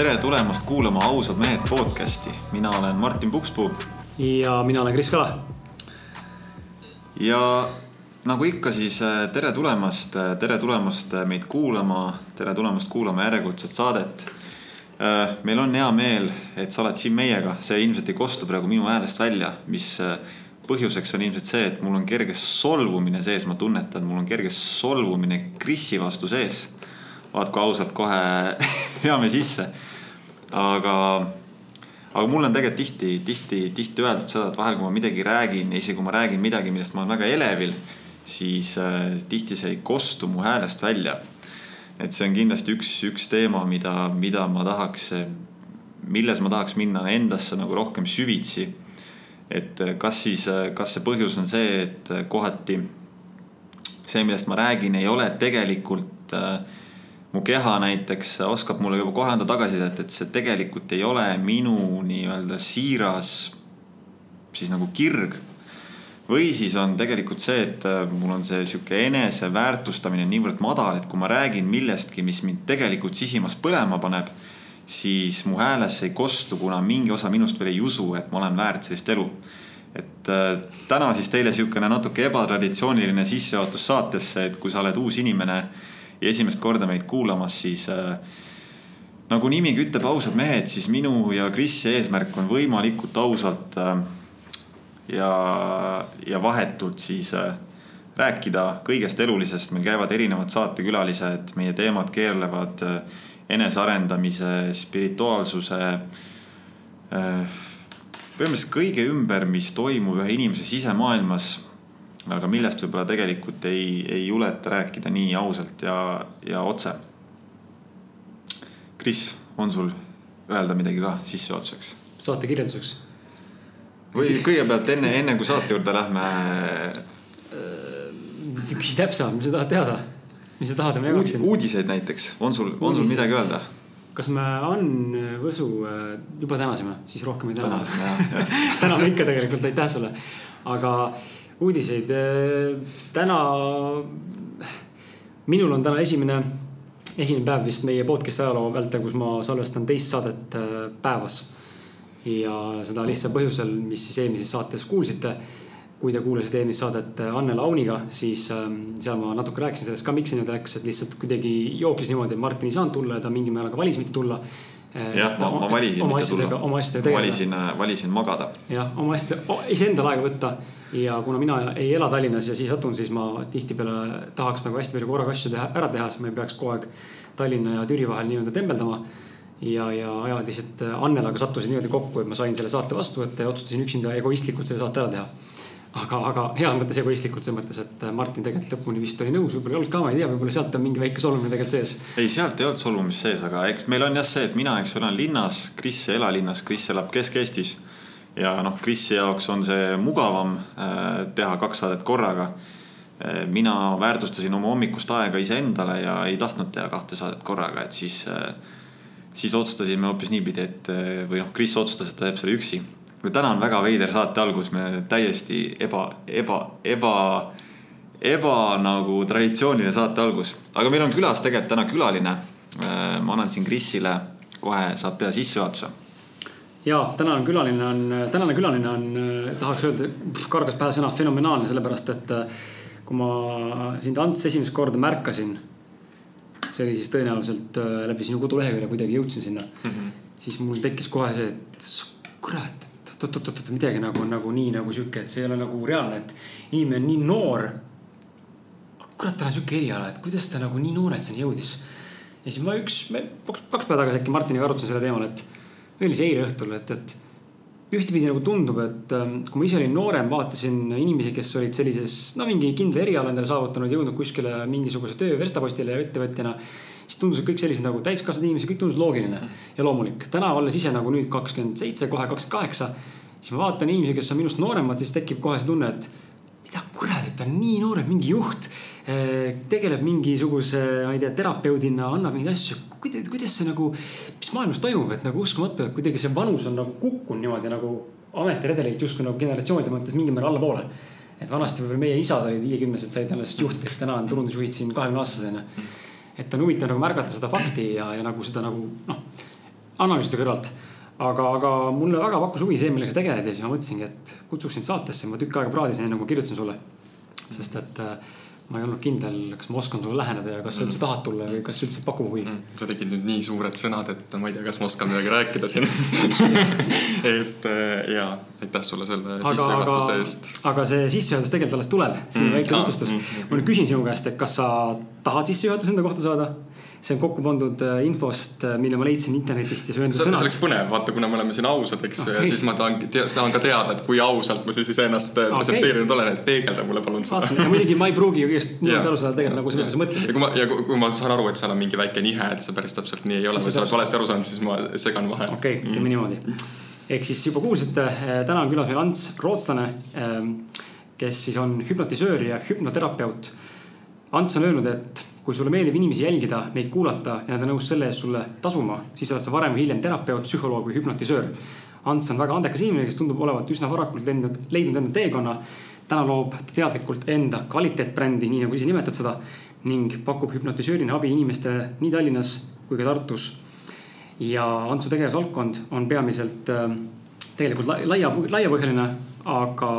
tere tulemast kuulama Ausad mehed podcasti, mina olen Martin Pukspuu. ja mina olen Kris Kala. ja nagu ikka, siis äh, tere tulemast, äh, tere tulemast äh, meid kuulama, tere tulemast kuulama järjekordset saadet. meil on hea meel, et sa oled siin meiega, see ilmselt ei kostu praegu minu häälest välja, mis põhjuseks on ilmselt see, et mul on kerge solvumine sees, ma tunnetan, mul on kerge solvumine Krisi vastu sees. vaat kui ausalt kohe veame sisse. Aga, aga mul on tegelikult tihti, tihti, tihti öeldud seda, et vahel, kui ma midagi räägin, isegi kui ma räägin midagi, millest ma olen väga elevil siis äh, tihti see ei kostu mu häälest välja. et see on kindlasti üks, üks teema, mida, mida ma tahaks, milles ma tahaks minna endasse nagu rohkem süvitsi. et kas siis, kas see põhjus on see, et kohati see, millest ma räägin, ei ole tegelikult äh, mu keha näiteks oskab mulle juba kohe anda tagasisidet, et see tegelikult ei ole minu nii-öelda siiras siis nagu kirg või siis on tegelikult see, et äh, mul on see sihuke eneseväärtustamine niivõrd madal, et kui ma räägin millestki, mis mind tegelikult sisimas põlema paneb, siis mu häälesse ei kostu, kuna mingi osa minust veel ei usu, et ma olen väärt sellist elu. et äh, täna siis teile sihukene natuke ebatraditsiooniline sissejuhatus saatesse, et kui sa oled uus inimene ja esimest korda meid kuulamas, siis äh, nagu nimigi ütleb, ausad mehed, siis minu ja Krisi eesmärk on võimalikult ausalt äh, ja, ja vahetult siis äh, rääkida kõigest elulisest, meil käivad erinevad saatekülalised, meie teemad keerlevad äh, enesearendamise, spirituaalsuse äh,. põhimõtteliselt kõige ümber, mis toimub ühe inimese sisemaailmas. Aga millest võib-olla tegelikult ei, ei juleta rääkida nii ausalt ja, ja otse. Kris, on sul öelda midagi ka sissejuhatuseks? saate kirjelduseks või kõigepealt enne, enne kui saate juurde lähme. küsi täpsemalt, mis sa tahad teada? mis sa tahad, et ma jagaksin? uudiseid näiteks, on sul, on sul midagi öelda? kas me Ann Võsu äh, juba tänasime, siis rohkem ei täna. täname ikka tegelikult, aitäh sulle. aga uudiseid, äh, täna, minul on täna esimene, esimene päev vist meie podcast'i ajaloo vältel, kus ma salvestan teist saadet äh, päevas. Ja seda lihtsal põhjusel, mis siis eelmises saates kuulsite. kui te kuulasite eelmist saadet Anne Launiga, siis ähm, seal ma natuke rääkisin sellest ka, miks see niimoodi läks, et lihtsalt kuidagi jooksis niimoodi, et Martin ei saanud tulla ja ta mingil määral ka valis mitte tulla jah, ma, ma valisin oma asjadega, oma asjadega tegeleda. valisin, äh, valisin magada. jah, oma asjadega, iseendale aega võtta. ja kuna mina ei ela Tallinnas ja siia satun, siis ma tihtipeale tahaks nagu hästi palju korraga asju teha, ära teha, siis ma ei peaks kogu aeg Tallinna ja Türi vahel nii-öelda tembeldama ja, ja ajad lihtsalt äh, Annelaga sattusid niimoodi kokku, et ma sain selle saate vastu võtta ja otsustasin üksinda egoistlikult selle saate ära teha. Aga, aga heas mõttes egoistlikult, selles mõttes, et äh, Martin tegelikult lõpuni vist oli nõus, võib-olla ei olnud ka, ma ei tea, võib-olla sealt on mingi väike solvumine tegelikult sees. ei, sealt ei olnud solvumist sees, aga eks meil on jah see, et mina, eks elan linnas, Kris ei ela linnas, Kris elab Kesk-Eestis. ja noh, Krisi jaoks on see mugavam äh, teha kaks saadet korraga mina väärtustasin oma hommikust aega iseendale ja ei tahtnud teha kahte saadet korraga, et siis äh, siis otsustasime hoopis niipidi, et või noh, Kris otsustas, et ta teeb selle üksi. Täna on väga veider saate algus, me täiesti eba, eba, eba, eba nagu traditsiooniline saate algus. aga meil on külas tegelikult täna külaline. Äh, ma annan siin Krisile, kohe saab teha sissejuhatuse ja tänane külaline on, tänane külaline on, tahaks öelda, kargas pähe sõna fenomenaalne, sellepärast et kui ma sind Ants esimest korda märkasin see oli siis tõenäoliselt äh, läbi sinu kodulehekülje kuidagi jõudsin sinna mm. -hmm. siis mul tekkis kohe see, et kurat, oot-oot-oot, midagi nagu, nagu nii nagu sihuke, et see ei ole nagu reaalne, et inimene on nii noor. kurat, tal on sihuke eriala, et kuidas ta nagu nii nooretseni jõudis. ja siis ma üks, kaks päeva tagasi äkki Martiniga arutasin selle teemal, et või oli see eile õhtul, et, et ühtepidi nagu tundub, et ähm, kui ma ise olin noorem, vaatasin inimesi, kes olid sellises, no mingi kindla eriala endale saavutanud, jõudnud kuskile mingisuguse töö verstapostile ettevõtjana. Siis tundusid kõik sellised nagu täiskasvanud inimesed, kõik tundus loogiline ja loomulik. täna olles ise nagu nüüd kakskümmend seitse, kohe kakskümmend kaheksa, siis ma vaatan inimesi, kes on minust nooremad, siis tekib kohe see tunne, et mida kurat, et ta on nii noor, mingi juht Eh, tegeleb mingisuguse, ma ei tea, terapeudina, annab mingeid asju. kuidas, kuidas see nagu, mis maailmas toimub, et nagu uskumatu, et kuidagi see vanus on nagu kukkunud niimoodi nagu ametiredelilt justkui nagu generatsioonide mõttes mingil määral allapoole. et vanasti võib-olla meie isad olid viiekümnesed, said alles juhtideks, täna on turundusjuhid siin kahekümne aastased onju. Et on huvitav nagu märgata seda fakti ja, ja nagu seda nagu noh analüüside kõrvalt. aga, aga mulle väga pakkus huvi see, millega sa tegeled ja siis ma mõtlesingi, et kutsuks sind saatesse, ma tükk aega praadisin, enne kui ma kirjutasin sulle. sest et äh, ma ei olnud kindel, kas ma oskan sulle läheneda ja kas sa üldse tahad tulla või kas üldse pakub huvi mm,. sa tegid nüüd nii suured sõnad, et ma ei tea, kas ma oskan midagi rääkida siin et äh, ja, aitäh sulle selle sissejuhatuse eest. aga see sissejuhatus tegelikult alles tuleb, see mm, väike tutvustus mm,. Mm, ma nüüd küsin sinu käest, et kas sa tahad sissejuhatuse enda kohta saada? See on kokku pandud äh, infost, äh, mille ma leidsin internetist ja on enda sõnad. see oleks põnev, vaata, kuna me oleme siin ausad, eks ju okay., ja siis ma tahan, saan ka teada, et kui ausalt ma siis iseennast äh, okay. presenteerinud olen, et peegelda mulle palun seda. muidugi ma ei pruugi ju kõigest niimoodi aru saada tegelikult nagu sa mõtlesid. ja kui ma, ja kui ma saan aru, et seal on mingi väike nihe, et see päris täpselt nii ei ole või sa oled valesti aru saanud, siis ma segan vahele. okei okay,, teeme mm. niimoodi. ehk siis juba kuulsite, täna on külas meil Ants Rootslane, ähm, kes siis on hüpnotisöör ja hüpnoterapeut. Ants on öelnud, et kui sulle meeldib inimesi jälgida, neid kuulata ja nad on nõus selle eest sulle tasuma, siis oled sa varem või hiljem terapeut, psühholoog või hüpnotisöör. Ants on väga andekas inimene, kes tundub olevat üsna varakult leidnud, leidnud enda teekonna. täna loob teadlikult enda kvaliteetbrändi, nii nagu ise nimetad seda ning pakub hüpnotisöörina abi inimestele nii Tallinnas kui ka Tartus. ja Antsu tegevusvaldkond on peamiselt äh, tegelikult laia, laiapõhjaline, aga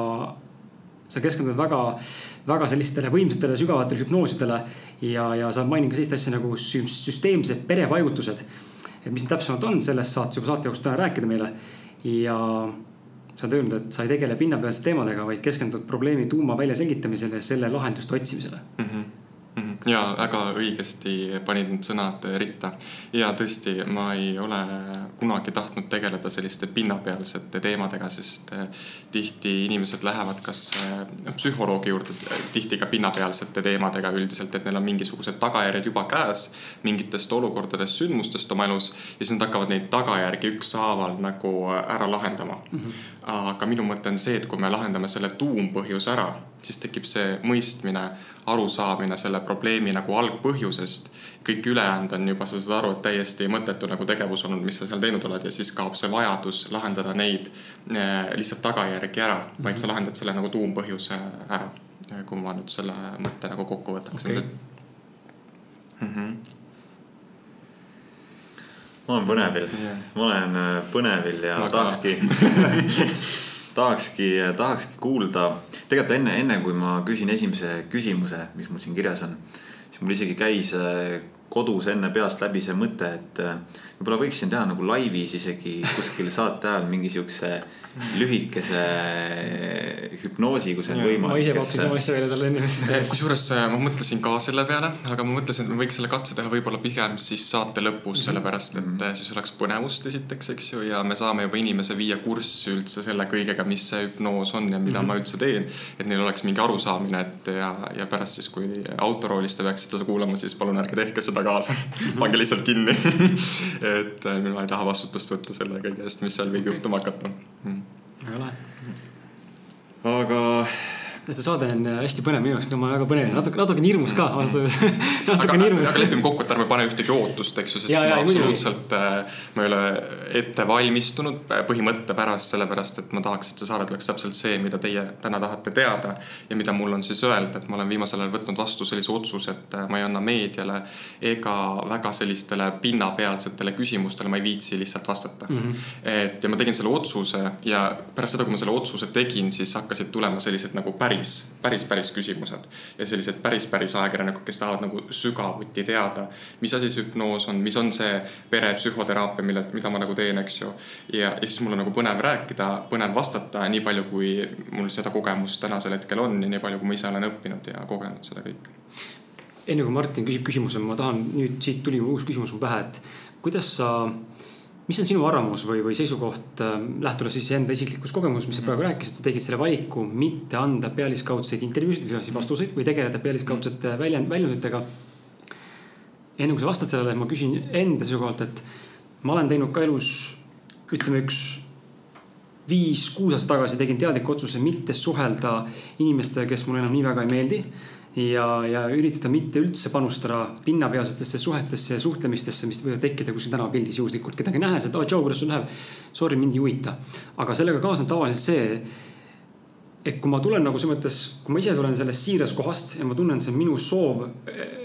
sa keskendud väga, väga sellistele võimsatele sügavatele hüpnoosidele ja, ja sa mainin ka sellist asja nagu süsteemsed perevaigutused. et mis need täpsemalt on, sellest saad sa juba saate jooksul täna rääkida meile. ja sa oled öelnud, et sa ei tegele pinnapealsete teemadega, vaid keskendud probleemi tuuma väljaselgitamisele ja selle lahenduste otsimisele mm. -hmm ja väga õigesti panid need sõnad ritta. ja tõesti, ma ei ole kunagi tahtnud tegeleda selliste pinnapealsete teemadega, sest eh, tihti inimesed lähevad kas eh, psühholoogi juurde, tihti ka pinnapealsete teemadega üldiselt, et neil on mingisugused tagajärjed juba käes mingitest olukordadest, sündmustest oma elus ja siis nad hakkavad neid tagajärgi ükshaaval nagu ära lahendama mm. -hmm. aga minu mõte on see, et kui me lahendame selle tuumpõhjuse ära siis tekib see mõistmine, arusaamine selle probleemi nagu algpõhjusest. kõik ülejäänud on juba, sa saad aru, et täiesti mõttetu nagu tegevus olnud, mis sa seal teinud oled ja siis kaob see vajadus lahendada neid eh, lihtsalt tagajärgi ära, vaid sa lahendad selle nagu tuumpõhjuse ära. kui ma nüüd selle mõtte nagu kokku võtaksin okay.. Mm -hmm ma olen põnevil yeah., ma olen äh, põnevil ja Aga... tahakski tahakski, tahakski kuulda, tegelikult enne, enne kui ma küsin esimese küsimuse, mis mul siin kirjas on, siis mul isegi käis äh, kodus enne peast läbi see mõte, et äh, võib-olla võiksin teha nagu laivis isegi kuskil saate ajal mingi siukse lühikese hüpnoosi, kui see on võimalik. ma ise pakkusin sama asja välja talle enne. kusjuures äh, ma mõtlesin ka selle peale, aga ma mõtlesin, et ma võiks selle katse teha võib-olla pigem siis saate lõpus -hmm. sellepärast et -hmm. siis oleks põnevust esiteks, eks ju, ja me saame juba inimese viia kurssi üldse selle kõigega, mis see hüpnoos on ja mida mm -hmm. ma üldse teen. et neil oleks mingi arusaamine, et ja, ja pärast siis, kui autoroolis te peaksite seda kuulama, siis palun ärge tehke seda kaasa. Pange lihtsalt kinni. Et äh, ma ei taha vastutust võtta selle kõige eest, mis seal võib juhtuma hakata. Mm. Väga lahe. aga see saade on äh, hästi põnev minu jaoks, ma olen väga põnev, natuke, natuke hirmus ka ausalt öeldes natuke hirmus. aga lepime kokku, et ärme pane ühtegi ootust, eks ju, sest ja, ja, ma absoluutselt, äh, ma ei ole ette valmistunud põhimõtte pärast, sellepärast et ma tahaks, et see saade oleks täpselt see, mida teie täna tahate teada. ja mida mul on siis öelda, et ma olen viimasel ajal võtnud vastu sellise otsuse, et äh, ma ei anna meediale ega väga sellistele pinnapealsetele küsimustele, ma ei viitsi lihtsalt vastata mm. -hmm. et ja ma tegin selle otsuse ja pärast seda, kui ma selle otsuse tegin, siis hakkasid tulema sellised nagu päris päris, päris, päris küsimused. ja sellised päris, päris ajakirjanikud, kes tahavad nagu sügavuti teada, mis asi see hüpnoos on, mis on see perepsühhoteraapia, mille, mida ma nagu teen, eks ju. ja, ja siis mul on nagu põnev rääkida, põnev vastata, nii palju, kui mul seda kogemust tänasel hetkel on ja nii palju, kui ma ise olen õppinud ja kogenud seda kõike enne kui Martin küsib küsimuse, ma tahan nüüd siit tuli uus küsimus mu pähe, et kuidas sa mis on sinu arvamus või, või seisukoht äh, lähtudes siis enda isiklikust kogemusest, mis sa praegu rääkisid, sa tegid selle valiku mitte anda pealiskaudseid intervjuusid või siis vastuseid või tegeleda pealiskaudsete väljend, väljunditega. enne kui sa vastad sellele, ma küsin enda seisukohalt, et ma olen teinud ka elus ütleme üks viis-kuus aastat tagasi tegin teadliku otsuse mitte suhelda inimestega, kes mulle enam nii väga ei meeldi ja, ja üritada mitte üldse panustada pinnapealsetesse suhetesse ja suhtlemistesse, mis võivad tekkida kuskil tänavapildis juhuslikult kedagi nähes, et aa, tšau, kuidas sul läheb. Sorry, mind ei huvita. aga sellega kaasneb tavaliselt see, et kui ma tulen nagu selles mõttes, kui ma ise tulen sellest siirast kohast ja ma tunnen, see on minu soov eh,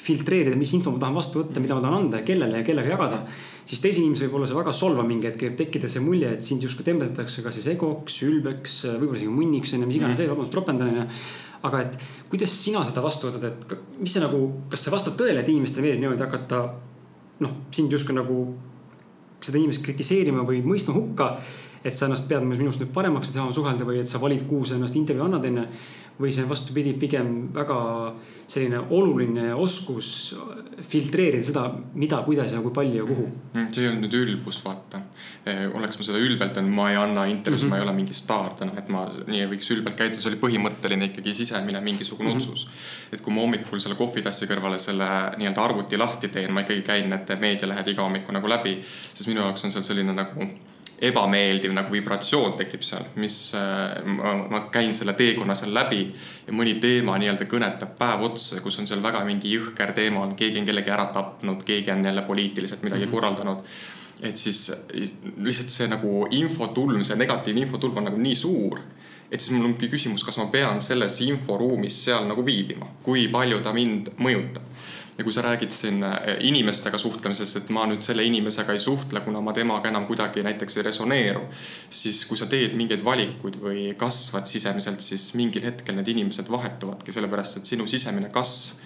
filtreerida, mis info ma tahan vastu võtta, mida ma tahan anda ja kellele ja kellega jagada. siis teise inimese võib olla see väga solvav mingi hetk, võib tekkida see mulje, et sind justkui tembeldatakse kas siis egoks, ülbeks, võib-olla isegi munniks on ju, mis iganes veel, vabandust, ropendan on ju aga et kuidas sina seda vastu võtad, et mis see nagu, kas see vastab tõele, et inimestele meeldib niimoodi hakata noh, sind justkui nagu seda inimest kritiseerima või mõistma hukka. et sa ennast pead minust nüüd paremaks, et temaga suhelda või et sa valid, kuhu sa ennast intervjuu annad enne või see on vastupidi, pigem väga selline oluline oskus filtreerida seda, mida, kuidas ja kui palju ja kuhu. Mm, see ei olnud nüüd ülbus, vaata. Eh, oleks ma seda ülbelt öelnud, ma ei anna intervjuusid mm, -hmm. ma ei ole mingi staar täna, et ma nii võiks ülbelt käituda, see oli põhimõtteline ikkagi sisemine mingisugune mm -hmm. otsus. et kui ma hommikul selle kohvitassi kõrvale selle nii-öelda arvuti lahti teen, ma ikkagi käin need meedialehed iga hommiku nagu läbi, siis minu jaoks on seal selline nagu ebameeldiv nagu vibratsioon tekib seal, mis äh, ma, ma käin selle teekonna seal läbi ja mõni teema nii-öelda kõnetab päev otsa, kus on seal väga mingi jõhker teema on, keegi on kellegi ära tapnud, keegi on jälle poliitiliselt midagi mm -hmm. korraldanud. et siis lihtsalt see nagu infotulm, see negatiivne infotulm on nagu nii suur et siis mul ongi küsimus, kas ma pean selles inforuumis seal nagu viibima, kui palju ta mind mõjutab ja kui sa räägid siin äh, inimestega suhtlemisest, et ma nüüd selle inimesega ei suhtle, kuna ma temaga enam kuidagi näiteks ei resoneeru. siis kui sa teed mingeid valikuid või kasvad sisemiselt, siis mingil hetkel need inimesed vahetuvadki, sellepärast et sinu sisemine kasv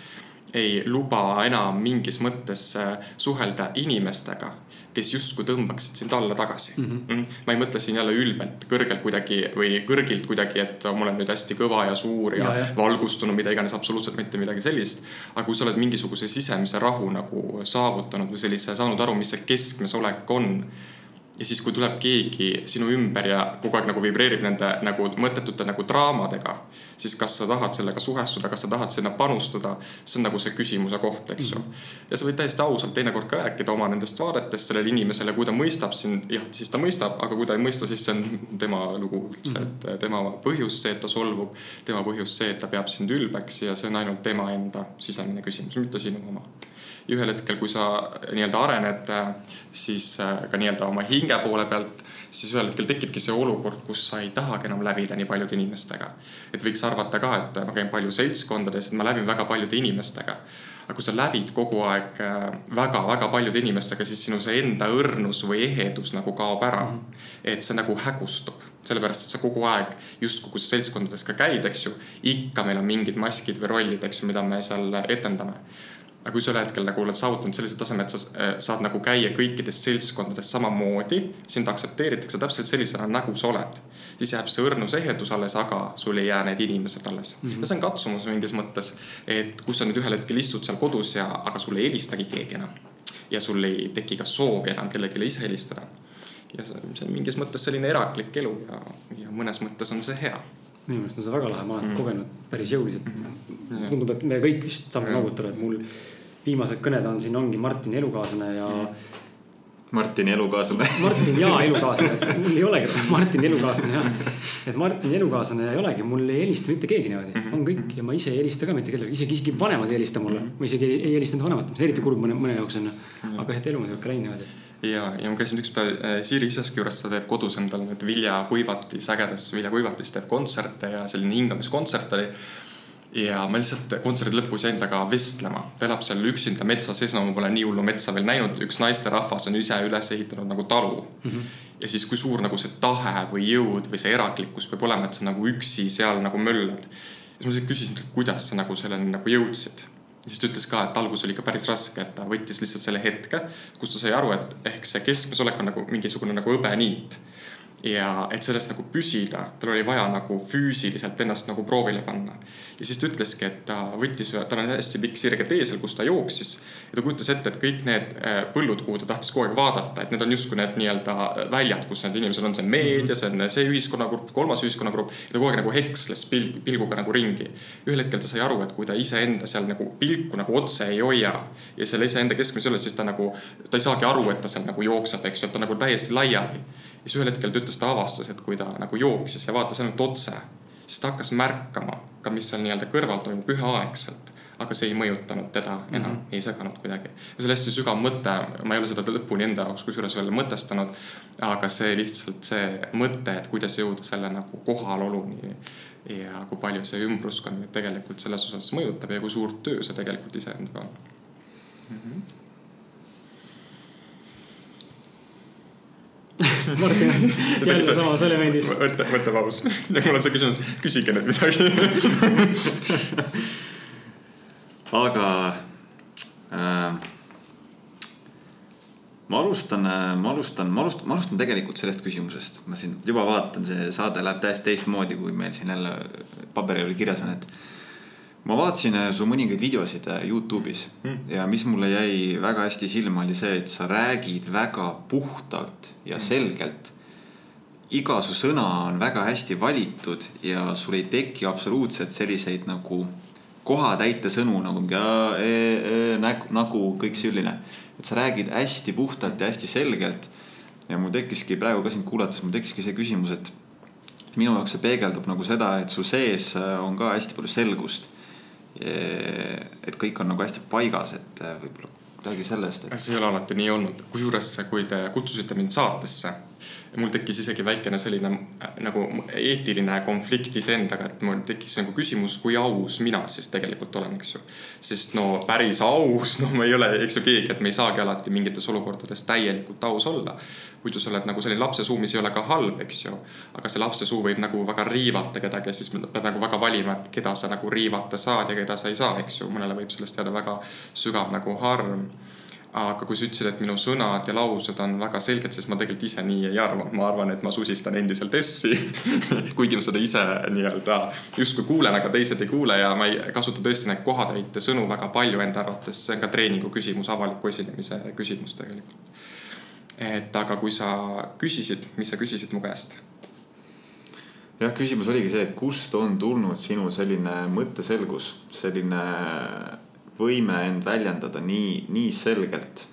ei luba enam mingis mõttes äh, suhelda inimestega kes justkui tõmbaksid sind alla tagasi mhm. mm. -hmm. ma ei mõtle siin jälle ülbelt, kõrgelt kuidagi või kõrgilt kuidagi, et ma olen nüüd hästi kõva ja suur ja, ja, ja. valgustunud, mida iganes, absoluutselt mitte midagi sellist. aga kui sa oled mingisuguse sisemise rahu nagu saavutanud või sellise, saanud aru, mis see keskmes olek on ja siis, kui tuleb keegi sinu ümber ja kogu aeg nagu vibreerib nende nagu mõttetute nagu draamadega, siis kas sa tahad sellega suhestuda, kas sa tahad sinna panustada, see on nagu see küsimuse koht, eks ju mm. -hmm. ja sa võid täiesti ausalt teinekord ka rääkida oma nendest vaadetest sellele inimesele, kui ta mõistab sind, jah, siis ta mõistab, aga kui ta ei mõista, siis see on tema lugu üldse, et mhm. tema põhjus see, et ta solvub, tema põhjus see, et ta peab sind ülbeks ja see on ainult tema enda sisemine küsimus, mitte sinu oma ja ühel hetkel, kui sa nii-öelda arened, siis äh, ka nii-öelda oma hinge poole pealt, siis ühel hetkel tekibki see olukord, kus sa ei tahagi enam lävida nii paljude inimestega. et võiks arvata ka, et ma käin palju seltskondades, et ma lävin väga paljude inimestega aga kui sa lävid kogu aeg väga-väga äh, paljude inimestega, siis sinu see enda õrnus või ehedus nagu kaob ära. Mhm. et see nagu hägustub, sellepärast et sa kogu aeg justkui, kui sa seltskondades ka käid, eks ju, ikka meil on mingid maskid või rollid, eks ju, mida me seal etendame aga kui sa ühel hetkel nagu oled saavutanud sellise taseme, et sa äh, saad nagu käia kõikides seltskondades samamoodi, sind aktsepteeritakse täpselt sellisena, nagu sa oled. siis jääb see õrnus ehedus alles, aga sul ei jää need inimesed alles mm. -hmm. ja see on katsumus mingis mõttes, et kus sa nüüd ühel hetkel istud seal kodus ja, aga sulle ei helistagi keegi enam. ja sul ei teki ka soovi enam kellelegi ise helistada. ja see, see on mingis mõttes selline eraklik elu ja, ja mõnes mõttes on see hea minu meelest on see väga lahe, ma olen seda mm. kogenud päris jõuliselt mm. tundub, et me kõik vist saame noogutada, et mul viimased kõned on siin, ongi Martini elukaaslane ja mm.. Martini elukaaslane Martin ja elukaaslane, mul ei olegi Martini elukaaslane jah. et Martini elukaaslane ei olegi, mul ei helista mitte keegi niimoodi -hmm. on kõik ja ma ise ei helista ka mitte kellelegi, isegi, isegi vanemad ei helista mulle. -hmm. ma isegi ei, ei helista enda vanematele, on eriti kurb mõne, mõne jaoks on ju. aga jah, et elu on sihuke läinud niimoodi ja, ja ma käisin üks päev äh, Siiri Isaski juures, ta teeb kodus endal nüüd viljakuivatis, ägedas viljakuivatis teeb kontserte ja selline hingamiskontsert oli ja ma lihtsalt kontserdi lõpus jäin temaga vestlema. ta elab seal üksinda metsa sees, no ma pole nii hullu metsa veel näinud, üks naisterahvas on ise üles ehitanud nagu talu mm. -hmm. ja siis, kui suur nagu see tahe või jõud või see eraklikkus peab olema, et sa nagu üksi seal nagu möllad. siis ma lihtsalt küsisin, kuidas sa nagu selleni nagu jõudsid. siis ta ütles ka, et algus oli ikka päris raske, et ta võttis lihtsalt selle hetke, kus ta sai aru, et ehk see keskmes olek on nagu mingisugune nagu hõbeniit ja et sellest nagu püsida, tal oli vaja nagu füüsiliselt ennast nagu proovile panna. ja siis ta ütleski, et ta võttis, tal on hästi pikk sirge tee seal, kus ta jooksis. ja ta kujutas ette, et kõik need äh, põllud, kuhu ta tahtis kogu aeg vaadata, et need on justkui need nii-öelda väljad, kus need inimesed on, see on meedia, see on see ühiskonnagrupp, kolmas ühiskonnagrupp. ta kogu aeg nagu heksles pilg, pilguga nagu ringi. ühel hetkel ta sai aru, et kui ta iseenda seal nagu pilku nagu otse ei hoia ja selle iseenda keskmes ei ole, siis ta nagu, ta ei saagi aru, et ta seal nagu jookseb, eks ju, et ta nagu täiesti laiali siis ühel hetkel ta ütles, ta avastas, et kui ta nagu jooksis ja vaatas ainult otse, siis ta hakkas märkama ka, mis seal nii-öelda kõrval toimub üheaegselt. aga see ei mõjutanud teda enam mm, -hmm. ei seganud kuidagi. see oli hästi sügav mõte, ma ei ole seda lõpuni enda jaoks kusjuures veel mõtestanud. aga see lihtsalt see mõte, et kuidas jõuda selle nagu kohaloluni ja kui palju see ümbruskond tegelikult selles osas mõjutab ja kui suurt töö see tegelikult iseendaga on mm. -hmm. Martin, jälle sama, sulle meeldis. mõtle, mõtle paus. mul on see küsimus, küsige nüüd midagi aga äh, ma alustan, äh, ma alustan, ma alustan, ma alustan tegelikult sellest küsimusest. ma siin juba vaatan, see saade läheb täiesti teistmoodi, kui meil siin jälle paberil kirjas on, et. Ma vaatasin äh, su mõningaid videosid äh, Youtube'is mm. ja mis mulle jäi väga hästi silma, oli see, et sa räägid väga puhtalt ja mm. selgelt. iga su sõna on väga hästi valitud ja sul ei teki absoluutselt selliseid nagu kohatäite sõnu nagu mingi e, e, nägu, nagu kõik selline. et sa räägid hästi puhtalt ja hästi selgelt. ja mul tekkiski praegu ka sind kuulates, mul tekkiski see küsimus, et minu jaoks see peegeldub nagu seda, et su sees äh, on ka hästi palju selgust. Et kõik on nagu hästi paigas, et võib-olla räägi sellest et.... see ei ole alati nii olnud, kusjuures kui te kutsusite mind saatesse mul tekkis isegi väikene selline äh, nagu eetiline konflikt iseendaga, et mul tekkis nagu küsimus, kui aus mina siis tegelikult olen, eks ju. sest no päris aus, no ma ei ole, eks ju keegi, et me ei saagi alati mingites olukordades täielikult aus olla. muidu sa oled nagu selline lapse suu, mis ei ole ka halb, eks ju. aga see lapse suu võib nagu väga riivata kedagi ja siis pead nagu väga valima, et keda sa nagu riivata saad ja keda sa ei saa, eks ju. mõnele võib sellest jääda väga sügav nagu harm aga kui sa ütlesid, et minu sõnad ja laused on väga selged, siis ma tegelikult ise nii ei arva. ma arvan, et ma susistan endiselt S-i kuigi ma seda ise nii-öelda justkui kuulen, aga teised ei kuule ja ma ei kasuta tõesti neid kohatäite sõnu väga palju enda arvates. see on ka treeningu küsimus, avaliku esinemise küsimus tegelikult. et aga kui sa küsisid, mis sa küsisid mu käest? jah, küsimus oligi see, et kust on tulnud sinu selline mõtteselgus, selline võime end väljendada nii, nii selgelt?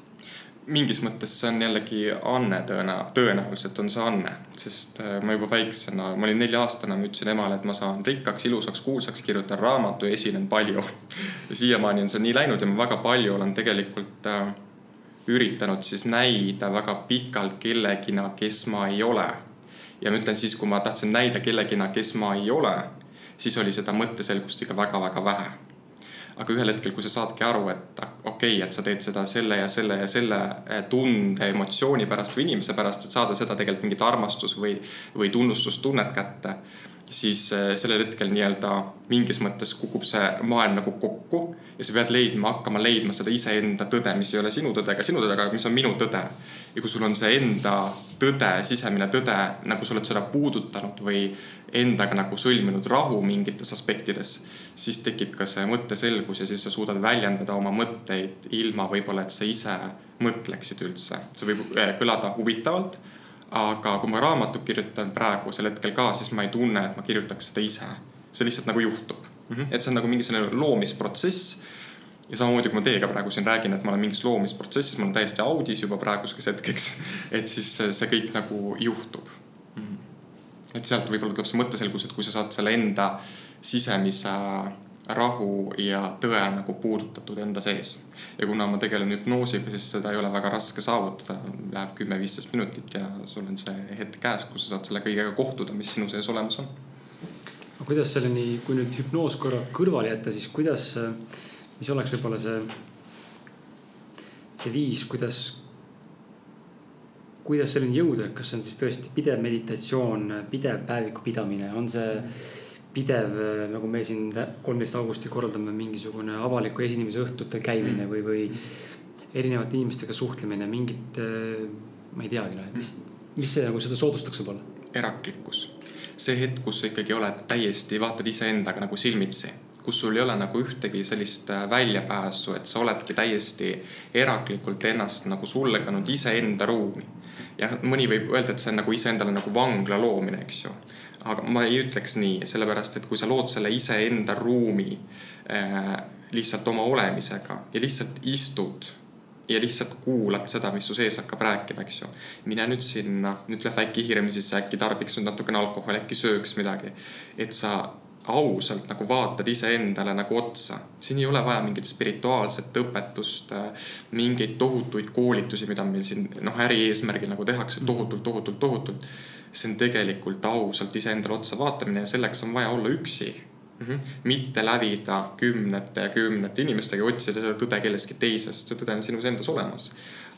mingis mõttes see on jällegi anne tõena-, tõenäoliselt on see anne, sest äh, ma juba väiksena, ma olin nelja-aastane, ma ütlesin emale, et ma saan rikkaks, ilusaks, kuulsaks, kirjutan raamatu ja esinen palju. ja siiamaani on see nii läinud ja ma väga palju olen tegelikult äh, üritanud siis näida väga pikalt kellegina, kes ma ei ole. ja ma ütlen siis, kui ma tahtsin näida kellegina, kes ma ei ole, siis oli seda mõtteselgust ikka väga-väga vähe aga ühel hetkel, kui sa saadki aru, et okei okay,, et sa teed seda selle ja selle ja selle eh, tunde, emotsiooni pärast või inimese pärast, et saada seda tegelikult mingit armastus või, või tunnustustunnet kätte siis eh, sellel hetkel nii-öelda mingis mõttes kukub see maailm nagu kokku ja sa pead leidma, hakkama leidma seda iseenda tõde, mis ei ole sinu tõde ega sinu tõde, aga mis on minu tõde. ja kui sul on see enda tõde, sisemine tõde, nagu sa oled seda puudutanud või endaga nagu sõlminud rahu mingites aspektides, siis tekib ka see mõtteselgus ja siis sa suudad väljendada oma mõtteid ilma võib-olla, et sa ise mõtleksid üldse. see võib eh, kõlada huvitavalt aga kui ma raamatut kirjutan praegusel hetkel ka, siis ma ei tunne, et ma kirjutaks seda ise. see lihtsalt nagu juhtub mm. -hmm. et see on nagu mingi selline loomisprotsess. ja samamoodi, kui ma teiega praegu siin räägin, et ma olen mingis loomisprotsessis, ma olen täiesti audis juba praeguseks hetkeks. et siis see kõik nagu juhtub. -hmm. et sealt võib-olla tuleb see mõtteselgus, et kui sa saad selle enda sisemise rahu ja tõe nagu puudutatud enda sees. ja kuna ma tegelen hüpnoosiga, siis seda ei ole väga raske saavutada, läheb kümme-viisteist minutit ja sul on see hetk käes, kus sa saad selle kõigega kohtuda, mis sinu sees olemas on. aga kuidas selleni, kui nüüd hüpnoos korra kõrvale jätta, siis kuidas, mis oleks võib-olla see, see viis, kuidas, kuidas selleni jõuda, kas see on siis tõesti pidev meditatsioon, pidev päeviku pidamine, on see mm pidev, nagu me siin kolmteist augustil korraldame mingisugune avaliku esinemise õhtutel käimine või, või erinevate inimestega suhtlemine, mingit, ma ei teagi, noh, mis, mis see nagu seda soodustaks võib-olla? eraklikkus, see hetk, kus sa ikkagi oled täiesti, vaatad iseendaga nagu silmitsi kus sul ei ole nagu ühtegi sellist äh, väljapääsu, et sa oledki täiesti eraklikult ennast nagu sulgenud iseenda ruumi. jah, mõni võib öelda, et see on nagu iseendale nagu vangla loomine, eks ju aga ma ei ütleks nii, sellepärast et kui sa lood selle iseenda ruumi äh, lihtsalt oma olemisega ja lihtsalt istud ja lihtsalt kuulad seda, mis su sees hakkab rääkima, eks ju. mine nüüd sinna, nüüd läheb äkki hirm sisse, äkki tarbiks nüüd natukene alkoholi, äkki sööks midagi. et sa ausalt nagu vaatad iseendale nagu otsa. siin ei ole vaja mingit spirituaalset õpetust, äh, mingeid tohutuid koolitusi, mida meil siin noh, äri eesmärgil nagu tehakse tohutult, tohutult, tohutult. See on tegelikult ausalt iseendale otsa vaatamine ja selleks on vaja olla üksi mm. -hmm. mitte lävida kümnete ja kümnete inimestega otsida seda tõde kellestki teisest, see tõde on sinus endas olemas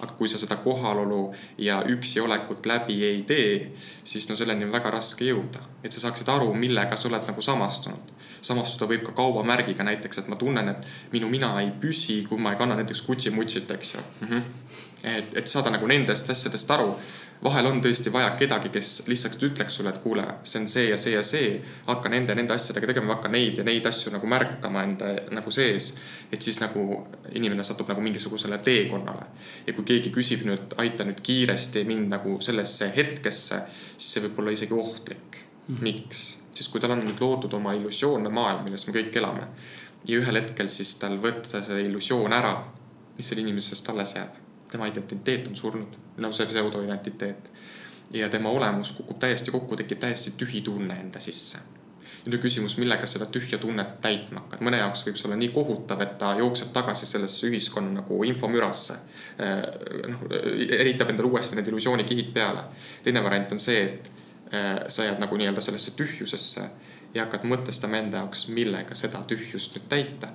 aga kui sa seda kohalolu ja üksi olekut läbi ei tee, siis no selleni on väga raske jõuda. et sa saaksid aru, millega sa oled nagu samastunud. samastuda võib ka kaubamärgiga näiteks, et ma tunnen, et minu mina ei püsi, kui ma ei kanna näiteks Gucci-mutsit, eks ju mm. -hmm. et, et saada nagu nendest asjadest aru vahel on tõesti vaja kedagi, kes lihtsalt ütleks sulle, et kuule, see on see ja see ja see. hakka nende, nende asjadega tegema, hakka neid ja neid asju nagu märkama enda nagu sees. et siis nagu inimene satub nagu mingisugusele teekonnale. ja kui keegi küsib nüüd, aita nüüd kiiresti mind nagu sellesse hetkesse, siis see võib olla isegi ohtlik mm. -hmm. miks? sest kui tal on nüüd loodud oma illusioonne maailm, milles me kõik elame ja ühel hetkel siis tal võtta see illusioon ära, mis selle inimesest alles jääb tema identiteet on surnud, no see pseudoidentiteet. ja tema olemus kukub täiesti kokku, tekib täiesti tühi tunne enda sisse. nüüd küsimus, millega seda tühja tunnet täitma hakkad, mõne jaoks võib see olla nii kohutav, et ta jookseb tagasi sellesse ühiskonna nagu infomürasse. Äh, noh, eritab endale uuesti need illusioonikihid peale. teine variant on see, et äh, sa jääd nagu nii-öelda sellesse tühjusesse ja hakkad mõtestama enda jaoks, millega seda tühjust nüüd täita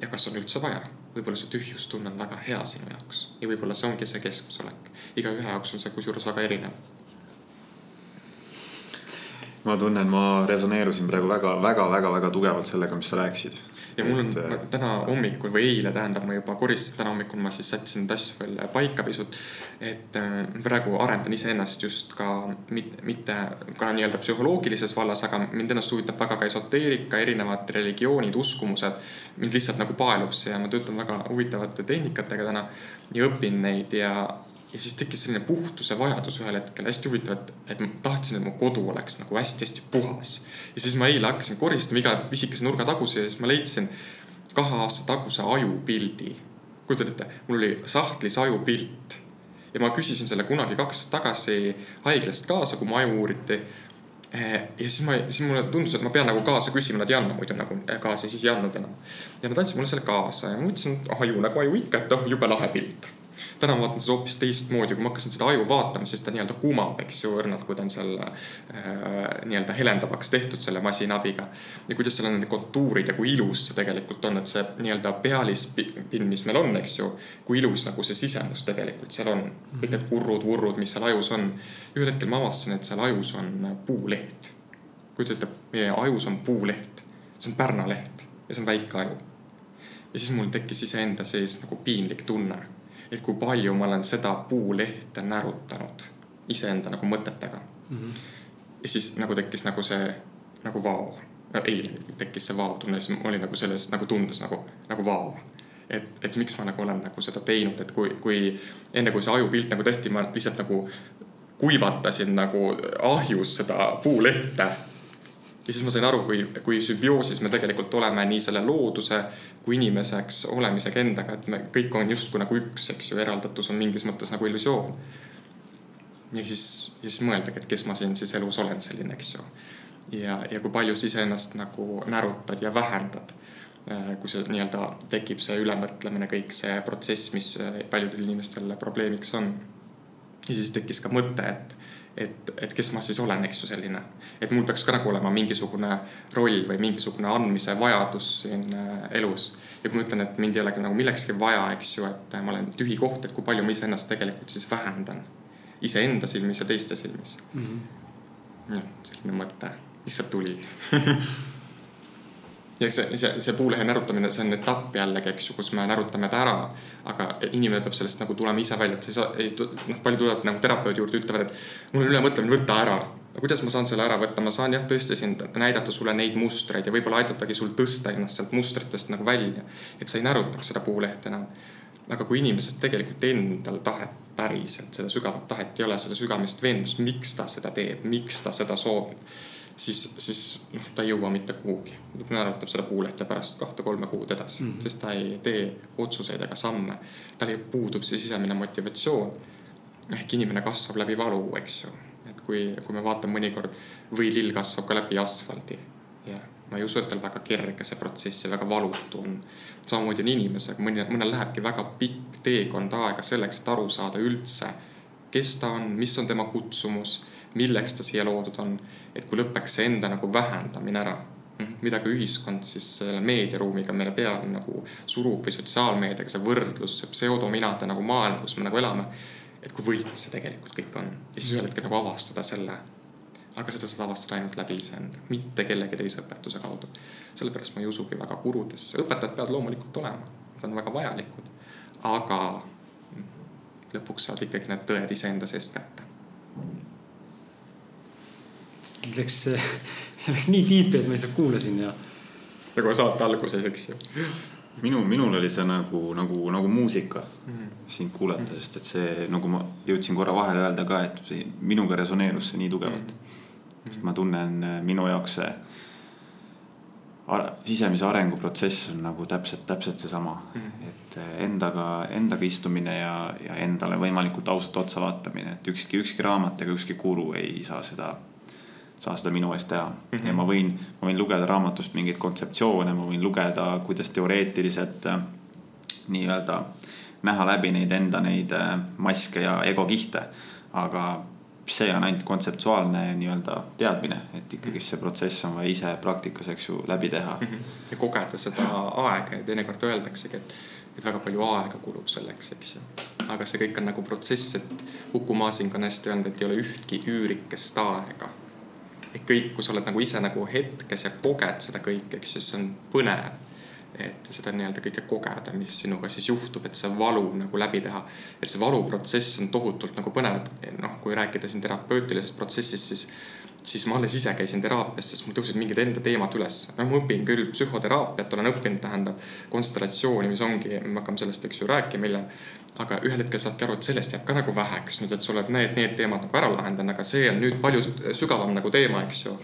ja kas on üldse vaja võib-olla see tühjustunne on väga hea sinu jaoks ja võib-olla see ongi see keskmisolek. igaühe jaoks on see kusjuures väga erinev. ma tunnen, ma resoneerusin praegu väga-väga-väga-väga tugevalt sellega, mis sa rääkisid ja mul on et... Äh, täna hommikul või eile tähendab, ma juba koristasin, täna hommikul ma siis sättisin neid asju veel paika pisut. et äh, praegu arendan iseennast just ka mitte, mitte ka nii-öelda psühholoogilises vallas, aga mind ennast huvitab väga ka esoteerika, erinevad religioonid, uskumused. mind lihtsalt nagu paelub see ja ma töötan väga huvitavate tehnikatega täna ja õpin neid ja ja siis tekkis selline puhtuse vajadus ühel hetkel, hästi huvitav, et, et ma tahtsin, et mu kodu oleks nagu hästi-hästi puhas. ja siis ma eile hakkasin koristama iga pisikese nurga taguse ja siis ma leidsin kahe aasta taguse ajupildi. kujutad ette, mul oli sahtlis ajupilt ja ma küsisin selle kunagi kaks aastat tagasi haiglast kaasa, kui mu aju uuriti. Eh, ja siis ma, siis mulle tundus, et ma pean nagu kaasa küsima, nad ei anna muidu nagu eh, kaasa, siis ei andnud enam. ja nad andsid mulle selle kaasa ja ma mõtlesin, ah aju nagu aju ikka, et oh jube lahe pilt täna ma vaatan seda hoopis teistmoodi, kui ma hakkasin seda aju vaatama, siis ta nii-öelda kumab, eks ju, õrnalt, kui ta on seal äh, nii-öelda helendavaks tehtud selle masinabiga. ja kuidas seal on need kontuurid ja kui ilus see tegelikult on, et see nii-öelda pealispind, mis meil on, eks ju. kui ilus nagu see sisemus tegelikult seal on, kõik need kurrud-vurrud, mis seal ajus on. ühel hetkel ma avastasin, et seal ajus on puuleht. kujuta ette, meie ajus on puuleht, see on pärnaleht ja see on väike aju ja siis mul tekkis iseenda sees nagu piinlik tunne et kui palju ma olen seda puulehte närutanud iseenda nagu mõtetega mm. -hmm. ja siis nagu tekkis nagu see nagu vao no,. eile tekkis see vao tunne, siis ma olin nagu selles nagu tundes nagu, nagu vao. et, et miks ma nagu olen nagu seda teinud, et kui, kui enne kui see ajupilt nagu tehti, ma lihtsalt nagu kuivatasin nagu ahjus seda puulehte ja siis ma sain aru, kui, kui sümbioosis me tegelikult oleme nii selle looduse kui inimeseks olemisega endaga, et me kõik on justkui nagu üks, eks ju, eraldatus on mingis mõttes nagu illusioon. ja siis, ja siis mõeldagi, et kes ma siin siis elus olen, selline, eks ju. ja, ja kui palju sa iseennast nagu närutad ja vähendad. Äh, kui see nii-öelda tekib see ülemõtlemine, kõik see protsess, mis paljudel inimestel probleemiks on. ja siis tekkis ka mõte, et et, et kes ma siis olen, eks ju, selline. et mul peaks ka nagu olema mingisugune roll või mingisugune andmise vajadus siin äh, elus. ja kui ma ütlen, et mind ei olegi nagu millekski vaja, eks ju, et ma olen tühi koht, et kui palju ma iseennast tegelikult siis vähendan. iseenda silmis ja teiste silmis mm. -hmm. jah, selline mõte lihtsalt tuli ja eks see, see, see puulehe närutamine, see on etapp jällegi, eks ju, kus me närutame ta ära. Aga inimene peab sellest nagu tulema ise välja, et sa ei saa, ei, noh, palju tulevad nagu terapeudi juurde, ütlevad, et mul on ülemõtlemine, võta ära. kuidas ma saan selle ära võtta, ma saan jah, tõesti sind näidata sulle neid mustreid ja võib-olla aidatagi sul tõsta ennast sealt mustritest nagu välja. et sa ei närutaks seda puulehte enam. aga kui inimesest tegelikult endal tahet päriselt, seda sügavat tahet ei ole, seda sügamist veendumust, miks ta seda teeb, miks ta seda soovib siis, siis noh, ta ei jõua mitte kuhugi. ta naeratab seda puulehte pärast kahte-kolme kuud edasi mm, -hmm. sest ta ei tee otsuseid ega samme. tal puudub see sisemine motivatsioon. ehk inimene kasvab läbi valu, eks ju. et kui, kui me vaatame mõnikord võilill kasvab ka läbi asfaldi ja ma ei usu, et tal väga kerge see protsess ja väga valutu on. samamoodi on inimesega, mõni, mõnel lähebki väga pikk teekond aega selleks, et aru saada üldse, kes ta on, mis on tema kutsumus, milleks ta siia loodud on. et kui lõpeks see enda nagu vähendamine ära, mida ka ühiskond siis selle meediaruumiga meile peale nagu surub või sotsiaalmeediaga, see võrdlus, see pseudominade nagu maailm, kus me nagu elame. et kui võlts see tegelikult kõik on ja siis ühel hetkel nagu avastada selle aga seda saad avastada ainult läbi iseenda, mitte kellegi teise õpetuse kaudu. sellepärast ma ei usugi väga gurudesse, õpetajad peavad loomulikult olema, nad on väga vajalikud. aga lõpuks saad ikkagi need tõed iseenda seest kätte. Läks, see läks nii tiipi, et ma lihtsalt kuulasin ja. nagu saate alguses, eks ju. minu, minul oli see nagu, nagu, nagu muusika mm -hmm. sind kuulata, sest et see, nagu ma jõudsin korra vahele öelda ka, et see, minuga resoneerus see nii tugevalt mm. -hmm sest ma tunnen, äh, minu jaoks see sisemise arenguprotsess on nagu täpselt, täpselt seesama mm. -hmm. et äh, endaga, endaga istumine ja, ja endale võimalikult ausalt otsa vaatamine, et ükski, ükski raamat ega ükski guru ei saa seda, saa seda minu eest teha mm. -hmm. ja ma võin, ma võin lugeda raamatust mingeid kontseptsioone, ma võin lugeda, kuidas teoreetiliselt äh, nii-öelda näha läbi neid enda neid äh, maske ja egokihte. aga see on ainult kontseptuaalne nii-öelda teadmine, et ikkagi see protsess on vaja ise praktikas, eks ju, läbi teha. Mhm. ja kogeda seda aega ja teinekord öeldaksegi, et, et väga palju aega kulub selleks, eks ju. aga see kõik on nagu protsess, et Uku Masing on hästi öelnud, et ei ole ühtki üürikest aega. Et kõik, kui sa oled nagu ise nagu hetkes ja koged seda kõike, eks ju, siis on põnev et seda nii-öelda kõike kogeda, mis sinuga siis juhtub, et see valu nagu läbi teha. et see valuprotsess on tohutult nagu põnev, et noh, kui rääkida siin terapeutilisest protsessist, siis, siis ma alles ise käisin teraapias, sest mul tõusid mingid enda teemad üles. no ma õpin küll psühhoteraapiat, olen õppinud, tähendab konstellatsiooni, mis ongi, me hakkame sellest, eks ju, rääkima hiljem. Aga ühel hetkel saadki aru, et sellest jääb ka nagu väheks nüüd, et sa oled need, need teemad nagu ära lahendanud, aga see on nüüd palju sügavam nagu teema, eks ju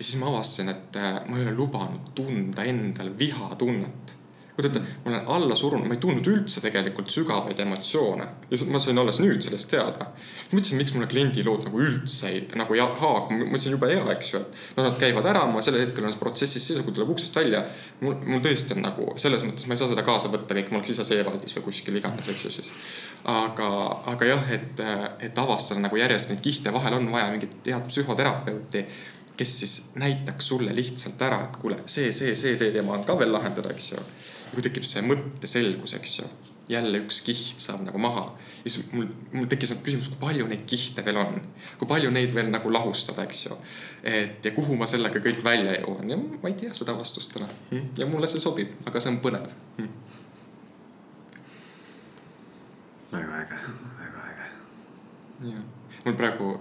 ja siis ma avastasin, et äh, ma ei ole lubanud tunda endal vihatunnet. Kujutate, ma olen alla surunud, ma ei tundnud üldse tegelikult sügavaid emotsioone ja ma sain alles nüüd sellest teada. mõtlesin, miks mulle kliendi lood nagu üldse ei, nagu ei haaku, mõtlesin jube hea, eks ju, et no nad käivad ära, ma sellel hetkel olen protsessis sees, kui tuleb uksest välja. mul, mul tõesti on nagu selles mõttes, ma ei saa seda kaasa võtta, kõik, ma oleks ise Seewaldis või kuskil iganes, eks ju siis. aga, aga jah, et, et avastada nagu järjest neid kihte, vahel on vaja mingit head psühhoterapeuti kes siis näitaks sulle lihtsalt ära, et kuule, see, see, see, see teema on ka veel lahendada, eks ju. Kui tekib see mõtteselgus, eks ju, jälle üks kiht saab nagu maha. ja siis mul, mul tekkis nagu küsimus, kui palju neid kihte veel on, kui palju neid veel nagu lahustada, eks ju. et ja kuhu ma sellega kõik välja jõuan ja ma ei tea seda vastust täna. ja mulle see sobib, aga see on põnev. väga äge, väga äge. jah, mul praegu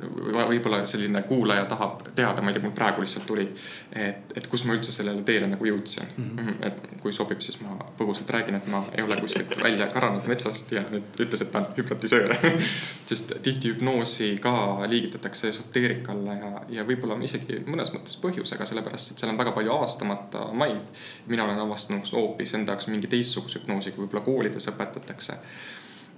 võib-olla selline kuulaja tahab teada, ma ei tea, mul praegu lihtsalt tuli. et, et kus ma üldse sellele teele nagu jõudsin mm. -hmm. et kui sobib, siis ma põgusalt räägin, et ma ei ole kuskilt välja karanud metsast ja nüüd ütles, et ta on hüpnotisöör sest tihti hüpnoosi ka liigitatakse esoteerika alla ja, ja võib-olla isegi mõnes mõttes põhjusega, sellepärast et seal on väga palju avastamata maid. mina olen avastanud hoopis enda jaoks mingi teistsuguse hüpnoosi, kui võib-olla koolides õpetatakse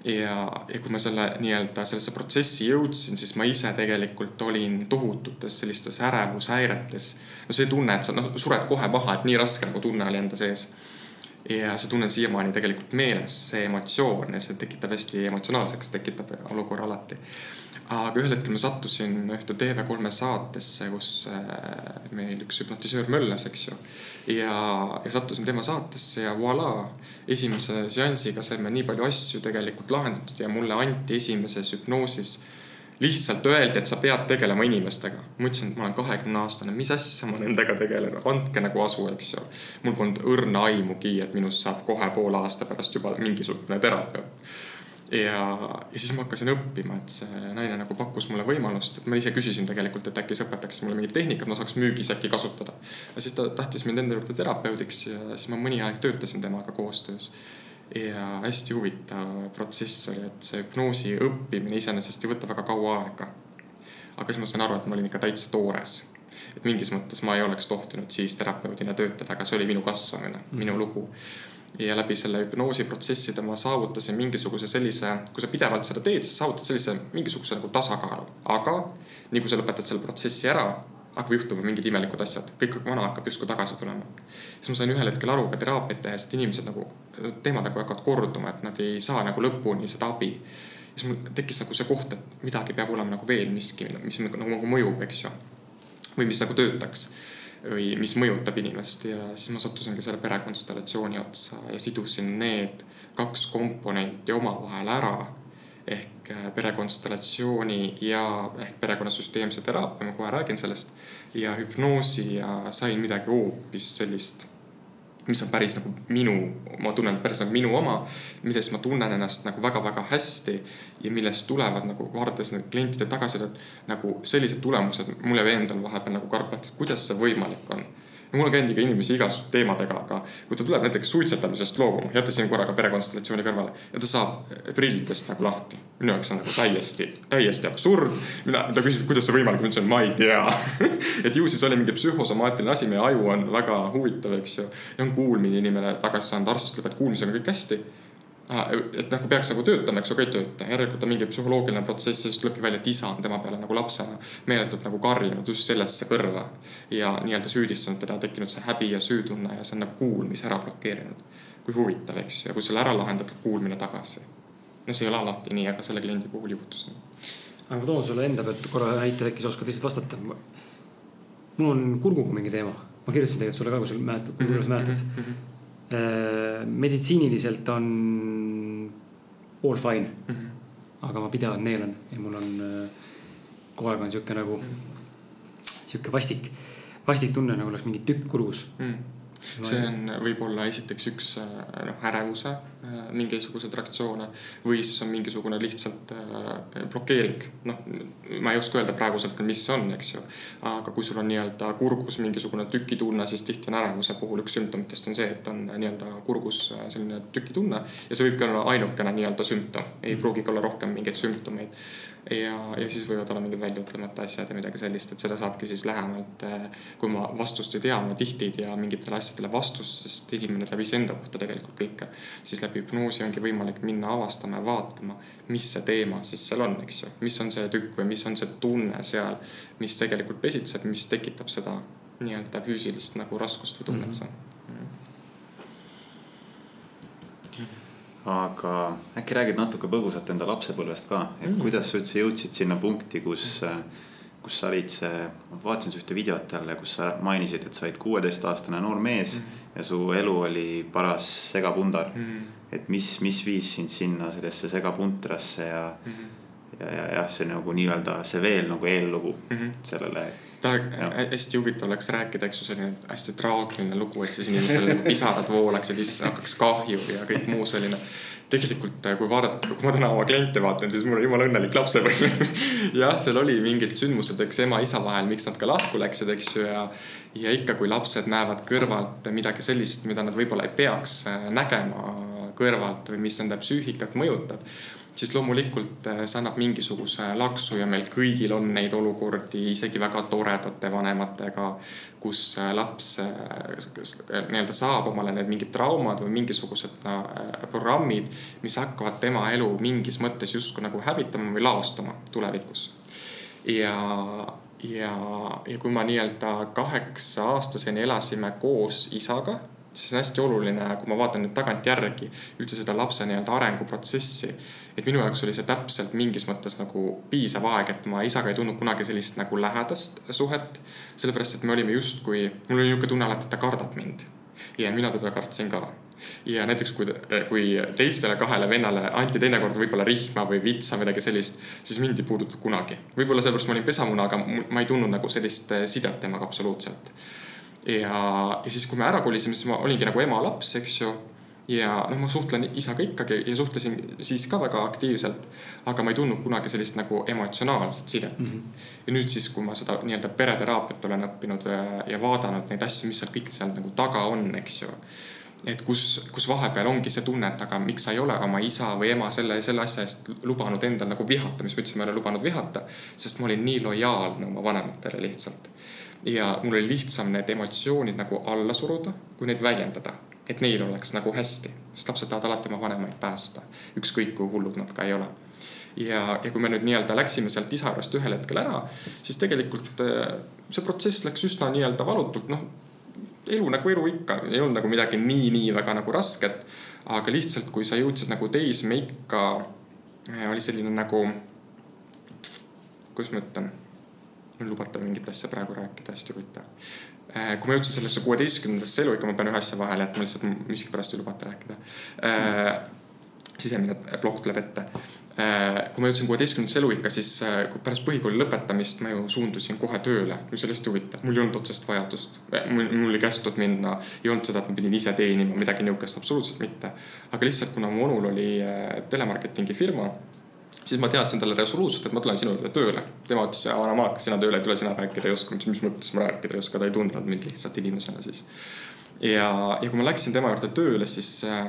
ja, ja kui ma selle nii-öelda sellesse protsessi jõudsin, siis ma ise tegelikult olin tohututes sellistes ärevushäiretes. no see tunne, et sa noh, sured kohe maha, et nii raske nagu tunne oli enda sees. ja see tunne on siiamaani tegelikult meeles, see emotsioon ja see tekitab hästi emotsionaalseks, tekitab olukorra alati aga ühel hetkel ma sattusin ühte TV3 saatesse, kus äh, meil üks hüpnotisöör möllas, eks ju. Ja, ja sattusin tema saatesse ja voilà, esimese seansiga saime nii palju asju tegelikult lahendatud ja mulle anti esimeses hüpnoosis lihtsalt öeldi, et sa pead tegelema inimestega. ma ütlesin, et ma olen kahekümne aastane, mis asja ma nendega tegelen, andke nagu asu, eks ju. mul polnud õrna aimugi, et minust saab kohe poole aasta pärast juba mingisugune terapeut ja, ja siis ma hakkasin õppima, et see naine nagu pakkus mulle võimalust, et ma ise küsisin tegelikult, et äkki sa õpetaks mulle mingit tehnikat, ma saaks müügis äkki kasutada. ja siis ta tahtis mind enda juurde terapeudiks ja siis ma mõni aeg töötasin temaga koostöös. ja hästi huvitav protsess oli, et see hüpnoosi õppimine iseenesest ei võta väga kaua aega. aga siis ma sain aru, et ma olin ikka täitsa toores et mingis mõttes ma ei oleks tohtinud siis terapeudina töötada, aga see oli minu kasvamine mm, minu lugu ja läbi selle hüpnoosiprotsesside ma saavutasin mingisuguse sellise, kui sa pidevalt seda teed, sa saavutad sellise mingisuguse nagu tasakaalu, aga nii kui sa lõpetad selle protsessi ära, hakkab juhtuma mingid imelikud asjad, kõik vana hakkab justkui tagasi tulema. siis ma sain ühel hetkel aru ka teraapiat tehes, et inimesed nagu, teemad nagu hakkavad korduma, et nad ei saa nagu lõpuni seda abi. siis mul tekkis nagu see koht, et midagi peab olema nagu veel miski, mis nagu, nagu mõjub, eks ju. või mis nagu töötaks või mis mõjutab inimest ja siis ma sattusingi selle perekonstellatsiooni otsa ja sidusin need kaks komponenti omavahel ära ehk äh, perekonstellatsiooni ja ehk perekonnasüsteemse teraapia, ma kohe räägin sellest. ja hüpnoosi ja sain midagi hoopis sellist, mis on päris nagu minu, ma tunnen päris nagu minu oma. milles ma tunnen ennast nagu väga-väga hästi ja millest tulevad nagu vaadates need klientide tagasisidet nagu sellised tulemused, mul jääb endal vahepeal nagu karp lahti, et kuidas see võimalik on mul on käinud ikka inimesi igasuguste teemadega, aga kui ta tuleb näiteks suitsetamisest loobuma, jättes siin korraga perekonstellatsiooni kõrvale ja ta saab prillidest nagu lahti. minu jaoks on nagu täiesti, täiesti absurd. mina, ta küsib, kuidas see võimalik on, ma ütlesin, ma ei tea et ju siis oli mingi psühhosomaatiline asi, meie aju on väga huvitav, eks ju. ja on kuulmine inimene tagasi saanud, arst ütleb, et kuulmisega on kõik hästi et nagu peaks nagu töötama, eks ju, aga ei tööta. järelikult on mingi psühholoogiline protsess ja siis tulebki välja, et isa on tema peale nagu lapsena meeletult nagu karjunud just sellesse kõrva. ja nii-öelda süüdistanud teda, tekkinud see häbi ja süütunne ja see on nagu kuulmise ära blokeerinud. kui huvitav, eks ju, ja kui selle ära lahendatud kuulmine tagasi. no see ei ole alati nii, aga selle kliendi puhul juhtus nii. aga ma toon sulle enda pealt korra näite, äkki sa oskad lihtsalt vastata. mul on kurguga mingi teema, ma kirjutasin tegelikult sulle ka, kui sa mäletad, kui sa mäletad mm. -hmm meditsiiniliselt on all fine mm. -hmm. aga ma pidevalt neelan ja mul on äh, kogu aeg on sihuke nagu, sihuke vastik, vastik tunne nagu oleks mingi tükk kurus mm see on võib-olla esiteks üks äh, noh, ärevuse äh, mingisuguseid reaktsioone või siis on mingisugune lihtsalt äh, blokeering. noh, ma ei oska öelda praeguselt, mis see on, eks ju. aga kui sul on nii-öelda kurgus mingisugune tükitunne, siis tihti on ärevuse puhul üks sümptomitest on see, et on nii-öelda kurgus selline tükitunne ja see võibki olla ainukene nii-öelda sümptom, ei pruugigi olla rohkem mingeid sümptomeid ja, ja siis võivad olla mingid väljaütlemata asjad ja midagi sellist, et seda saabki siis lähemalt, eh, kui ma vastust ei tea, ma tihti ei tea mingitele asjadele vastust, sest inimene teab iseenda kohta tegelikult kõike. siis läbi hüpnoosi ongi võimalik minna avastama ja vaatama, mis see teema siis seal on, eks ju. mis on see tükk või mis on see tunne seal, mis tegelikult pesitseb, mis tekitab seda nii-öelda füüsilist nagu raskust või tunnet seal mm -hmm aga äkki räägid natuke põgusalt enda lapsepõlvest ka, et mm. kuidas sa üldse jõudsid sinna punkti, kus, kus sa olid see, ma vaatasin ühte videot jälle, kus sa mainisid, et sa olid kuueteistaastane noor mees mm. ja su elu oli paras segapundar mm.. et mis, mis viis sind sinna sellesse segapuntrasse ja mm., ja, ja jah, see nagu nii-öelda see veel nagu eellugu mm -hmm. sellele hästi huvitav oleks rääkida, eks ju, selline hästi traagiline lugu, et siis inimesel nagu pisarad voolaksid ja siis hakkaks kahju ja kõik muu selline. tegelikult, kui vaadata, kui ma täna oma kliente vaatan, siis mul on jumala õnnelik lapsepõlv jah, seal oli mingid sündmused, eks ema-isa vahel, miks nad ka lahku läksid, eks ju, ja. ja ikka, kui lapsed näevad kõrvalt midagi sellist, mida nad võib-olla ei peaks äh, nägema kõrvalt või mis nende psüühikat mõjutab siis loomulikult äh, see annab mingisuguse laksu ja meil kõigil on neid olukordi isegi väga toredate vanematega, kus äh, laps äh, nii-öelda saab omale need mingid traumad või mingisugused no, programmid, mis hakkavad tema elu mingis mõttes justkui nagu hävitama või laostama tulevikus. ja, ja, ja kui ma nii-öelda kaheksa aastaseni elasime koos isaga siis on hästi oluline, kui ma vaatan nüüd tagantjärgi üldse seda lapse nii-öelda arenguprotsessi et minu jaoks oli see täpselt mingis mõttes nagu piisav aeg, et ma isaga ei tundnud kunagi sellist nagu lähedast suhet. sellepärast, et me olime justkui, mul oli niisugune tunne alati, et ta kardab mind ja mina teda kartsin ka ja näiteks kui, kui teistele kahele vennale anti teinekord võib-olla rihma või vitsa, midagi sellist, siis mind ei puudutatud kunagi. võib-olla sellepärast ma olin pesamuna, aga ma ei tundnud nagu sellist sidet temaga absoluutselt. Ja, ja siis, kui me ära kolisime, siis ma olingi nagu ema laps, eks ju ja noh, ma suhtlen isaga ikkagi ja suhtlesin siis ka väga aktiivselt. aga ma ei tundnud kunagi sellist nagu emotsionaalset sidet mm. -hmm. ja nüüd siis, kui ma seda nii-öelda pereteraapiat olen õppinud ja, äh, ja vaadanud neid asju, mis seal kõik seal nagu taga on, eks ju. et kus, kus vahepeal ongi see tunne, et aga miks sa ei ole oma isa või ema selle, selle asja eest lubanud endal nagu vihata, mis ma ütlesin, ma ei ole lubanud vihata. sest ma olin nii lojaalne oma vanematele lihtsalt. Ja mul oli lihtsam need emotsioonid nagu alla suruda, kui neid väljendada et neil oleks nagu hästi, sest lapsed tahavad alati oma vanemaid päästa, ükskõik kui hullud nad ka ei ole. ja, ja kui me nüüd nii-öelda läksime sealt isa juurest ühel hetkel ära, siis tegelikult äh, see protsess läks üsna nii-öelda valutult, noh. elu nagu elu ikka, ei olnud nagu midagi nii, nii väga nagu rasket. aga lihtsalt, kui sa jõudsid nagu teismeikka, äh, oli selline nagu, kuidas ma ütlen lubate mingit asja praegu rääkida, hästi huvitav. Äh, kui ma jõudsin sellesse kuueteistkümnendasse eluikka, ma pean ühe asja vahele jätma, lihtsalt miskipärast ei lubata rääkida. sisemine plokk tuleb ette Äh, kui ma jõudsin kuueteistkümnendasse eluikka, siis pärast põhikooli lõpetamist ma ju suundusin kohe tööle, mis oli hästi huvitav, mul ei olnud otsest vajadust. mul, oli kästud minna, ei olnud seda, et ma pidin ise teenima midagi niukest, absoluutselt mitte. aga lihtsalt, kuna mu onul oli telemarketingi firma, siis ma teadsin talle resoluutselt, et ma tulen sinu juurde tööle. tema ütles, vana Mark, sina tööle ei tule, sina rääkida ei oska. mis mõttes ma rääkida ei oska, ta ei tundnud mind lihtsalt inimesena siis. ja, ja kui ma läksin tema juurde tööle, siis äh,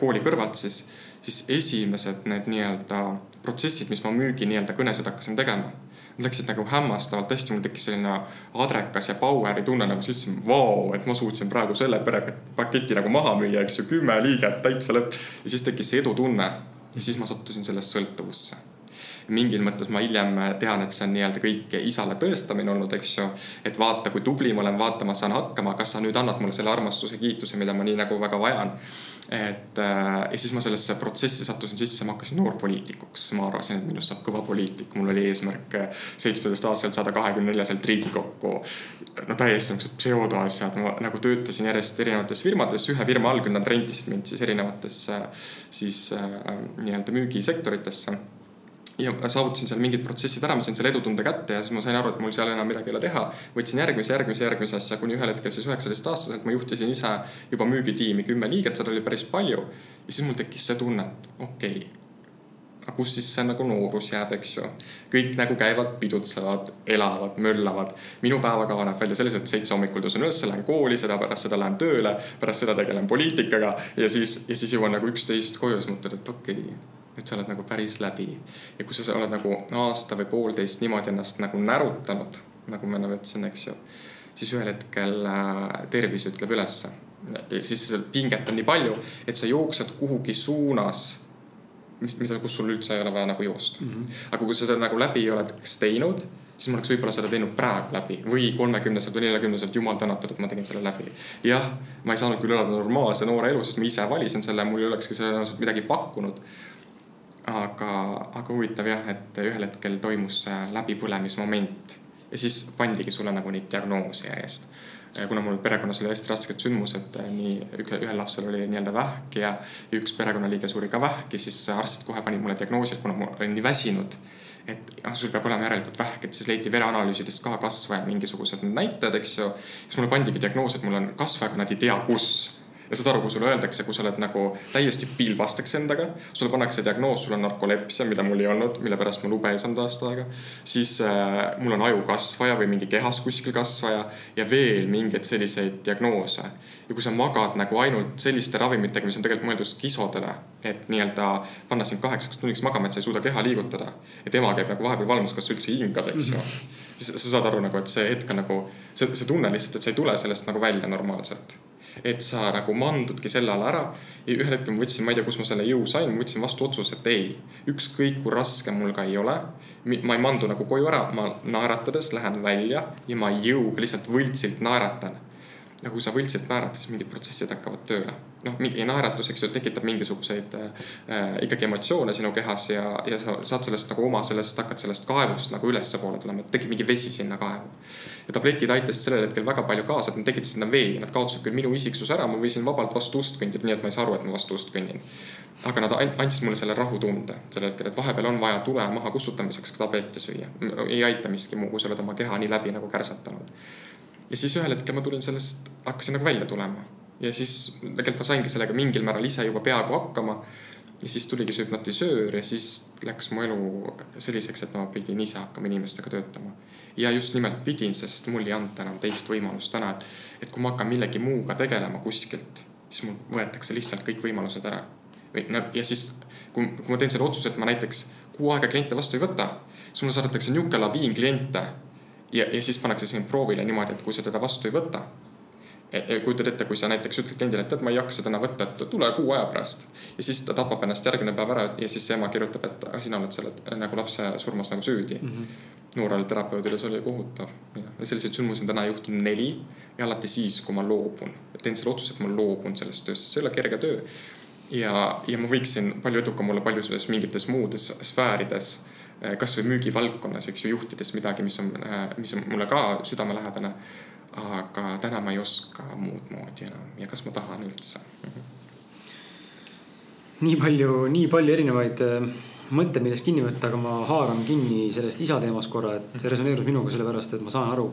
kooli kõrvalt, siis siis esimesed need nii-öelda protsessid, mis ma müügi nii-öelda kõnesid hakkasin tegema. Nad läksid nagu hämmastavalt hästi, mul tekkis selline adrekas ja power'i tunne nagu siis, vau, et ma suutsin praegu selle perepaketi nagu maha müüa, eks ju, kümme liiget, täitsa lõpp. ja siis tekkis see edutunne ja siis ma sattusin sellest sõltuvusse mingil mõttes ma hiljem tean, et see on nii-öelda kõik isale tõestamine olnud, eks ju. et vaata, kui tubli ma olen, vaata, ma saan hakkama, kas sa nüüd annad mulle selle armastuse, kiituse, mida ma nii nagu väga vajan? Et äh, ja siis ma sellesse protsessi sattusin sisse, ma hakkasin noorpoliitikuks, ma arvasin, et minust saab kõva poliitik, mul oli eesmärk äh, seitsmeteistaastaselt saada kahekümne neljaselt Riigikokku. no täiesti niisugused pseudoasjad, ma nagu töötasin järjest erinevates firmades, ühe firma all küll nad rentisid mind siis erinevatesse siis äh, nii-öelda müügisektoritesse ja saavutasin seal mingid protsessid ära, ma sain selle edutunde kätte ja siis ma sain aru, et mul seal enam midagi ei ole teha. võtsin järgmise, järgmise, järgmise asja, kuni ühel hetkel siis üheksateistaastaselt ma juhtisin ise juba müügitiimi, kümme liiget, seda oli päris palju. ja siis mul tekkis see tunne, et okei okay, aga kus siis see nagu noorus jääb, eks ju. kõik nagu käivad, pidutsevad, elavad, möllavad. minu päevakava näeb välja selliselt, seitse hommikul tõusen üles, lähen kooli, seda pärast seda lähen tööle, pärast seda tegelen poliitikaga ja siis, ja siis jõuan nagu üksteist koju ja siis mõtled, et okei okay et sa oled nagu päris läbi. ja kui sa oled nagu aasta või poolteist niimoodi ennast nagu närutanud, nagu ma enne ütlesin, eks ju, siis ühel hetkel äh, tervis ütleb ülesse. siis pinget on nii palju, et sa jooksed kuhugi suunas, mis, mida, kus sul üldse ei ole vaja nagu joosta mm. -hmm. aga kui sa seda nagu läbi oleks teinud siis ma oleks võib-olla seda teinud praegu läbi või kolmekümneselt või neljakümneselt, jumal tänatud, et ma tegin selle läbi. jah, ma ei saanud küll elada normaalse noore elu, sest ma ise valisin selle, mul ei olekski selle midagi pakkunud aga, aga huvitav jah, et ühel hetkel toimus läbipõlemismoment ja siis pandigi sulle nagu neid diagnoose järjest. kuna mul perekonnas oli hästi rasked sündmused, nii ühel lapsel oli nii-öelda vähk ja üks perekonnaliige suri ka vähki, siis arstid kohe panid mulle diagnoosi, et kuna ma olin nii väsinud, et ah, sul peab olema järelikult vähk, et siis leiti vereanalüüsidest ka kasvaja mingisugused näitajad, eks ju. siis mulle pandigi diagnoos, et mul on kasvaja, aga nad ei tea, kus ja saad aru, kui sulle öeldakse, kui sa oled nagu täiesti pilbasteks endaga, sulle pannakse diagnoos, sul on narkolepsia, mida mul ei olnud, mille pärast ma lube ei saanud aasta aega. siis äh, mul on ajukasvaja või mingi kehas kuskil kasvaja ja veel mingeid selliseid diagnoose. ja kui sa magad nagu ainult selliste ravimitega, mis on tegelikult mõeldud skisodele, et nii-öelda panna sind kaheksaks tunniks magama, et sa ei suuda keha liigutada. et ema käib nagu vahepeal valmas, kas sa üldse hingad, eks ju mm -hmm. siis sa saad aru nagu, et see hetk on nagu, see, see tunne lihtsalt, et sa ei tule sellest nagu välja normaalselt et sa nagu mandudki selle alla ära. ja ühel hetkel ma võtsin, ma ei tea, kust ma selle jõu sain, ma võtsin vastu otsuse, et ei, ükskõik kui raske mul ka ei ole. ma ei mandu nagu koju ära, ma naeratades lähen välja ja ma jõuga lihtsalt võltsilt naeratan. ja kui sa võltsilt naeratad, siis mingid protsessid hakkavad tööle noh, mingi naeratus, eks ju, tekitab mingisuguseid äh, ikkagi emotsioone sinu kehas ja, ja sa saad sellest nagu oma sellest, hakkad sellest kaevust nagu ülespoole tulema, et tekib mingi vesi sinna kaevu ja tabletid aitasid sellel hetkel väga palju kaasa, et nad tekitasid sinna vee, nad kaotasid küll minu isiksuse ära, ma võisin vabalt vastu ust kõndida, nii et ma ei saa aru, et ma vastu ust kõnnin. aga nad andsid mulle selle rahutunde sellel hetkel, et vahepeal on vaja tule maha kustutamiseks tablette süüa. ei aita miski muu, kui sa oled oma keha nii läbi nagu kärsatanud. ja siis ühel hetkel ma tulin sellest, hakkasin nagu välja tulema ja siis tegelikult ma saingi sellega mingil määral ise juba peaaegu hakkama ja siis tuligi see hüpnotisöör ja siis läks mu elu selliseks, et ma pidin ise hakkama inimestega töötama ja just nimelt pidin, sest mul ei anta enam teist võimalust täna, et, et kui ma hakkan millegi muuga tegelema kuskilt, siis mul võetakse lihtsalt kõik võimalused ära. või no ja siis, kui, kui ma teen selle otsuse, et ma näiteks kuu aega kliente vastu ei võta, siis mulle saadetakse niisugune laviin kliente ja, ja siis pannakse sind proovile niimoodi, et kui sa teda vastu ei võta kujutad ette, kui sa näiteks ütled kliendile, et tead, ma ei jaksa täna võtta, et tule kuu aja pärast. ja siis ta tapab ennast järgmine päev ära ja siis ema kirjutab, et sina oled selle nagu lapse surmas nagu süüdi mm. -hmm. Noorele terapeudile see oli kohutav. selliseid sündmusi on täna juhtunud neli ja alati siis, kui ma loobun, teen selle otsuse, et ma loobun sellest tööst, see ei ole kerge töö. ja, ja ma võiksin palju edukam olla paljudes mingites muudes sfäärides kasvõi müügivaldkonnas, eks ju, juhtides midagi, mis on, mis on mulle ka südamelähedane aga täna ma ei oska muud moodi enam ja kas ma tahan üldse. -hmm. nii palju, nii palju erinevaid äh, mõtteid, millest kinni võtta, aga ma haaran kinni sellest isa teemast korra, et see resoneerus minuga sellepärast, et ma saan aru.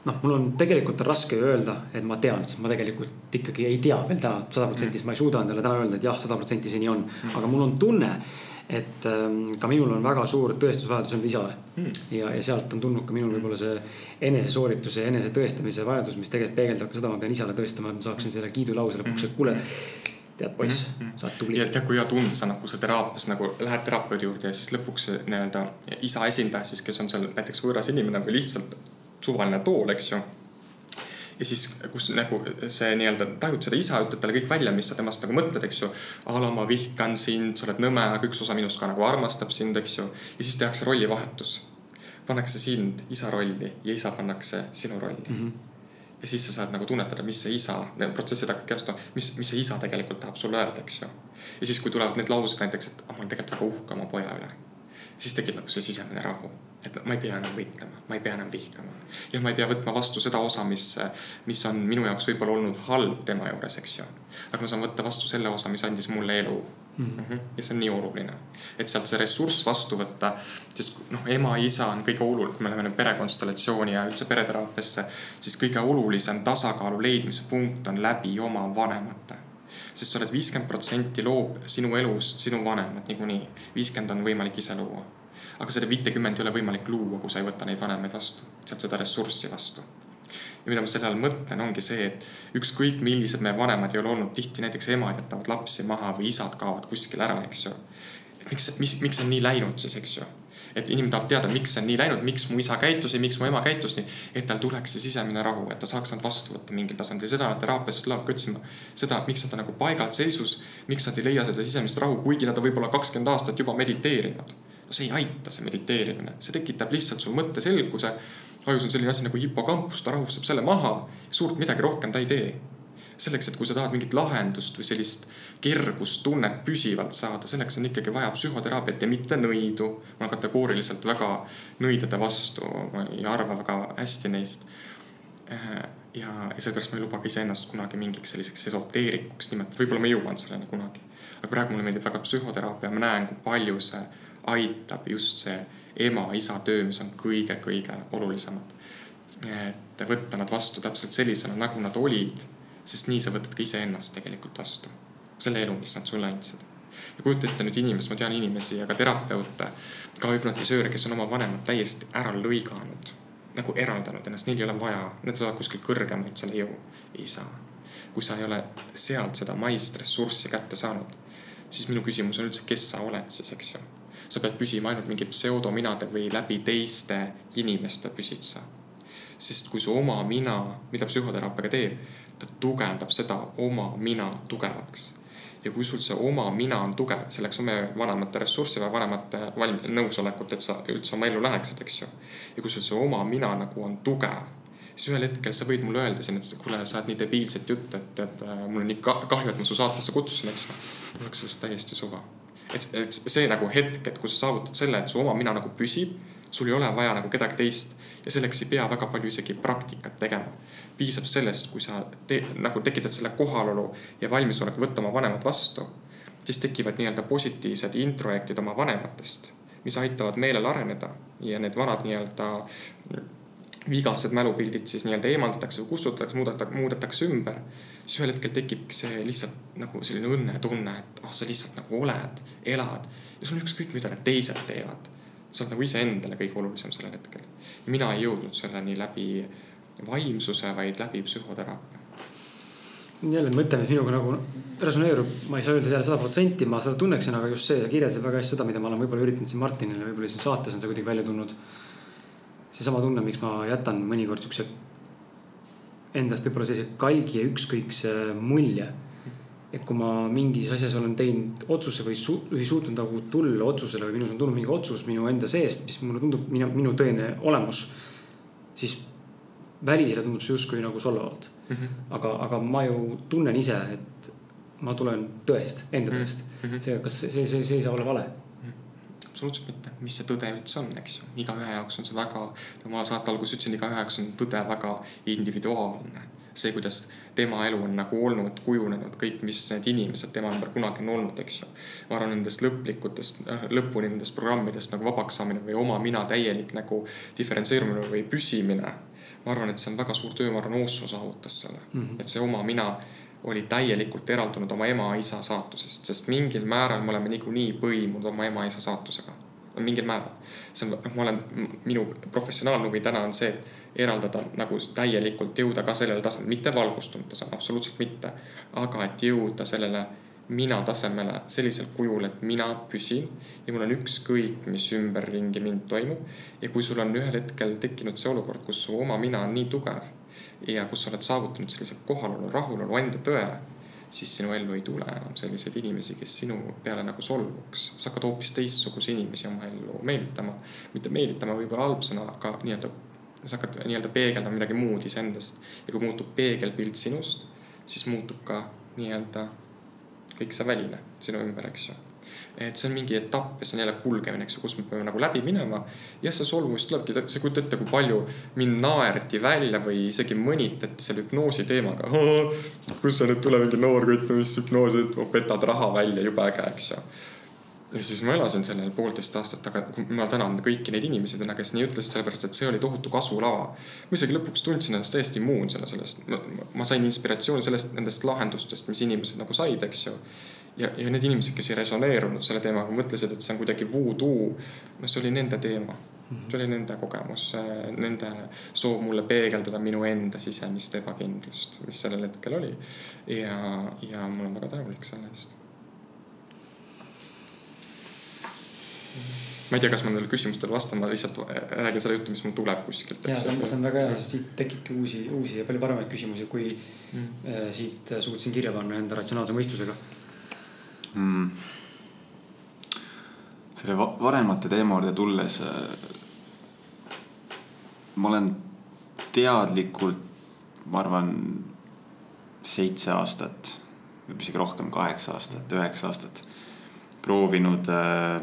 noh, mul on tegelikult on raske öelda, et ma tean, sest ma tegelikult ikkagi ei tea veel täna sada protsenti, sest ma ei suuda endale täna öelda, et jah, sada protsenti see nii on. aga mul on tunne et ähm, ka minul on väga suur tõestusvajadus enda isale mm.. ja, ja sealt on tulnud ka minul võib-olla see enesesoorituse enesetõestamise vajadus, mis tegelikult peegeldab ka seda, ma pean isale tõestama, et ma saaksin selle kiidulause lõpuks, et kuule tead poiss mm, -hmm. sa oled tubli. ja tead, kui hea tunde sa nagu sa teraapias nagu lähed terapeudi juurde ja siis lõpuks nii-öelda isa esindaja siis, kes on seal näiteks võõras inimene või lihtsalt suvaline tool, eks ju ja siis, kus nagu see nii-öelda tajud seda isa, ütled talle kõik välja, mis sa temast nagu mõtled, eks ju. a la ma vihkan sind, sa oled nõme, aga üks osa minust ka nagu armastab sind, eks ju. ja siis tehakse rollivahetus. pannakse sind isa rolli ja isa pannakse sinu rolli mm. -hmm ja siis sa saad nagu tunnetada, mis see isa, protsessid hakkavad kestma, mis, mis see isa tegelikult tahab sulle öelda, eks ju. ja siis, kui tulevad need laused näiteks, et ah, ma olen tegelikult väga uhke oma poja üle, siis tekib nagu see sisemine rahu et ma ei pea enam võitlema, ma ei pea enam vihkama. jah, ma ei pea võtma vastu seda osa, mis, mis on minu jaoks võib-olla olnud halb tema juures, eks ju. aga ma saan võtta vastu selle osa, mis andis mulle elu mm. -hmm. ja see on nii oluline, et sealt see ressurss vastu võtta, sest noh, ema-isa on kõige olulisem, kui me läheme nüüd perekonstellatsiooni ja üldse pereteraapiasse, siis kõige olulisem tasakaalu leidmise punkt on läbi oma vanemate sest sa oled viiskümmend protsenti loob sinu elust sinu vanemad niikuinii, viiskümmend on võimalik ise luua aga seda viitekümmet ei ole võimalik luua, kui sa ei võta neid vanemaid vastu, sealt seda ressurssi vastu. Ja mida ma selle all mõtlen, ongi see, et ükskõik millised meie vanemad ei ole olnud, tihti näiteks emad jätavad lapsi maha või isad kaovad kuskile ära, eks ju. miks, mis, miks on nii läinud siis, eks ju et inimene tahab teada, miks see on nii läinud, miks mu isa käitus ja miks mu ema käitus nii. et tal tuleks see sisemine rahu, et ta saaks nad vastu võtta mingil tasandil, seda nad teraapias tulevadki otsima. seda, miks nad on nagu paigalseisus, miks nad ei leia seda sisemist rahu, kuigi nad on võib-olla kakskümmend aastat juba mediteerinud see ei aita, see mediteerimine, see tekitab lihtsalt sul mõtteselguse. Ajus on selline asi nagu hipokampus, ta rahustab selle maha, suurt midagi rohkem ta ei tee. selleks, et kui sa tahad mingit lahendust või sellist kergustunnet püsivalt saada, selleks on ikkagi vaja psühhoteraapiat ja mitte nõidu. ma olen kategooriliselt väga nõidade vastu, ma ei arva väga hästi neist äh, ja, ja sellepärast ma ei luba ka iseennast kunagi mingiks selliseks esoteerikuks nimetada, võib-olla ma jõuan selleni kunagi. aga praegu mulle meeldib väga psühhoteraapia, ma näen, kui palju see aitab just see ema-isa töö, mis on kõige-kõige olulisemad. et võtta nad vastu täpselt sellisena, nagu nad olid, sest nii sa võtad ka iseennast tegelikult vastu. selle elu, mis nad sulle andsid. ja kujuta ette nüüd inimest, ma tean inimesi ja ka terapeute, ka hüpnotisööre, kes on oma vanemad täiesti ära lõiganud. nagu eraldanud ennast, neil ei ole vaja, nad saavad kuskilt kõrgemaid selle jõu. ei saa. kui sa ei ole sealt seda maist ressurssi kätte saanud, siis minu küsimus on üldse, kes sa oled siis, eks ju sa pead püsima ainult mingi pseudominade või läbi teiste inimeste püsid sa. sest kui su oma mina, mida psühhoteraapiaga teeb, ta tugevdab seda oma mina tugevaks. ja kui sul see oma mina on tugev, selleks on meie vanemate ressurssi vaja, vanemate valm-, nõusolekut, et sa üldse oma ellu läheksid, eks ju. ja kui sul see oma mina nagu on tugev siis ühel hetkel sa võid mulle öelda siin, et kuule, sa ajad nii debiilset juttu, et, et äh, mul on nii kahju, et ma su saatesse kutsusin, eks. mul oleks sellest täiesti suva et, et see nagu hetk, et kus sa saavutad selle, et su oma mina nagu püsib, sul ei ole vaja nagu kedagi teist ja selleks ei pea väga palju isegi praktikat tegema. piisab sellest, kui sa te, nagu tekitad selle kohalolu ja valmisoleku võtta oma vanemad vastu, siis tekivad nii-öelda positiivsed introjektid oma vanematest, mis aitavad meelel areneda ja need vanad nii-öelda vigased mälupildid siis nii-öelda eemaldatakse või kustutatakse, muudetakse, muudetakse ümber siis ühel hetkel tekib see lihtsalt nagu selline õnnetunne, et ah sa lihtsalt nagu oled, elad ja sul on ükskõik, mida need teised teevad. sa oled nagu iseendale kõige olulisem sellel hetkel. mina ei jõudnud selleni läbi vaimsuse, vaid läbi psühhoteraapia. jälle mõte, mis minuga nagu resoneerub, ma ei saa öelda jälle sada protsenti, ma seda tunneksin, aga just see, sa kirjeldasid väga hästi seda, mida ma olen võib-olla üritanud siin Martinile, võib-olla siin saates on see kuidagi välja tulnud. seesama tunne, miks ma jätan mõnikord siukse endast võib-olla sellise kalgi ja ükskõikse mulje. et kui ma mingis asjas olen teinud otsuse või, su või suutnud nagu tulla otsusele või minus on tulnud mingi otsus minu enda seest, mis mulle tundub minu, minu tõeline olemus. siis välisele tundub see justkui nagu solvavalt mm. -hmm. aga, aga ma ju tunnen ise, et ma tulen tõest, enda tõest mm. -hmm. see, kas see, see, see ei saa olla vale absoluutselt mitte, mis see tõde üldse on, eks ju, igaühe jaoks on see väga, nagu ma saate alguses ütlesin, igaühe jaoks on tõde väga individuaalne. see, kuidas tema elu on nagu olnud, kujunenud, kõik, mis need inimesed tema ümber kunagi on olnud, eks ju. ma arvan, nendest lõplikutest, noh, lõpuni nendest programmidest nagu vabaks saamine või oma mina täielik nagu diferentseerumine või püsimine. ma arvan, et see on väga suur töö, ma arvan, Osso saavutas selle mm, -hmm. et see oma mina oli täielikult eraldunud oma ema-isa saatusest, sest mingil määral me oleme niikuinii põimunud oma ema-isa saatusega. mingil määral. see on, noh, ma olen, minu professionaalne huvi täna on see, eraldada nagu täielikult, jõuda ka sellele tasemele, mitte valgustunud tasemele, absoluutselt mitte. aga et jõuda sellele mina tasemele sellisel kujul, et mina püsin ja mul on ükskõik, mis ümberringi mind toimub. ja kui sul on ühel hetkel tekkinud see olukord, kus su oma mina on nii tugev ja kus sa oled saavutanud sellise kohalolu, rahulolu enda tõe, siis sinu ellu ei tule enam selliseid inimesi, kes sinu peale nagu solvuks. sa hakkad hoopis teistsuguseid inimesi oma ellu meelitama, mitte meelitama võib-olla halb sõna, aga nii-öelda sa hakkad nii-öelda peegeldama midagi muud iseendast. Ja kui muutub peegelpilt sinust, siis muutub ka nii-öelda kõik see väline sinu ümber, eks ju et see on mingi etapp ja see on jälle kulgemine, eks ju, kus me peame nagu läbi minema. jah, see solvumus tulebki, sa kujutad ette, kui palju mind naerdi välja või isegi mõnitati selle hüpnoosi teemaga. kus sa nüüd tule mingi noor kutt, mis hüpnoosi, petad raha välja, jube äge, eks ju ja siis ma elasin sellel poolteist aastat, aga ma tänan kõiki neid inimesi täna, kes nii ütlesid, sellepärast et see oli tohutu kasulava. ma isegi lõpuks tundsin ennast täiesti immuunsena sellest, ma sain inspiratsiooni sellest, nendest lahendustest, mis inimesed nagu said, eks ju ja, ja need inimesed, kes ei resoneerunud selle teemaga, mõtlesid, et see on kuidagi voodoo. no see oli nende teema, see oli nende kogemus, nende soov mulle peegeldada minu enda sisemist ebakindlust, mis sellel hetkel oli. ja, ja ma olen väga tänulik selle eest. ma ei tea, kas ma nendele küsimustele vastan, ma lihtsalt räägin selle juttu, mis mul tuleb kuskilt. ja see on, see on väga hea, sest siit tekibki uusi, uusi ja palju paremaid küsimusi, kui mm. Äh, siit suutsin kirja panna enda ratsionaalse mõistusega mm,. selle vanemate teema juurde tulles. Äh, ma olen teadlikult, ma arvan, seitse aastat, võib isegi rohkem, kaheksa aastat, üheksa aastat proovinud äh,,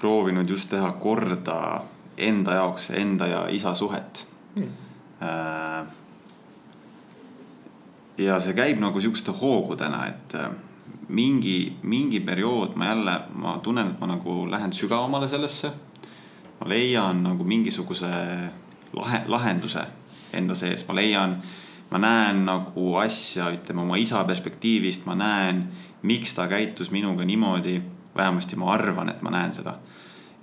proovinud just teha korda enda jaoks, enda ja isa suhet mm.. Äh, ja see käib nagu sihukeste hoogudena, et äh, mingi, mingi periood ma jälle, ma tunnen, et ma nagu lähen sügavamale sellesse. ma leian nagu mingisuguse lahe, lahenduse enda sees, ma leian, ma näen nagu asja, ütleme oma isa perspektiivist, ma näen, miks ta käitus minuga niimoodi. vähemasti ma arvan, et ma näen seda.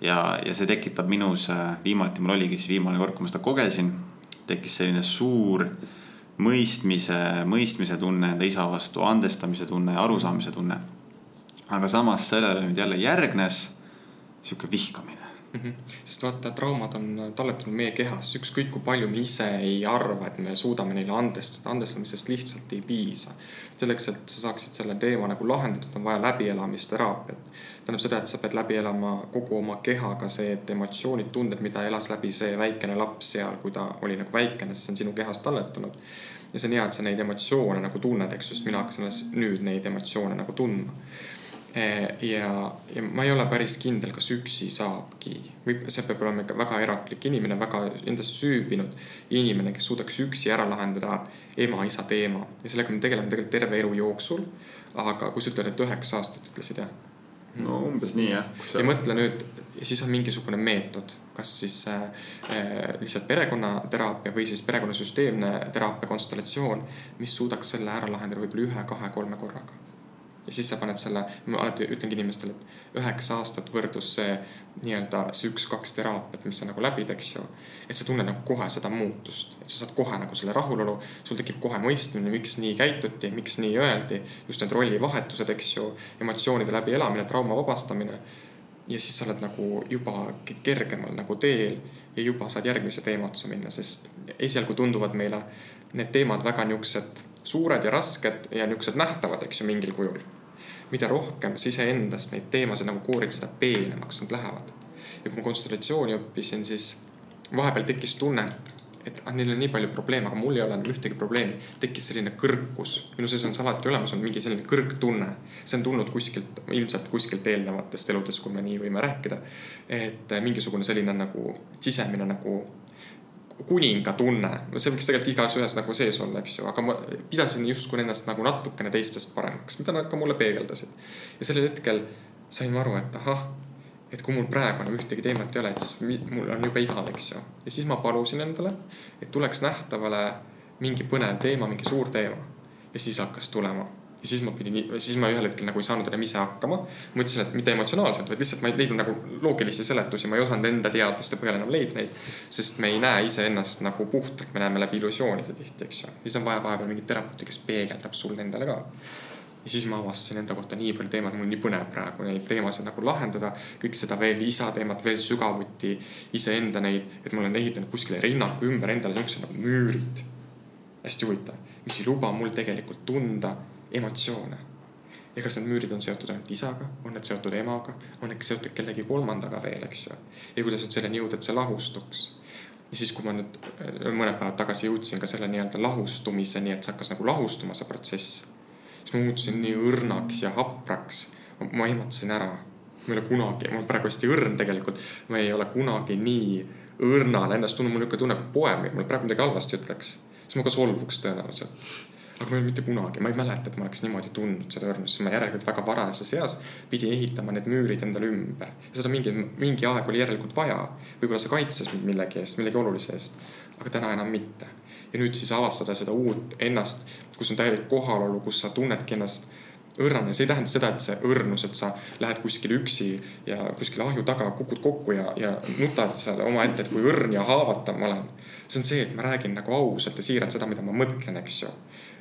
ja, ja see tekitab minus, viimati mul oligi siis viimane kord, kui ma seda kogesin, tekkis selline suur mõistmise, mõistmise tunne enda isa vastu, andestamise tunne arusaamise tunne. aga samas sellele nüüd jälle järgnes sihuke vihkamine mm. -hmm. sest vaata, traumad on talletunud meie kehas, ükskõik kui palju me ise ei arva, et me suudame neile andestada, andestamisest lihtsalt ei piisa. selleks, et sa saaksid selle teema nagu lahendatud, on vaja läbielamisteraapiat. Tähendab seda, et sa pead läbi elama kogu oma kehaga see, et emotsioonid, tunded, mida elas läbi see väikene laps seal, kui ta oli nagu väikene, sest see on sinu kehas talletunud. ja see on hea, et sa neid emotsioone nagu tunned, eks ju, sest mina hakkasin alles nüüd neid emotsioone nagu tundma ja, ja ma ei ole päris kindel, kas üksi saabki või see peab olema ikka väga eraklik inimene, väga endasse süübinud inimene, kes suudaks üksi ära lahendada ema-isa teema ja sellega me tegeleme tegelikult terve elu jooksul. aga kui sa ütled, et üheksa aastat ütlesid jah? No umbes nii jah. ja mõtle nüüd, siis on mingisugune meetod, kas siis äh, lihtsalt perekonnateraapia või siis perekonnasüsteemne teraapia konstellatsioon, mis suudaks selle ära lahendada võib-olla ühe-kahe-kolme korraga ja siis sa paned selle, ma alati ütlengi inimestele, et üheksa aastat võrdlus see nii-öelda see üks-kaks teraapiat, mis sa nagu läbid, eks ju. et sa tunned nagu kohe seda muutust, et sa saad kohe nagu selle rahulolu, sul tekib kohe mõistmine, miks nii käituti, miks nii öeldi. just need rollivahetused, eks ju, emotsioonide läbielamine, trauma vabastamine. ja siis sa oled nagu juba kergemal nagu teel ja juba saad järgmise teema otsa minna, sest esialgu tunduvad meile need teemad väga niisugused suured ja rasked ja niisugused nähtavad, eks ju, mingil kujul. mida rohkem sa iseendast neid teemasid nagu koorid, seda peenemaks nad lähevad. ja kui ma konstellatsiooni õppisin, siis vahepeal tekkis tunne, et ah, neil on nii palju probleeme, aga mul ei ole enam ühtegi probleemi. tekkis selline kõrgus, minu sees on see alati olemas, on mingi selline kõrgtunne. see on tulnud kuskilt, ilmselt kuskilt eelnevatest eludest, kui me nii võime rääkida. et mingisugune selline nagu sisemine nagu kuningatunne, see võiks tegelikult igas ühes nagu sees olla, eks ju, aga ma pidasin justkui ennast nagu natukene teistest paremaks, mida nad ka mulle peegeldasid. ja sellel hetkel sain ma aru, et ahah et kui mul praegu enam ühtegi teemat ei ole, et siis mul on jube igav, eks ju. ja siis ma palusin endale, et tuleks nähtavale mingi põnev teema, mingi suur teema. ja siis hakkas tulema. Ja siis ma pidin, siis ma ühel hetkel nagu ei saanud enam ise hakkama. mõtlesin, et mitte emotsionaalselt, vaid lihtsalt ma ei leidnud nagu loogilisi seletusi, ma ei osanud enda teadmiste põhjal enam leida neid. sest me ei näe iseennast nagu puhtalt, me näeme läbi illusioonide tihti, eks ju. siis on vaja vahepeal mingit terapeuti, kes peegeldab sulle endale ka ja siis ma avastasin enda kohta nii palju teemasid, mul nii põnev praegu neid teemasid nagu lahendada. kõik seda veel isa teemat veel sügavuti, iseenda neid, et ma olen ehitanud kuskile rinnaku ümber endale niisugused nagu müürid. hästi huvitav, mis ei luba mul tegelikult tunda emotsioone. ja kas need müürid on seotud ainult isaga, on need seotud emaga, on need seotud kellegi kolmandaga veel, eks ju. ja kuidas nüüd selleni jõuda, et see lahustuks ja siis, kui ma nüüd mõned päevad tagasi jõudsin ka selle nii-öelda lahustumiseni, et see hakkas nagu lahustuma, see protsess siis ma muutusin nii õrnaks ja hapraks. ma ehmatasin ära. ma ei ole kunagi, ma olen praegu hästi õrn tegelikult, ma ei ole kunagi nii õrnal ennast tundnud, mul niisugune tunne, kui poem mulle praegu midagi halvasti ütleks, siis ma ka solvuks tõenäoliselt. Aga ma ei ole mitte kunagi, ma ei mäleta, et ma oleks niimoodi tundnud seda õrnust, ma järelikult väga varajases eas pidin ehitama need müürid endale ümber. ja seda mingi, mingi aeg oli järelikult vaja. võib-olla see kaitses mind millegi eest, millegi olulise eest, aga täna enam mitte ja nüüd siis avastada seda uut ennast, kus on täielik kohalolu, kus sa tunnedki ennast õrnana, see ei tähenda seda, et see õrnus, et sa lähed kuskile üksi ja kuskile ahju taga kukud kokku ja, ja nutad seal omaette, et kui õrn ja haavatav ma olen. see on see, et ma räägin nagu ausalt ja siiralt seda, mida ma mõtlen, eks ju.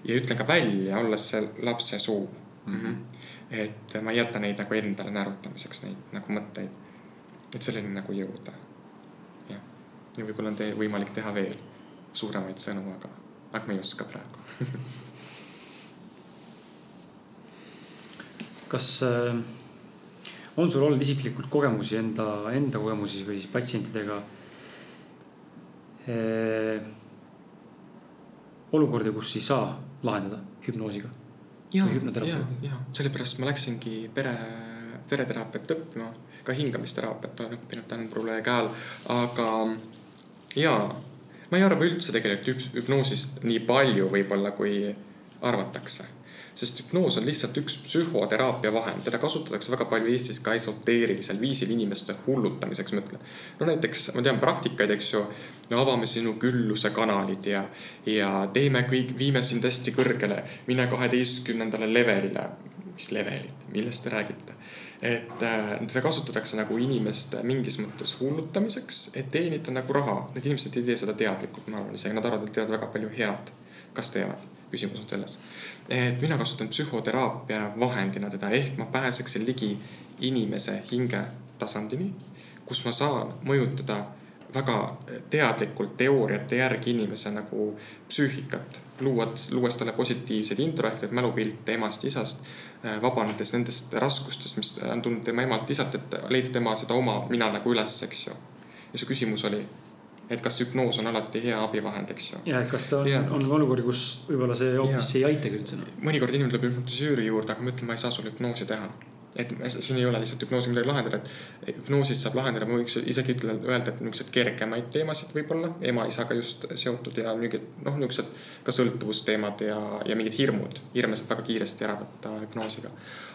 Ja ütlen ka välja, olles see lapse suu mm. -hmm. et ma ei jäta neid nagu endale naerutamiseks, neid nagu mõtteid. et selleni nagu jõuda. jah, ja võib-olla on te võimalik teha veel suuremaid sõnu, aga, aga ma ei oska praegu kas äh, on sul olnud isiklikult kogemusi enda, enda kogemusi või siis patsientidega äh,? olukordi, kus ei saa lahendada hüpnoosiga? ja, ja, ja sellepärast ma läksingi pere, pereteraapiat õppima, ka hingamisteraapiat olen õppinud tänu Brule käel, aga ja ma ei arva üldse tegelikult hüpnoosist nii palju võib-olla, kui arvatakse. Sest hüpnoos on lihtsalt üks psühhoteraapia vahend, teda kasutatakse väga palju Eestis ka esoteerilisel viisil inimeste hullutamiseks, ma ütlen. no näiteks ma tean praktikaid, eks ju. no avame sinu külluse kanalid ja, ja teeme kõik, viime sind hästi kõrgele, mine kaheteistkümnendale levelile. mis levelit, millest te räägite? et äh, seda kasutatakse nagu inimeste mingis mõttes hullutamiseks, et teenida nagu raha. Need inimesed ei tee seda teadlikult, ma arvan isegi, nad arvavad, et teevad väga palju head. kas teevad? Küsimus on selles. et mina kasutan psühhoteraapia vahendina teda, ehk ma pääseksin ligi inimese hinge tasandini, kus ma saan mõjutada väga teadlikult teooriate järgi inimese nagu psüühikat, luues, luues talle positiivseid intro ehk neid mälupilte emast-isast Äh, vabanedes nendest raskustest, mis on tulnud tema emalt-isalt, et leida tema seda oma mina nagu üles, eks ju. ja su küsimus oli, et kas hüpnoos on alati hea abivahend, eks ju. ja, kas ta on, on olukordi, kus võib-olla see hoopis ei aitagi üldse? mõnikord inimene tuleb hüpnotisööri juurde, aga ma ütlen, ma ei saa sulle hüpnoosi teha et siin ei ole lihtsalt hüpnoosi midagi lahendada, et hüpnoosis saab lahendada, ma võiks isegi ütelda, öelda, et niisuguseid kergemaid teemasid võib-olla ema-isaga just seotud ja mingid noh, niisugused ka sõltuvusteemad ja, ja mingid hirmud. hirme saab väga kiiresti ära võtta hüpnoosiga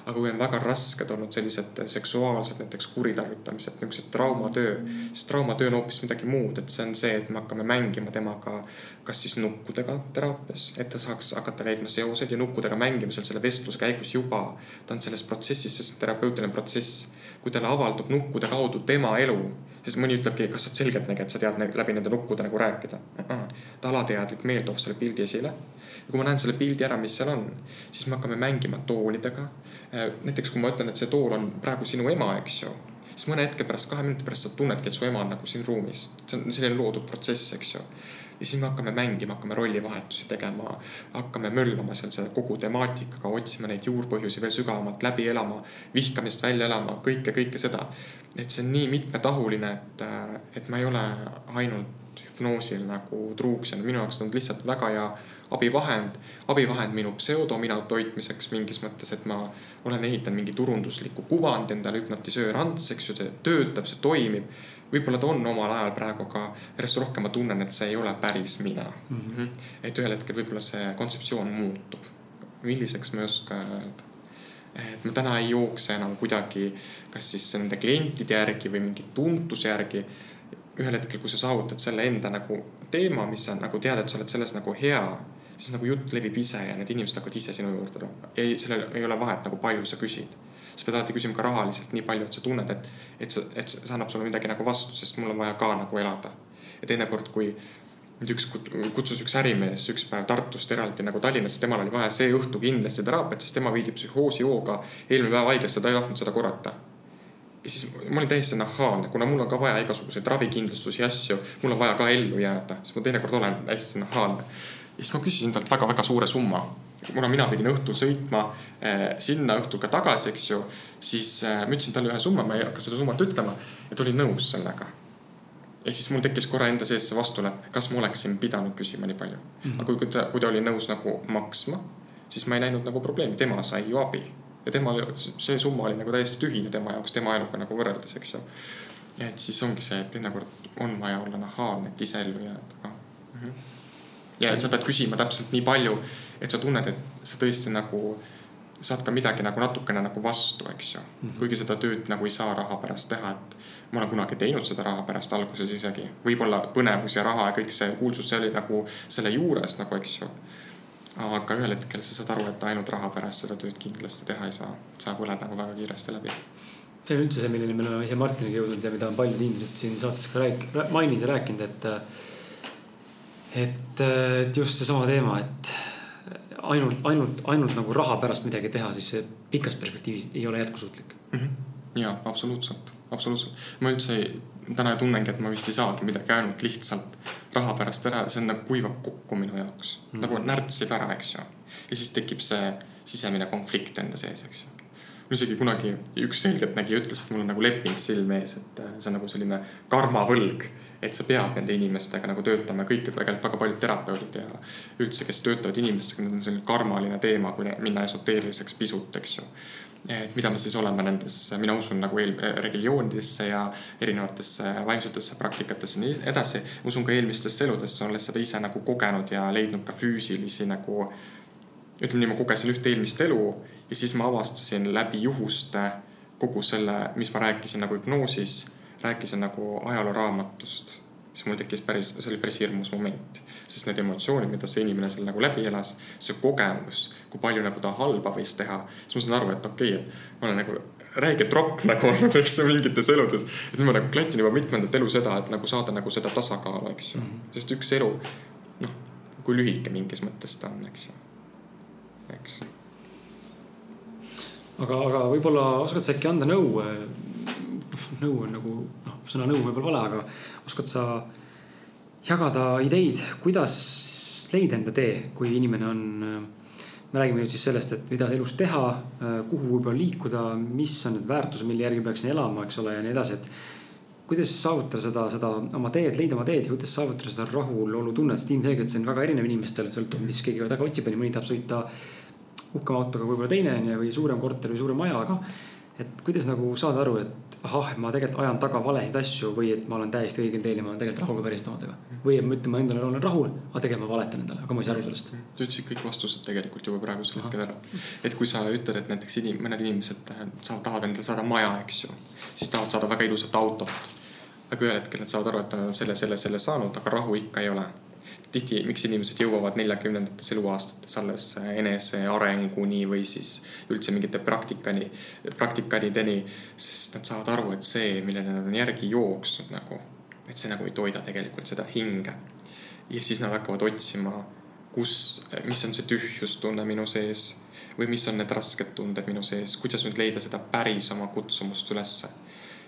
aga kui on väga rasked olnud sellised seksuaalsed näiteks kuritarvitamised, niisugused traumatöö, siis traumatöö on hoopis midagi muud, et see on see, et me hakkame mängima temaga kas siis nukkudega teraapias, et ta saaks hakata leidma seoseid ja nukkudega mängimisel selle vestluse käigus juba ta on selles protsessis, sest terapeutiline protsess, kui talle avaldub nukkude kaudu tema elu, siis mõni ütlebki, kas sa oled selgeltnägija, et sa tead läbi nende nukkude nagu rääkida. ta alateadlik meel toob selle pildi esile ja kui ma näen selle pildi ära, mis seal on, siis me hakkame mängima toolidega. Äh, näiteks kui ma ütlen, et see tool on praegu sinu ema, eks ju, siis mõne hetke pärast, kahe minuti pärast sa tunnedki, et su ema on nagu siin ruumis. see on selline loodud protsess, eks ju ja siis me hakkame mängima, hakkame rollivahetusi tegema, hakkame möllama seal selle kogu temaatikaga, otsima neid juurpõhjusi veel sügavamalt läbi elama, vihkamist välja elama, kõike, kõike seda. et see on nii mitmetahuline, et, et ma ei ole ainult hüpnoosil nagu truuks jäänud, minu jaoks on lihtsalt väga hea abivahend, abivahend minu pseudomina toitmiseks mingis mõttes, et ma olen ehitanud mingi turundusliku kuvandi endale hüpnotisöör andes, eks ju, see töötab, see toimib võib-olla ta on omal ajal praegu, aga järjest rohkem ma tunnen, et see ei ole päris mina mm. -hmm. et ühel hetkel võib-olla see kontseptsioon muutub. milliseks ma ei oska öelda. et ma täna ei jookse enam kuidagi, kas siis nende klientide järgi või mingi tuntuse järgi. Ühel hetkel, kui sa saavutad selle enda nagu teema, mis sa nagu tead, et sa oled selles nagu hea, siis nagu jutt levib ise ja need inimesed hakkavad ise sinu juurde tulema. ei, sellel ei ole vahet nagu palju sa küsid sa pead alati küsima ka rahaliselt nii palju, et sa tunned, et, et sa, et see annab sulle midagi nagu vastu, sest mul on vaja ka nagu elada. ja teinekord, kui nüüd üks kutsus üks ärimees üks päev Tartust eraldi nagu Tallinnasse, temal oli vaja see õhtu kindlasti teraapiat, sest tema viidi psühhoosijooga eelmine päev haiglasse, ta ei tahtnud seda korrata. Ja siis ma olin täiesti nahaalne, kuna mul on ka vaja igasuguseid ravikindlustusi ja asju, mul on vaja ka ellu jääda, siis ma teinekord olen hästi nahaalne. ja siis ma küsisin talt väga-väga suure summa kuna mina pidin õhtul sõitma eh, sinna õhtul ka tagasi, eks ju, siis eh, ma ütlesin talle ühe summa, ma ei hakka seda summat ütlema ja ta oli nõus sellega. ja siis mul tekkis korra enda sees see vastule, et kas ma oleksin pidanud küsima nii palju mm. -hmm. aga kui ta, kui ta oli nõus nagu maksma, siis ma ei näinud nagu probleemi, tema sai ju abi. Ja tema, see summa oli nagu täiesti tühine tema jaoks, tema eluga nagu võrreldes, eks ju. et siis ongi see, et teinekord on vaja olla nahaalne, et ise ellu jääda ka mm. -hmm. ja sa pead küsima täpselt nii palju et sa tunned, et sa tõesti nagu saad ka midagi nagu natukene nagu vastu, eks ju mm. -hmm. kuigi seda tööd nagu ei saa raha pärast teha, et ma olen kunagi teinud seda raha pärast alguses isegi. võib-olla põnevus ja raha ja kõik see kuulsus, see oli nagu selle juures nagu, eks ju. Aga ühel hetkel sa saad aru, et ainult raha pärast seda tööd kindlasti teha ei saa. sa põled nagu väga kiiresti läbi. see on üldse see, milleni me oleme ise Martiniga jõudnud ja mida on paljud inimesed siin saates ka rääk-, maininud ja rääkinud, et et, et just seesama teema, et ainult, ainult, ainult nagu raha pärast midagi teha, siis see pikas perspektiivis ei ole jätkusuutlik mm. -hmm. ja absoluutselt, absoluutselt. ma üldse ei, täna tunnengi, et ma vist ei saagi midagi ainult lihtsalt raha pärast ära, see on nagu kuivab kokku minu jaoks mm. -hmm. nagu närtsib ära, eks ju. ja siis tekib see sisemine konflikt enda sees, eks ju mul isegi kunagi üks selgeltnägija ütles, et mul on nagu leping silme ees, et äh, see on nagu selline karmavõlg. et sa pead nende inimestega nagu töötama, kõik tegelikult väga paljud terapeudid ja üldse, kes töötavad inimestega, need on selline karmaline teema, kui minna esoteeriliseks pisut, eks ju et mida me siis oleme nendes, mina usun nagu eel, religioonidesse ja erinevatesse vaimsetesse praktikatesse nii edasi. usun ka eelmistesse eludesse, olles seda ise nagu kogenud ja leidnud ka füüsilisi nagu. ütleme nii, ma kogesin ühte eelmist elu ja siis ma avastasin läbi juhuste kogu selle, mis ma rääkisin nagu hüpnoosis, rääkisin nagu ajalooraamatust. Siis mul tekkis päris, see oli päris hirmus moment, sest need emotsioonid, mida see inimene seal nagu läbi elas, see kogemus, kui palju nagu ta halba võis teha, siis ma saan aru, et okei okay,, et ma olen nagu räige tropp nagu olnud, eks ju, mingites eludes. et nüüd ma nagu klatin juba mitmendat elu seda, et nagu saada nagu seda tasakaalu, eks ju mm. -hmm. sest üks elu, noh, kui lühike mingis mõttes ta on, eks ju, eks aga, aga võib-olla oskad sa äkki anda nõu? Nõu on nagu noh, sõna nõu võib-olla vale, aga oskad sa jagada ideid, kuidas leida enda tee, kui inimene on. me räägime nüüd siis sellest, et mida elus teha, kuhu võib-olla liikuda, mis on need väärtused, mille järgi peaks elama, eks ole, ja nii edasi, et kuidas saavutada seda, seda oma teed, leida oma teed ja kuidas saavutada seda rahulolutunnet, sest ilmselgelt see on väga erinev inimestel, sõltub, mis keegi väga otsib, mõni tahab sõita uhkema autoga võib-olla teine onju või suurem korter või suurem maja, aga. Et kuidas nagu saada aru, et ahah, ma tegelikult ajan taga valesid asju või et ma olen täiesti õigel teel ja ma olen tegelikult rahul ka päriselt omadega. või et ma ütlen, ma endale olen rahul, aga tegelikult ma valetan endale, aga ma ei saa aru sellest. sa ütlesid kõik vastused tegelikult juba praegusel hetkel ära. et kui sa ütled, et näiteks inim-, mõned inimesed saavad, tahavad endale saada maja, eks ju, siis tahavad saada väga ilusat autot. aga ühel hetkel nad saavad aru, et nad on selle, selle, selle saanud, aga rahu ikka ei ole tihti, miks inimesed jõuavad neljakümnendates eluaastates alles enesearenguni või siis üldse mingite praktikani, praktikanideni. sest nad saavad aru, et see, millele nad on järgi jooksnud nagu, et see nagu ei toida tegelikult seda hinge. ja siis nad hakkavad otsima, kus, mis on see tühjustunne minu sees või mis on need rasked tunded minu sees, kuidas nüüd leida seda päris oma kutsumust ülesse.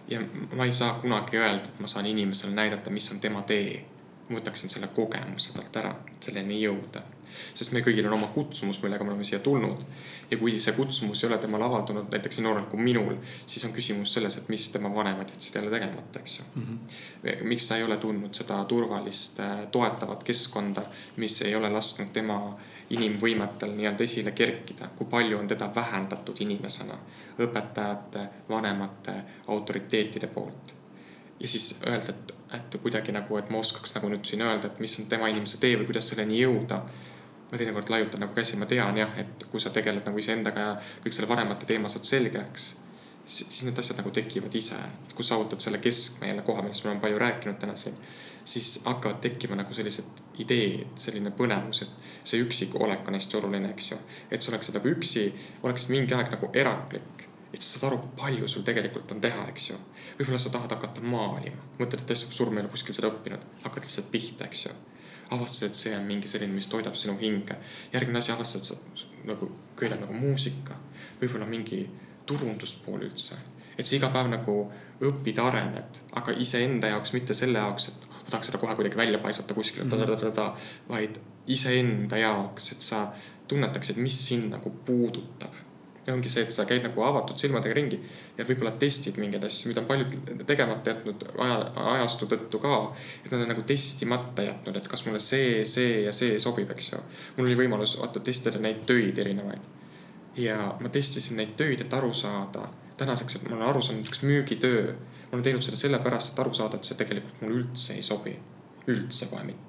ja ma ei saa kunagi öelda, et ma saan inimesele näidata, mis on tema tee. Ma võtaksin selle kogemuse talt ära, selleni jõuda. sest meil kõigil on oma kutsumus, millega me oleme siia tulnud. ja kui see kutsumus ei ole temal avaldunud näiteks nii noorelt kui minul, siis on küsimus selles, et mis tema vanemad jätsid jälle tegemata, eks ju mm. -hmm. miks ta ei ole tundnud seda turvalist, äh, toetavat keskkonda, mis ei ole lasknud tema inimvõimetel nii-öelda esile kerkida, kui palju on teda vähendatud inimesena õpetajate, vanemate, autoriteetide poolt. ja siis öelda, et, et kuidagi nagu, et ma oskaks nagu nüüd siin öelda, et mis on tema inimese tee või kuidas selleni jõuda. ma teinekord laiutan nagu käsi, ma tean jah, et kui sa tegeled nagu iseendaga ja kõik selle vanemate teema saad selgeks, siis need asjad nagu tekivad ise. kui saavutad selle keskme jälle koha, millest me oleme palju rääkinud täna siin, siis hakkavad tekkima nagu sellised ideed, selline põnevus, et see üksikolek on hästi oluline, eks ju. et sa oleksid nagu üksi, oleksid mingi aeg nagu eraklik et sa saad aru, kui palju sul tegelikult on teha, eks ju. Võib-olla sa tahad hakata maalima, mõtled, et asja surm ei ole kuskil seda õppinud, hakkad lihtsalt pihta, eks ju. avastad, et see on mingi selline, mis toidab sinu hinge. järgmine asi avastad, sa nagu köidad nagu muusika, võib-olla mingi turunduspool üldse. et sa iga päev nagu õpid, arened, aga iseenda jaoks, mitte selle jaoks, et ma tahaks seda kohe kuidagi välja paisata kuskile mm, -hmm. vaid iseenda jaoks, et sa tunnetaksid, mis sind nagu puudutab ja ongi see, et sa käid nagu avatud silmadega ringi ja võib-olla testid mingeid asju, mida on paljud tegemata jätnud aja, ajastu tõttu ka. et nad on nagu testimata jätnud, et kas mulle see, see ja see sobib, eks ju. mul oli võimalus vaata testida neid töid erinevaid. ja ma testisin neid töid, et aru saada tänaseks, et ma olen aru saanud, üks müügitöö. ma olen teinud seda sellepärast, et aru saada, et see tegelikult mulle üldse ei sobi. üldse kohe mitte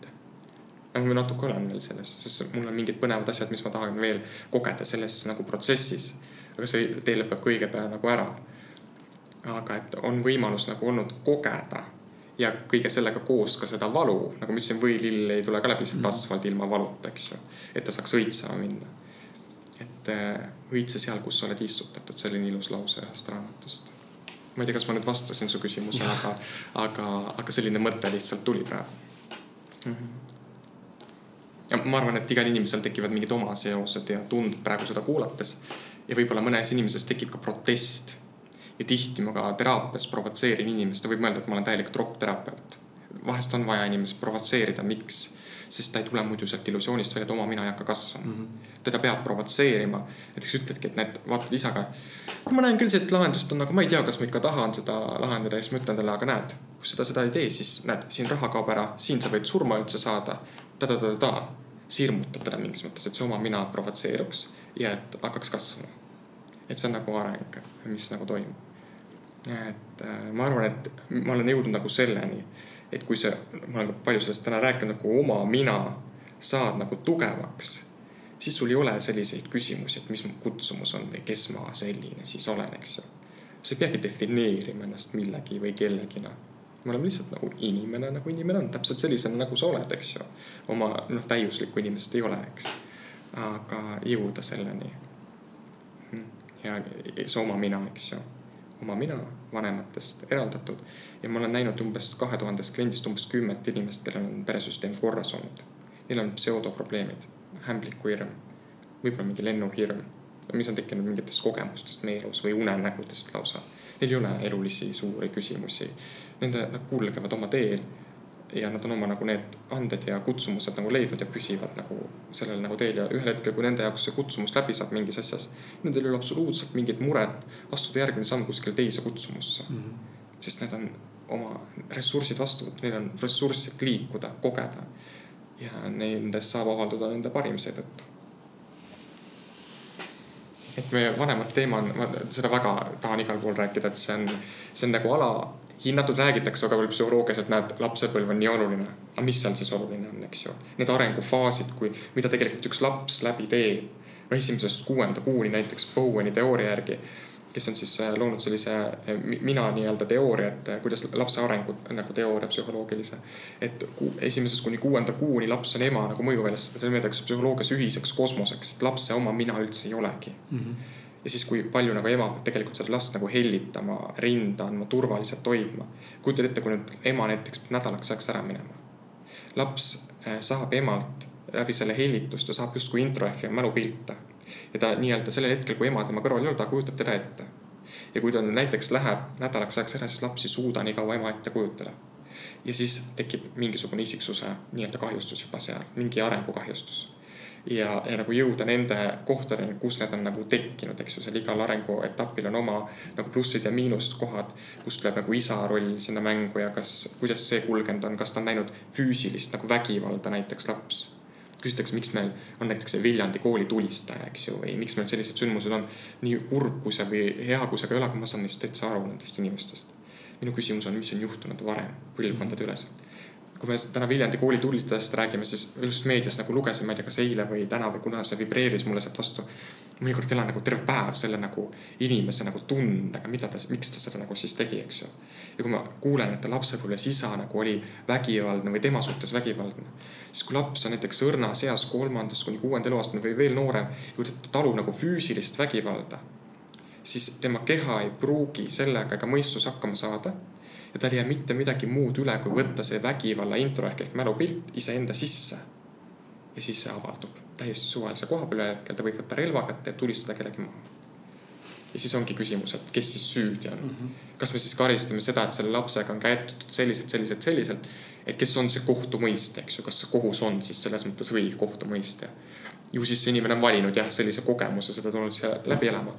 aga ma natuke olen veel selles, sest mul on mingid põnevad asjad, mis ma tahan veel kogeda selles nagu protsessis. aga see tee lõpeb ka õige pea nagu ära. aga et on võimalus nagu olnud kogeda ja kõige sellega koos ka seda valu, nagu ma ütlesin, võilill ei tule ka läbi sealt mm. asfaldi ilma valuta, eks ju. et ta saaks õitsema minna. et äh, õitse seal, kus sa oled istutatud, selline ilus lause ühest raamatust. ma ei tea, kas ma nüüd vastasin su küsimusele, aga, aga, aga selline mõte lihtsalt tuli praegu mm. -hmm ja ma arvan, et igal inimesel tekivad mingid oma seosed ja tunded praegu seda kuulates. ja võib-olla mõnes inimeses tekib ka protest. ja tihti ma ka teraapias provotseerin inimest, ta võib mõelda, et ma olen täielik tropp-terapeut. vahest on vaja inimest provotseerida, miks? sest ta ei tule muidu sealt illusioonist välja, et oma mina ei hakka kasvama mm. -hmm. teda peab provotseerima. näiteks ütledki, et näed, vaatad isaga. ma näen küll, see lahendust on, aga ma ei tea, kas ma ikka tahan seda lahendada ja siis ma ütlen talle, aga näed, kui seda, seda ei tee, siis näed, siin raha kaob ära, siin sa võid surma üldse saada ta, ta, ta, ta sirmutab teda mingis mõttes, et see oma mina provotseeruks ja et hakkaks kasvama. et see on nagu areng, mis nagu toimub. et äh, ma arvan, et ma olen jõudnud nagu selleni, et kui see, ma olen ka palju sellest täna rääkinud, nagu oma mina saad nagu tugevaks, siis sul ei ole selliseid küsimusi, et mis mu kutsumus on või kes ma selline siis olen, eks ju. sa ei peagi defineerima ennast millegi või kellegina me oleme lihtsalt nagu inimene, nagu inimene on, täpselt sellisena, nagu sa oled, eks ju. oma noh, täiuslikku inimest ei ole, eks. aga jõuda selleni. ja see oma mina, eks ju. oma mina vanematest eraldatud ja ma olen näinud umbes kahe tuhandest kliendist umbes kümmet inimest, kellel on peresüsteem korras olnud. Neil on pseudoprobleemid, hämbliku hirm, võib-olla mingi lennuhirm, mis on tekkinud mingitest kogemustest meie elus või unenägudest lausa neil ei ole elulisi suuri küsimusi. Nende, nad kulgevad oma teel ja nad on oma nagu need anded ja kutsumused nagu leidnud ja püsivad nagu sellel nagu teel ja ühel hetkel, kui nende jaoks see kutsumus läbi saab mingis asjas, nendel ei ole absoluutselt mingit muret astuda järgmine samm kuskile teise kutsumusse mm. -hmm. sest need on oma ressursid vastu võtnud, neil on ressurssi, et liikuda, kogeda. ja nendest saab avalduda nende parim seetõttu et meie vanemate teema on, ma seda väga tahan igal pool rääkida, et see on, see on nagu alahinnatud, räägitakse väga palju psühholoogias, et näed, lapsepõlv on nii oluline. aga mis seal siis oluline on, eks ju. Need arengufaasid, kui, mida tegelikult üks laps läbi teeb. no esimesest kuuenda kuuni näiteks Boweni teooria järgi kes on siis äh, loonud sellise äh, mina nii-öelda teooria, et äh, kuidas lapse arengut nagu teooria psühholoogilise. et esimesest kuni kuuenda kuuni laps on ema nagu mõjuväljas, seda nimetatakse psühholoogias ühiseks kosmoseks, lapse oma mina üldse ei olegi mm. -hmm. Ja siis, kui palju nagu ema peab tegelikult seda last nagu hellitama, rinda andma, turvaliselt hoidma. kujutad ette, kui nüüd ema näiteks nädalaks ajaks ära minema. laps saab emalt läbi selle hellitust, ta saab justkui intro ehk mälupilte ja ta nii-öelda sellel hetkel, kui ema tema kõrval ei ole, ta kujutab teda ette. ja kui ta näiteks läheb nädalaks ajaks ära, siis laps ei suuda nii kaua ema ette kujutada. ja siis tekib mingisugune isiksuse nii-öelda kahjustus juba seal, mingi arengukahjustus ja, ja nagu jõuda nende kohtadeni, kus need on nagu tekkinud, eks ju, seal igal arenguetapil on oma nagu plussid ja miinused kohad, kus tuleb nagu isa roll sinna mängu ja kas, kuidas see kulgenud on, kas ta on näinud füüsilist nagu vägivalda näiteks laps. küsitakse, miks meil on näiteks see Viljandi kooli tulistaja, eks ju, või miks meil sellised sündmused on. nii kurb kui see või hea kui see ka ei ole, aga ma saan neist täitsa aru nendest inimestest. minu küsimus on, mis on juhtunud varem põlvkondade üleselt kui me täna Viljandi kooli tulistajast räägime, siis just meedias nagu lugesin, ma ei tea, kas eile või täna või kuna see vibreeris mulle sealt vastu. mõnikord elan nagu terve päev selle nagu inimese nagu tundega, mida ta, miks ta seda nagu siis tegi, eks ju. ja kui ma kuulen, et ta lapsepõlves isa nagu oli vägivaldne või tema suhtes vägivaldne. siis kui laps on näiteks õrnas eas kolmandast kuni kuuenda eluaastani või veel noorem, kui ta talub nagu füüsilist vägivalda. siis tema keha ei pruugi sellega ega mõistus hakkama saada ja tal ei jää mitte midagi muud üle, kui võtta see vägivalla intro ehk, ehk mälupilt iseenda sisse. ja siis see avaldub täiesti suvalise koha peal, ühel hetkel ta võib võtta relva kätte ja tulistada kellegi maha. ja siis ongi küsimus, et kes siis süüdi on mm. -hmm. kas me siis karistame seda, et selle lapsega on käitutud selliselt, selliselt, selliselt. et kes on see kohtumõistja, eks ju, kas see kohus on siis selles mõttes õige kohtumõistja. ju siis see inimene on valinud jah, sellise kogemuse, seda tulnud siia läbi elama.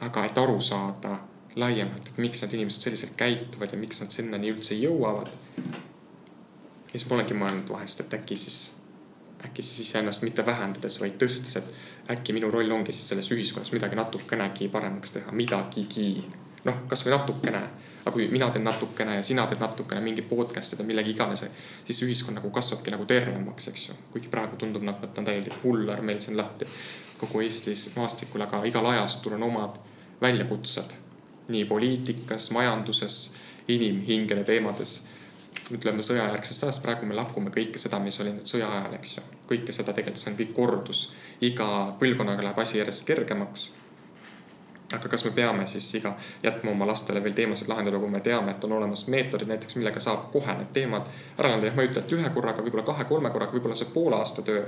aga et aru saada laiemalt, et miks need inimesed selliselt käituvad ja miks nad sinnani üldse jõuavad. ja siis ma olengi mõelnud vahest, et äkki siis, äkki siis iseennast mitte vähendades, vaid tõstes, et äkki minu roll ongi siis selles ühiskonnas midagi natukenegi paremaks teha, midagigi. noh, kasvõi natukene, aga kui mina teen natukene ja sina teed natukene mingi podcast'ide, millegi iganes, siis ühiskond nagu kasvabki nagu tervemaks, eks ju. kuigi praegu tundub nagu, et on täielik hullar meil siin lahti kogu Eestis maastikul, aga igal ajastul on omad väljakutsed nii poliitikas, majanduses, inimhingede teemades. ütleme sõjajärgsest ajast, praegu me lakume kõike seda, mis oli nüüd sõja ajal, eks ju. kõike seda tegelikult, see on kõik kordus. iga põlvkonnaga läheb asi järjest kergemaks. aga kas me peame siis iga, jätma oma lastele veel teemasid lahendada, kui me teame, et on olemas meetodid näiteks, millega saab kohe need teemad ära lahendada. ma ei ütle, et ühe korraga, võib-olla kahe-kolme korraga, võib-olla see poole aasta töö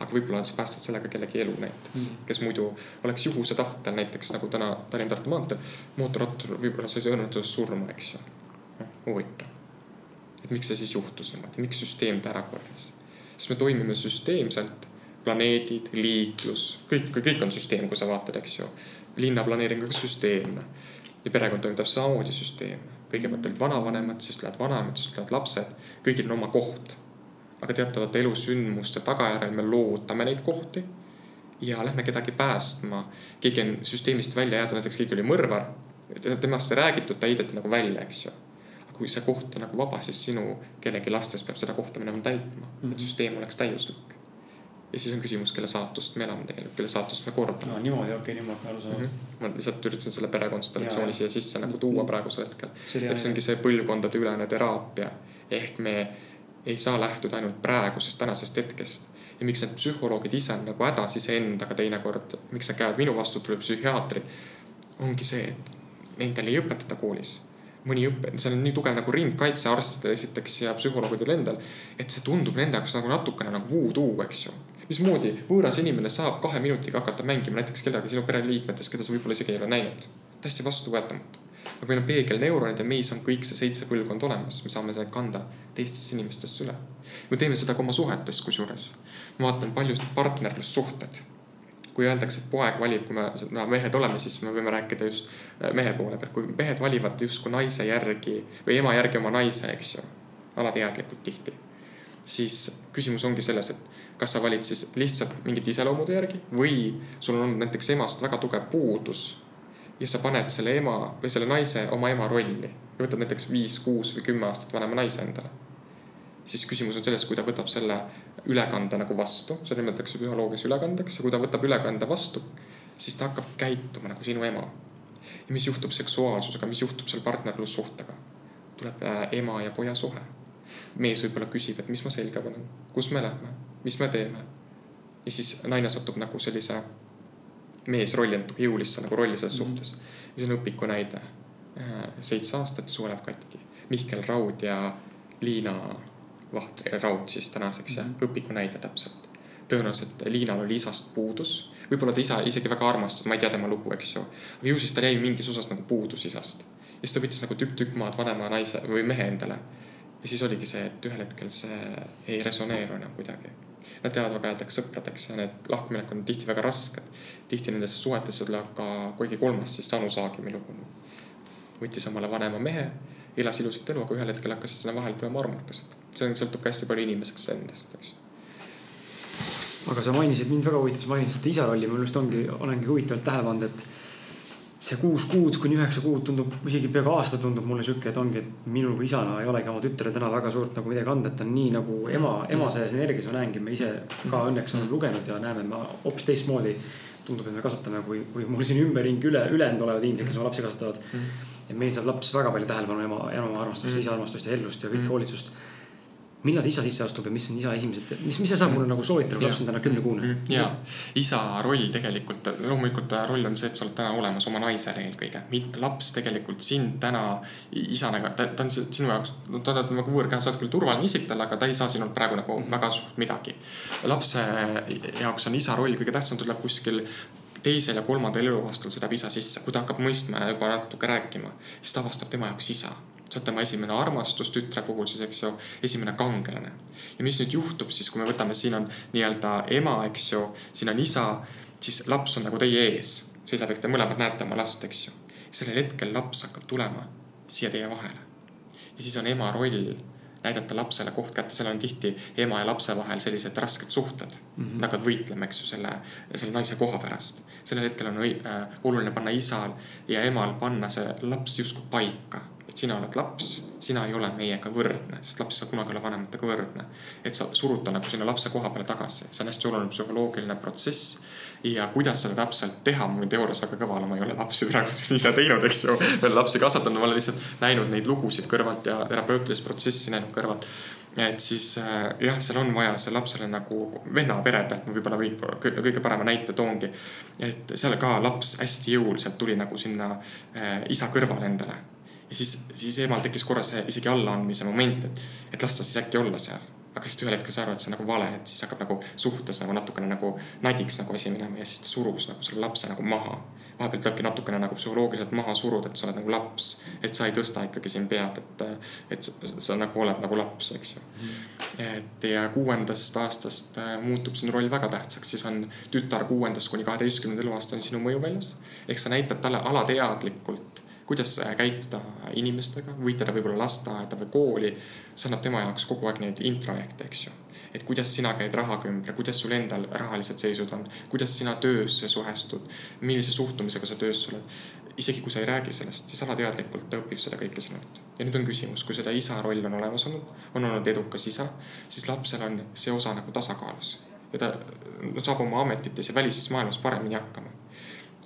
aga võib-olla sa päästad sellega kellegi elu näiteks mm., kes muidu oleks juhuse tahtel näiteks nagu täna Tallinna-Tartu maanteel. mootorrattur võib-olla sai õnnetuses surma, eks ju. noh, huvitav. et miks see siis juhtus niimoodi, miks süsteem ta ära korjas? sest me toimime süsteemselt, planeedid, liiklus, kõik, kõik on süsteem, kui sa vaatad, eks ju. linnaplaneering on ka süsteemne ja perekond toimib täpselt samamoodi süsteemne. kõigepealt olid vanavanemad, siis tulevad vanaemad, siis tulevad lapsed, kõigil on oma koht aga teatavate elusündmuste tagajärjel me loodame neid kohti ja lähme kedagi päästma. keegi on süsteemist välja jäetud, näiteks keegi oli mõrvar, temast ei räägitud, ta heideti nagu välja, eks ju. kui see koht on nagu vaba, siis sinu kellegi lastest peab seda kohta minema täitma mm, -hmm. et mhm. süsteem oleks täiuslik. ja siis on küsimus, kelle saatust me elame tegelikult, kelle saatust me kordame. no niimoodi, okei okay,, niimoodi aru saada mm. -hmm. ma lihtsalt üritasin selle perekonstellatsiooni siia sisse nagu tuua praegusel hetkel. et see ongi see põlvkondade ülene teraapia ehk me ei saa lähtuda ainult praegusest, tänasest hetkest. ja miks need psühholoogid ise on nagu hädas iseendaga teinekord, miks nad käivad minu vastu, tuleb psühhiaatrid. ongi see, et nendel ei õpetata koolis. mõni õpe, see on nii tugev nagu ringkaitse arstidel esiteks ja psühholoogidel endal, et see tundub nende jaoks nagu natukene nagu voodoo, eks ju mismoodi võõras inimene saab kahe minutiga hakata mängima näiteks kedagi sinu pereliikmetest, keda sa võib-olla isegi ei ole näinud. täiesti vastuvõetamatu aga meil on peegelneuronid ja meis on kõik see seitse põlvkonda olemas, me saame seda kanda teistesse inimestesse üle. me teeme seda ka oma suhetes kusjuures. ma vaatan paljud partnerlussuhted. kui öeldakse, et poeg valib, kui me no, mehed oleme, siis me võime rääkida just äh, mehe poole pealt, kui mehed valivad justkui naise järgi või ema järgi oma naise, eks ju. alateadlikult tihti. siis küsimus ongi selles, et kas sa valid siis lihtsalt mingite iseloomude järgi või sul on olnud näiteks emast väga tugev puudus ja sa paned selle ema või selle naise oma ema rolli ja võtad näiteks viis, kuus või kümme aastat vanema naise endale. siis küsimus on selles, kui ta võtab selle ülekande nagu vastu, seda nimetatakse psühholoogias ülekandeks ja kui ta võtab ülekande vastu, siis ta hakkab käituma nagu sinu ema. ja mis juhtub seksuaalsusega, mis juhtub seal partnerlussuhtega? tuleb äh, ema ja poja suhe. mees võib-olla küsib, et mis ma selga panen, kus me lähme, mis me teeme. ja siis naine satub nagu sellise meesrolli, natuke jõulisse nagu rolli selles mm -hmm. suhtes. ja see on õpiku näide. Äh, seitse aastat suu läheb katki. Mihkel Raud ja Liina Vahtri, Raud siis tänaseks mm -hmm. ja õpiku näide täpselt. tõenäoliselt Liinal oli isast puudus. võib-olla ta isa isegi väga armastas, ma ei tea tema lugu, eks ju. aga ju siis tal jäi mingis osas nagu puudus isast. ja siis ta võttis nagu tükk-tükk maad vanema naise või mehe endale. ja siis oligi see, et ühel hetkel see ei resoneeru enam kuidagi. Nad jäävad väga headeks sõpradeks ja need lahkuminekud on tihti väga rasked. Tihti nendesse suhetesse tuleb ka kuigi kolmas siis Anu Saagimi lugu. võttis omale vanema mehe, elas ilusat elu, aga ühel hetkel hakkasid sinna vahele tulema armukesed. see on, sõltub ka hästi palju inimesest endast, eks aga sa mainisid, mind väga huvitas, mainisid isa rolli, minu arust ongi, olengi huvitavalt tähele pannud, et see kuus kuud kuni üheksa kuud tundub, isegi peaaegu aasta tundub mulle sihuke, et ongi, et minul kui isana ei olegi oma tütrele täna väga suurt nagu midagi anda, et ta on nii nagu ema, ema selles energias ma näengi, me ise ka õnneks oleme lugenud ja näeme, me hoopis teistmoodi tundub, et me kasvatame, kui, kui mul siin ümberringi üle, ülejäänud olevad inimesed, kes oma lapsi kasvatavad. et meil saab laps väga palju tähelepanu ema, ema armastust, isa armastust ja ellust ja kõike hoolitsust millal see isa sisse astub ja mis on isa esimesed, mis, mis sa saad mulle nagu soovitada, kui laps on täna kümnekuune? Mm, ja isa roll tegelikult, loomulikult ta roll on see, et sa oled täna olemas oma naisele eelkõige. laps tegelikult sind täna isana, ta, ta on sinu jaoks, ta on nagu võõrkäes, sa oled küll turvaline isik talle, aga ta ei saa sinult praegu nagu mm. väga suurt midagi. lapse jaoks on isa roll kõige tähtsam, tuleb kuskil teisel ja kolmandal eluaastal sõidab isa sisse, kui ta hakkab mõistma ja juba natuke rääkima, siis ta avastab tema jaoks isa see on tema esimene armastus tütre puhul siis, eks ju, esimene kangelane. ja mis nüüd juhtub siis, kui me võtame, siin on nii-öelda ema, eks ju, siin on isa, siis laps on nagu teie ees, seisab, eks te mõlemad näete oma last, eks ju. sellel hetkel laps hakkab tulema siia teie vahele. ja siis on ema roll näidata lapsele koht kätte, seal on tihti ema ja lapse vahel sellised rasked suhted mm. -hmm. Nad hakkavad võitlema, eks ju, selle, selle naise koha pärast. sellel hetkel on äh, oluline panna isal ja emal panna see laps justkui paika et sina oled laps, sina ei ole meiega võrdne, sest laps ei saa kunagi olla vanematega võrdne. et sa surud ta nagu sinna lapse koha peale tagasi, see on hästi oluline psühholoogiline protsess. ja kuidas seda täpselt teha, ma võin teoorias väga kõva olla, ma ei ole lapsi praegu ise teinud, eks ju. olen lapsi kasvatanud, ma olen lihtsalt näinud neid lugusid kõrvalt ja terapeutilist protsessi näinud kõrvalt et siis äh, jah, seal on vaja see lapsele nagu venna pere pealt ma võib-olla võin kõige parema näite toongi. et seal ka laps hästi jõuliselt tuli nagu sinna äh, isa kõrvale endale ja siis, siis emal tekkis korra see isegi allaandmise moment, et, et las ta siis äkki olla seal. aga siis ühel hetkel sai aru, et see on nagu vale, et siis hakkab nagu suhtes nagu natukene nagu nadiks nagu asi minema ja siis ta surus nagu selle lapse nagu maha. vahepeal tulebki natukene nagu psühholoogiliselt maha suruda, et sa oled nagu laps, et sa ei tõsta ikkagi siin pead, et, et sa, sa nagu oled nagu laps, eks ju. et ja kuuendast aastast äh, muutub sinu roll väga tähtsaks, siis on tütar kuuendast kuni kaheteistkümnenda eluaastani sinu mõjuväljas. ehk sa näitad talle alateadlikult kuidas käituda inimestega, võitleda võib-olla lasteaeda või kooli. see annab tema jaoks kogu aeg neid introjekte, eks ju. et kuidas sina käid rahaga ümber, kuidas sul endal rahalised seisud on, kuidas sina töösse suhestud, millise suhtumisega sa töös oled. isegi kui sa ei räägi sellest, siis alateadlikult ta õpib seda kõike sinult. ja nüüd on küsimus, kui seda isa roll on olemas olnud, on olnud edukas isa, siis lapsel on see osa nagu tasakaalus ja ta saab oma ametites ja välises maailmas paremini hakkama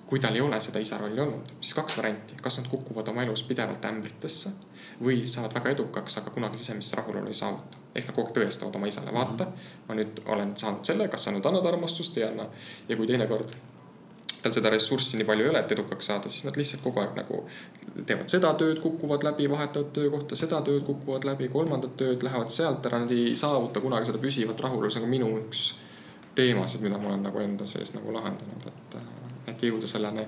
kui tal ei ole seda isa rolli olnud, siis kaks varianti, kas nad kukuvad oma elus pidevalt ämbritesse või saavad väga edukaks, aga kunagi sisemist rahulolu ei saavuta. ehk nad kogu aeg tõestavad oma isale, vaata, ma nüüd olen saanud selle, kas sa nüüd annad armastust, ei anna. ja kui teinekord tal seda ressurssi nii palju ei ole, et edukaks saada, siis nad lihtsalt kogu aeg nagu teevad seda tööd, kukuvad läbi, vahetavad töökohta, seda tööd kukuvad läbi, kolmandat tööd lähevad sealt ära, nad ei saavuta kunagi seda püsivat rahulolu, see on ka minu üks teemasid, mida ma olen nagu enda sees nagu lahendanud, et et jõuda selleni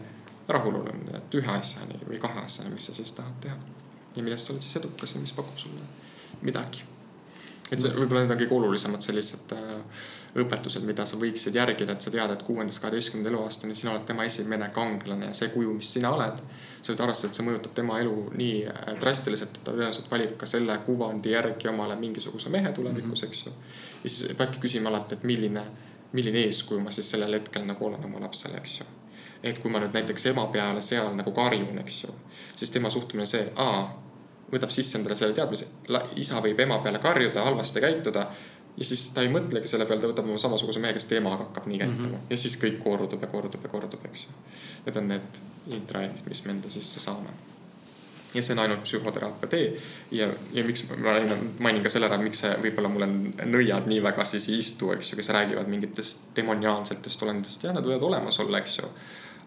rahuloluni, et ühe asjani või kahe asjani, mis sa siis tahad teha. ja millest sa oled siis edukas ja mis pakub sulle midagi. et see võib-olla need on kõige olulisemad sellised äh, õpetused, mida sa võiksid järgida, et sa tead, et kuuendast kaheteistkümnenda eluaastani sina oled tema esimene kangelane ja see kuju, mis sina oled. sa võid arvestada, et see mõjutab tema elu nii äh, drastiliselt, et ta tõenäoliselt valib ka selle kuvandi järgi omale mingisuguse mehe tulevikus -hmm. eks ju. ja siis peadki küsima alati, et milline, milline eeskuju ma siis sellel hetkel nagu olen oma lapsele, eks ju et kui ma nüüd näiteks ema peale seal nagu karjun, eks ju, siis tema suhtumine see, aa, võtab sisse endale selle teadmise, isa võib ema peale karjuda, halvasti käituda. ja siis ta ei mõtlegi selle peale, ta võtab oma samasuguse mehe, kes temaga hakkab nii käituma mm -hmm. ja siis kõik kordub ja kordub ja kordub, eks ju. Need on need intrajektid, mis me enda sisse saame ja see on ainult psühhoteraapia tee. ja, ja miks ma mainin ka selle ära, miks see võib-olla mulle nõiad nii väga siis ei istu, eks ju, kes räägivad mingitest demoniaalsetest olenditest ja nad võivad olemas olla, eks ju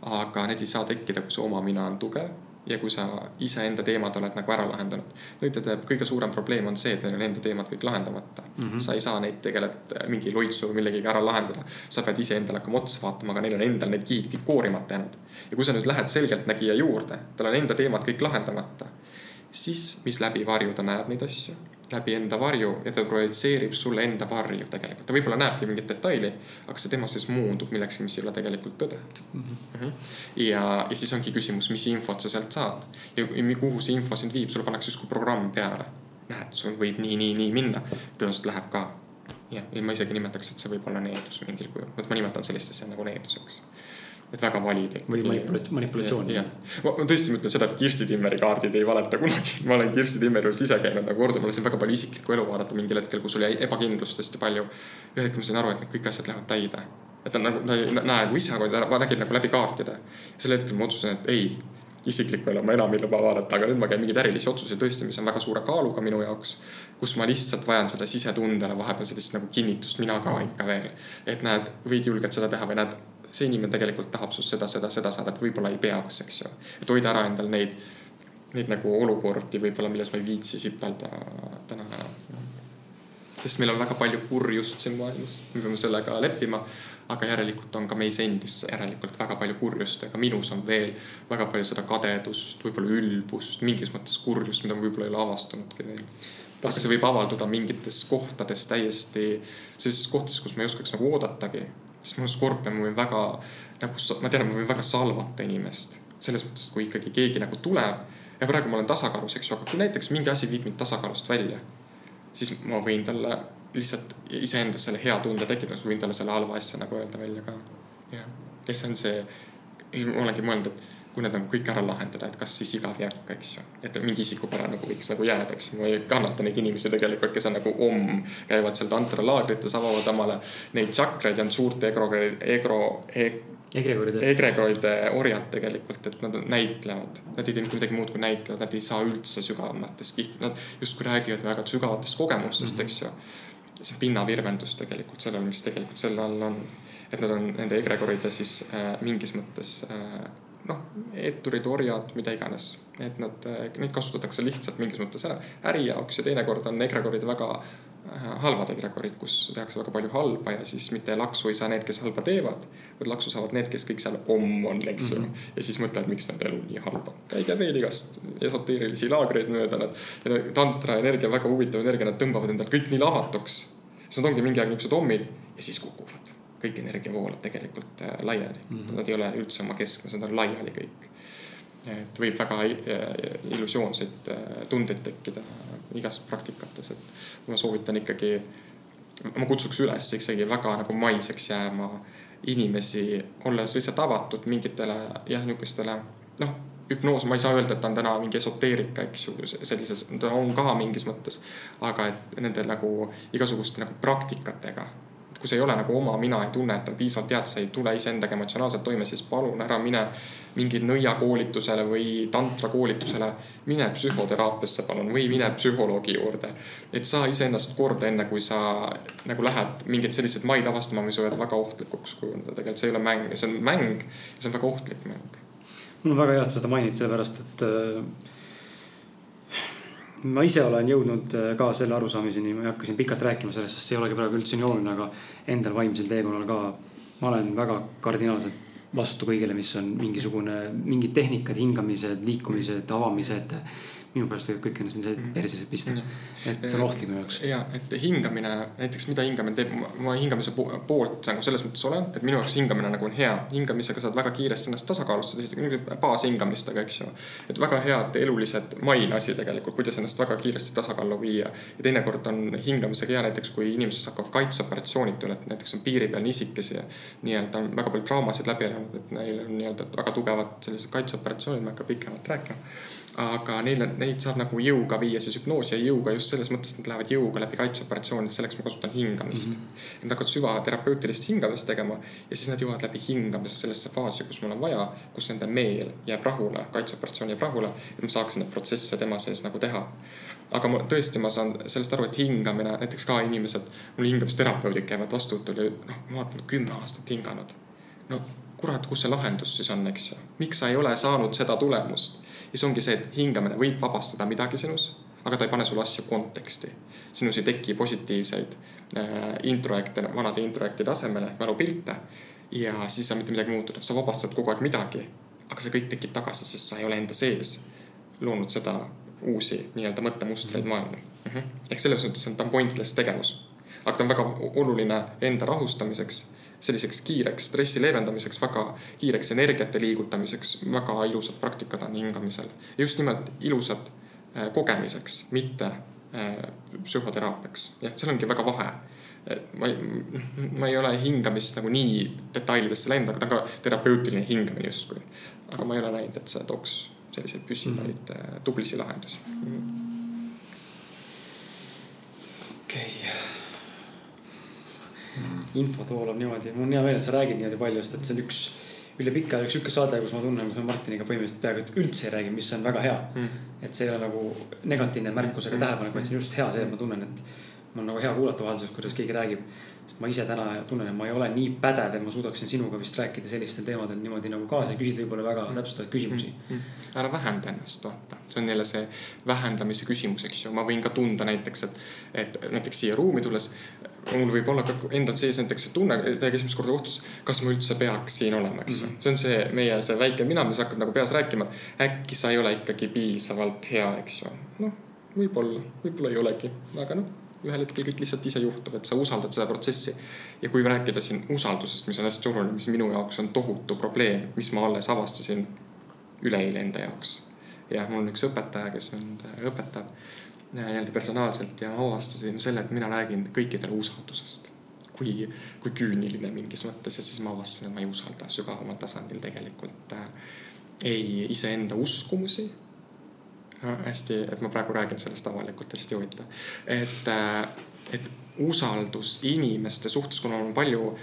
aga need ei saa tekkida, kui su oma mina on tugev ja kui sa iseenda teemad oled nagu ära lahendanud. nende kõige suurem probleem on see, et neil on enda teemad kõik lahendamata mm. -hmm. sa ei saa neid tegelikult mingi loitsu millegagi ära lahendada. sa pead iseendale hakkama otsa vaatama, aga neil on endal need kihid kõik koorimata jäänud. ja kui sa nüüd lähed selgeltnägija juurde, tal on enda teemad kõik lahendamata, siis mis läbi varju ta näeb neid asju läbi enda varju ja ta projitseerib sulle enda varju tegelikult. ta võib-olla näebki mingit detaili, aga see tema sees muundub millekski, mis ei ole tegelikult tõde mm. -hmm. ja, ja siis ongi küsimus, mis infot sa sealt saad ja kuhu see info sind viib, sulle pannakse justkui programm peale. näed, sul võib nii, nii, nii minna, tõenäoliselt läheb ka. jah, ja ma isegi nimetaks, et see võib olla needus mingil kujul, vot ma nimetan sellist asja nagu needuseks et väga valida. või manipulatsioon. jah, ma tõesti mõtlen seda, et Kirsti Timmeri kaardid ei valeta kunagi. ma olen Kirsti Timmeri juures ise käinud nagu korduvalt, ma lasin väga palju isiklikku elu vaadata mingil hetkel, kus oli ebakindlust hästi palju. ühel hetkel ma sain aru, et need kõik asjad lähevad täide. et ta nagu, ta ei näe nagu ise, aga ta nägi nagu läbi kaartide. sel hetkel ma otsustasin, et ei, isiklikku elu ma enam ei luba vaadata, aga nüüd ma käin mingeid ärilisi otsuseid tõesti, mis on väga suure kaaluga minu jaoks. kus ma lihtsalt vajan seda sisetundele vahepeal sellist nagu kinnitust, mina ka ikka veel. et näed, võid julgelt seda teha või näed see inimene tegelikult tahab sinust seda, seda, seda saada, et võib-olla ei peaks, eks ju. et hoida ära endal neid, neid nagu olukordi võib-olla, milles ma ei viitsi sipelda täna enam. sest meil on väga palju kurjust siin maailmas, me peame sellega leppima. aga järelikult on ka meis endis järelikult väga palju kurjust ja ka minus on veel väga palju seda kadedust, võib-olla ülbust, mingis mõttes kurjust, mida ma võib-olla ei ole avastunudki veel aga see võib avalduda mingites kohtades täiesti, sellises kohtades, kus ma ei oskaks nagu oodatagi siis mul skorpion, ma võin väga nagu, ma tean, ma võin väga salvata inimest. selles mõttes, et kui ikkagi keegi nagu tuleb ja praegu ma olen tasakaalus, eks ju, aga kui näiteks mingi asi viib mind tasakaalust välja, siis ma võin talle lihtsalt iseendas selle hea tunde tekitada, võin talle selle halva asja nagu öelda välja ka. jah, ja see on see, ma olengi mõelnud, et kui need nagu kõik ära lahendada, et kas siis igav ei hakka, eks ju. et mingi isikupära nagu võiks nagu jääda, eks ju. ma ei kannata neid inimesi tegelikult, kes on nagu omm, käivad seal tantralaagrites, avavad omale neid tšakraid ja on suurte egro, egro e, egregoride. egregoride orjad tegelikult, et nad näitlevad. Nad ei tee mitte midagi muud kui näitlevad, nad ei saa üldse sügavamatest kiht-, nad justkui räägivad väga sügavatest kogemustest mm, -hmm. eks ju. see pinnavirvendus tegelikult sellel, mis tegelikult selle all on. et nad on nende egregoride siis äh, mingis mõttes äh, noh, etturid, orjad, mida iganes. et nad, neid kasutatakse lihtsalt mingis mõttes ära äri jaoks ja teinekord on egregorid väga äh, halvad egregorid, kus tehakse väga palju halba ja siis mitte laksu ei saa need, kes halba teevad, vaid laksu saavad need, kes kõik seal omm on, eks ju mm -hmm.. ja siis mõtlevad, miks nende elu nii halb on. käige veel igast esoteerilisi laagreid mööda, nad, tantra energia, väga huvitav energia, nad tõmbavad endal kõik nii lahvatuks. siis nad ongi mingi aeg niisugused ommid ja siis kukuvad kõik energia voolab tegelikult äh, laiali mm. -hmm. Nad ei ole üldse oma keskmes, nad on laiali kõik. et võib väga äh, illusioonseid äh, tundeid tekkida igas praktikates, et ma soovitan ikkagi, ma kutsuks üles ikkagi väga nagu maiseks jääma inimesi, olles lihtsalt avatud mingitele jah, niisugustele noh hüpnoos, ma ei saa öelda, et ta on täna mingi esoteerika, eks ju, sellises, ta on ka mingis mõttes. aga et nende nagu igasuguste nagu praktikatega kui sa ei ole nagu oma mina ei tunne, et on piisavalt hea, et sa ei tule iseendaga emotsionaalselt toime, siis palun ära mine mingi nõiakoolitusele või tantrakoolitusele. mine psühhoteraapiasse palun või mine psühholoogi juurde. et saa iseennast korda, enne kui sa nagu lähed mingeid selliseid maid avastama, mis võivad väga ohtlikuks kujuneda. tegelikult see ei ole mäng, see on mäng ja see on väga ohtlik mäng. mul on väga hea, et sa seda mainid, sellepärast et äh ma ise olen jõudnud äh, ka selle arusaamiseni, ma ei hakka siin pikalt rääkima sellest, sest see ei olegi praegu üldse nii oluline, aga endal vaimsel teekonnal ka. ma olen väga kardinaalselt vastu kõigele, mis on mingisugune, mingid tehnikad, hingamised, liikumised, avamised minu pärast võib kõik ennast mind persesse pista. et see on ohtlik minu jaoks. ja, et hingamine, näiteks mida hingamine teeb, ma hingamise poolt nagu selles mõttes olen, et minu jaoks hingamine nagu on hea. hingamisega saad väga kiiresti ennast tasakaalustada, isegi baashingamistega, eks ju. et väga head elulised maine asi tegelikult, kuidas ennast väga kiiresti tasakaallu viia. ja teinekord on hingamisega hea näiteks, kui inimesed hakkavad kaitseoperatsioonid üle, et näiteks on piiri peal nisikesi nii-öelda on väga palju draamasid läbi elanud, et neil on nii-öelda väga tugevad sellised kaitseoperatsioonid, ma ei hakka pikemalt rääkima aga neil on, neid saab nagu jõuga viia siis hüpnoosi ja jõuga just selles mõttes, et nad lähevad jõuga läbi kaitseoperatsioonide, selleks ma kasutan hingamist mm. -hmm. Nad hakkavad süvaterapeutilist hingamist tegema ja siis nad jõuavad läbi hingamise sellesse faasi, kus mul on vaja, kus nende meel jääb rahule, kaitseoperatsioon jääb rahule, et ma saaksin neid protsesse tema sees nagu teha aga ma tõesti, ma saan sellest aru, et hingamine, näiteks ka inimesed, mul hingamisterapeudid käivad vastuvõtul ja noh, ma vaatan kümme aastat hinganud. no kurat, kus see lahendus siis on, eks ju, miks sa ei ole saanud seda tulemust ja see ongi see, et hingamine võib vabastada midagi sinus, aga ta ei pane sulle asju konteksti. sinus ei teki positiivseid äh, introekte, vanade introektide asemele mälupilte ja siis saa mitte midagi muutuda, sa vabastad kogu aeg midagi, aga see kõik tekib tagasi, sest sa ei ole enda sees loonud seda uusi nii-öelda mõttemustreid maailma. Mm -hmm.. ehk selles mõttes on ta pointless tegevus, aga ta on väga oluline enda rahustamiseks selliseks kiireks stressi leevendamiseks, väga kiireks energiate liigutamiseks, väga ilusad praktikad on hingamisel. just nimelt ilusad äh, kogemiseks, mitte äh, psühhoteraapiaks. jah, seal ongi väga vahe. ma ei, ma ei ole hingamist nagu nii detailidesse läinud, aga ta on ka terapeutiline hingamine justkui. aga ma ei ole näinud, et see tooks selliseid püsivaid mm -hmm. tublisi lahendusi mm. -hmm okei okay. Infot voolab niimoodi, mul on hea meel, et sa räägid niimoodi palju, sest et see on üks üle pika aja üks sihuke saade, kus ma tunnen, kus me Martiniga põhimõtteliselt peaaegu et üldse ei räägi, mis on väga hea mm.. et see ei ole nagu negatiivne märkus ega mm. tähelepanek, vaid see on just hea see, et ma tunnen, et mul on nagu hea kuulata vahelduseks, kuidas keegi räägib. Sest ma ise täna tunnen, et ma ei ole nii pädev, et ma suudaksin sinuga vist rääkida sellistel teemadel niimoodi nagu kaasa ja küsida võib-olla väga täpsustavaid küsimusi mm. -hmm. ära vähenda ennast, vaata, see on jälle see vähendamise küsimus, eks ju, ma võin ka tunda näiteks, et, et näiteks siia ruumi tulles mul võib olla ka endal sees näiteks see tunne, täiega esimest korda kohtus, kas ma üldse peaks siin olema, eks ju mm -hmm.. see on see meie see väike mina, mis hakkab nagu peas rääkima, et äkki sa ei ole ikkagi piisavalt hea, eks ju. noh, võib-olla, võib-olla ei olegi, aga noh ühel hetkel kõik lihtsalt ise juhtub, et sa usaldad seda protsessi. ja kui rääkida siin usaldusest, mis on hästi oluline, mis minu jaoks on tohutu probleem, mis ma alles avastasin üleeile enda jaoks. ja mul on üks õpetaja, kes mind õpetab äh, nii-öelda personaalselt ja avastasin selle, et mina räägin kõikidele usaldusest. kui, kui küüniline mingis mõttes ja siis ma avastasin, et ma ei usalda sügavamal tasandil tegelikult äh, ei iseenda uskumusi hästi, et ma praegu räägin sellest avalikult, hästi huvitav. et, äh, et usaldus inimeste suhtes, kuna on palju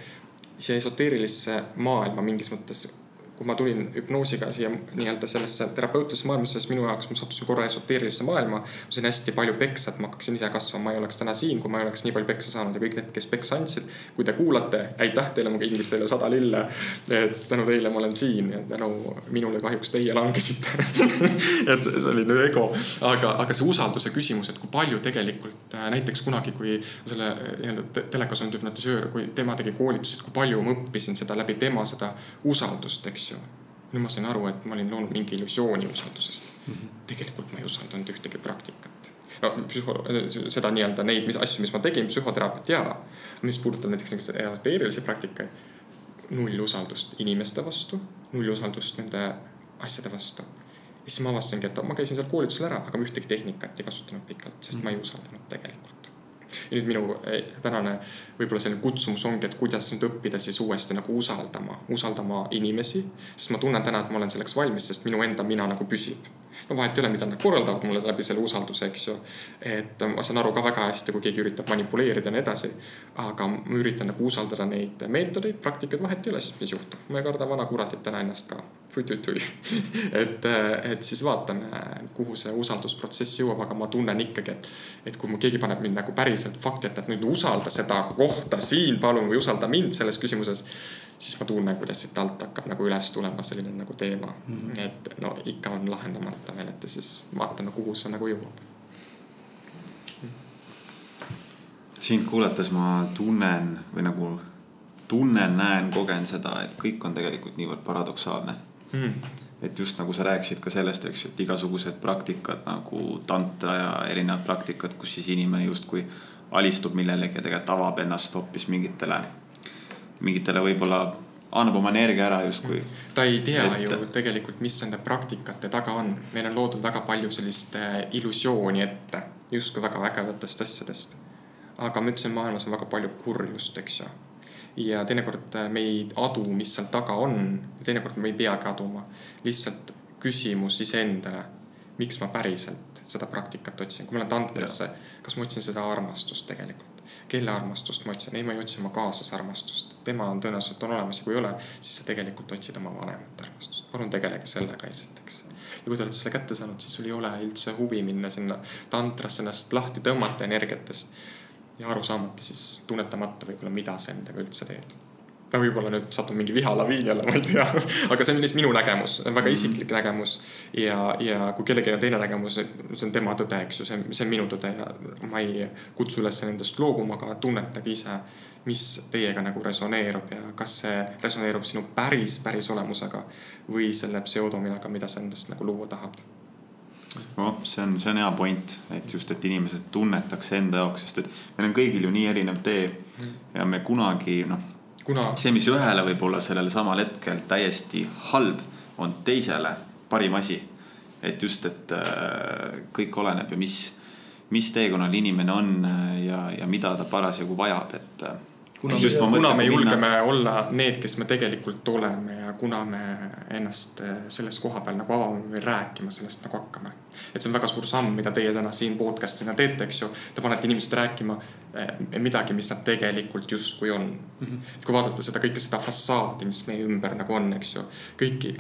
siia esoteerilisse maailma mingis mõttes kui ma tulin hüpnoosiga siia nii-öelda sellesse terapeutilisse maailmasse, siis minu jaoks ma sattusin korra esoteerilisse maailma. ma sain hästi palju peksa, et ma hakkasin ise kasvama, ma ei oleks täna siin, kui ma ei oleks nii palju peksa saanud ja kõik need, kes peksa andsid. kui te kuulate, aitäh teile, ma kingin teile sada lille. tänu teile ma olen siin ja tänu minule kahjuks teie langesite et see oli nüüd ego, aga, aga see usalduse küsimus, et kui palju tegelikult äh, näiteks kunagi, kui selle nii-öelda telekas on hüpnotisöör, kui tema tegi koolitusi, et kui palju ma õppisin seda läbi tema seda usaldust, eks asju. nüüd ma sain aru, et ma olin loonud mingi illusiooni usaldusest mm. -hmm. tegelikult ma ei usaldanud ühtegi praktikat. no psühho-, seda nii-öelda neid mis asju, mis ma tegin, psühhoteraapiat ja, mis puudutab näiteks esoteerilisi praktikaid. null usaldust inimeste vastu, null usaldust nende asjade vastu. ja siis ma avastasingi, et ma käisin seal koolitusel ära, aga ma ühtegi tehnikat ei kasutanud pikalt, sest ma ei usaldanud tegelikult ja nüüd minu eh, tänane võib-olla selline kutsumus ongi, et kuidas nüüd õppida siis uuesti nagu usaldama, usaldama inimesi. sest ma tunnen täna, et ma olen selleks valmis, sest minu enda mina nagu püsib no vahet ei ole, mida nad korraldavad mulle läbi selle usalduse, eks ju. et ma saan aru ka väga hästi, kui keegi üritab manipuleerida ja nii edasi. aga ma üritan nagu usaldada neid meetodeid, praktikaid, vahet ei ole siis, mis juhtub. ma ei karda vana kuratit täna ennast ka. tui-tui-tui et, et siis vaatame, kuhu see usaldusprotsess jõuab, aga ma tunnen ikkagi, et, et kui keegi paneb mind nagu päriselt fakti ette, et nüüd usalda seda kohta siin palun või usalda mind selles küsimuses siis ma tunnen, kuidas siit alt hakkab nagu üles tulema selline nagu teema mm. -hmm. et no ikka on lahendamata veel, et siis vaatame, kuhu see nagu jõuab. sind kuulates ma tunnen või nagu tunnen, näen, kogen seda, et kõik on tegelikult niivõrd paradoksaalne mm. -hmm. et just nagu sa rääkisid ka sellest, eks ju, et igasugused praktikad nagu tantra ja erinevad praktikad, kus siis inimene justkui alistub millelegi ja tegelikult avab ennast hoopis mingitele mingitele võib-olla annab oma energia ära justkui. ta ei tea et... ju tegelikult, mis nende praktikate taga on. meil on loodud väga palju sellist äh, illusiooni ette, justkui väga vägevatest asjadest. aga ma ütlesin, maailmas on väga palju kurjust, eks ju. ja teinekord äh, me ei adu, mis seal taga on. teinekord me ei peagi aduma. lihtsalt küsimus iseendale, miks ma päriselt seda praktikat otsin. kui ma lähen tantrasse, kas ma otsin seda armastust tegelikult? kelle armastust ma otsin? ei, ma ei otsi oma kaaslase armastust tema on tõenäoliselt on olemas ja kui ei ole, siis sa tegelikult otsid oma vanemate armastust. palun tegelege sellega esiteks. ja kui te olete selle kätte saanud, siis sul ei ole üldse huvi minna sinna tantrasse ennast lahti tõmmata energiatest. ja aru saamata siis, tunnetamata võib-olla, mida sa endaga üldse teed. no võib-olla nüüd satun mingi vihalaviini alla, ma ei tea. aga see on lihtsalt minu nägemus, väga mhm. isiklik nägemus. ja, ja kui kellelgi on teine nägemus, see on tema tõde, eks ju, see, see on minu tõde ja ma ei kutsu üles nendest loobuma, aga tunnetage ise mis teiega nagu resoneerub ja kas see resoneerub sinu päris, päris olemusega või selle pseudominaga, mida sa endast nagu luua tahad noh, see on, see on hea point, et just, et inimesed tunnetaks enda jaoks, sest et meil on kõigil ju nii erinev tee ja me kunagi noh Kuna... see, mis ühele võib olla sellel samal hetkel täiesti halb, on teisele parim asi. et just, et äh, kõik oleneb ju, mis, mis teekonnal inimene on äh, ja, ja mida ta parasjagu vajab, et äh, kuna, just, kuna me julgeme minna... olla need, kes me tegelikult oleme ja kuna me ennast eh, selles koha peal nagu avame või rääkima sellest nagu hakkame. et see on väga suur samm, mida teie täna siin podcast'ina teete, eks ju. Te panete inimesed rääkima eh, midagi, mis nad tegelikult justkui on mm. -hmm. et kui vaadata seda kõike seda fassaadi, mis meie ümber nagu on, eks ju. kõiki,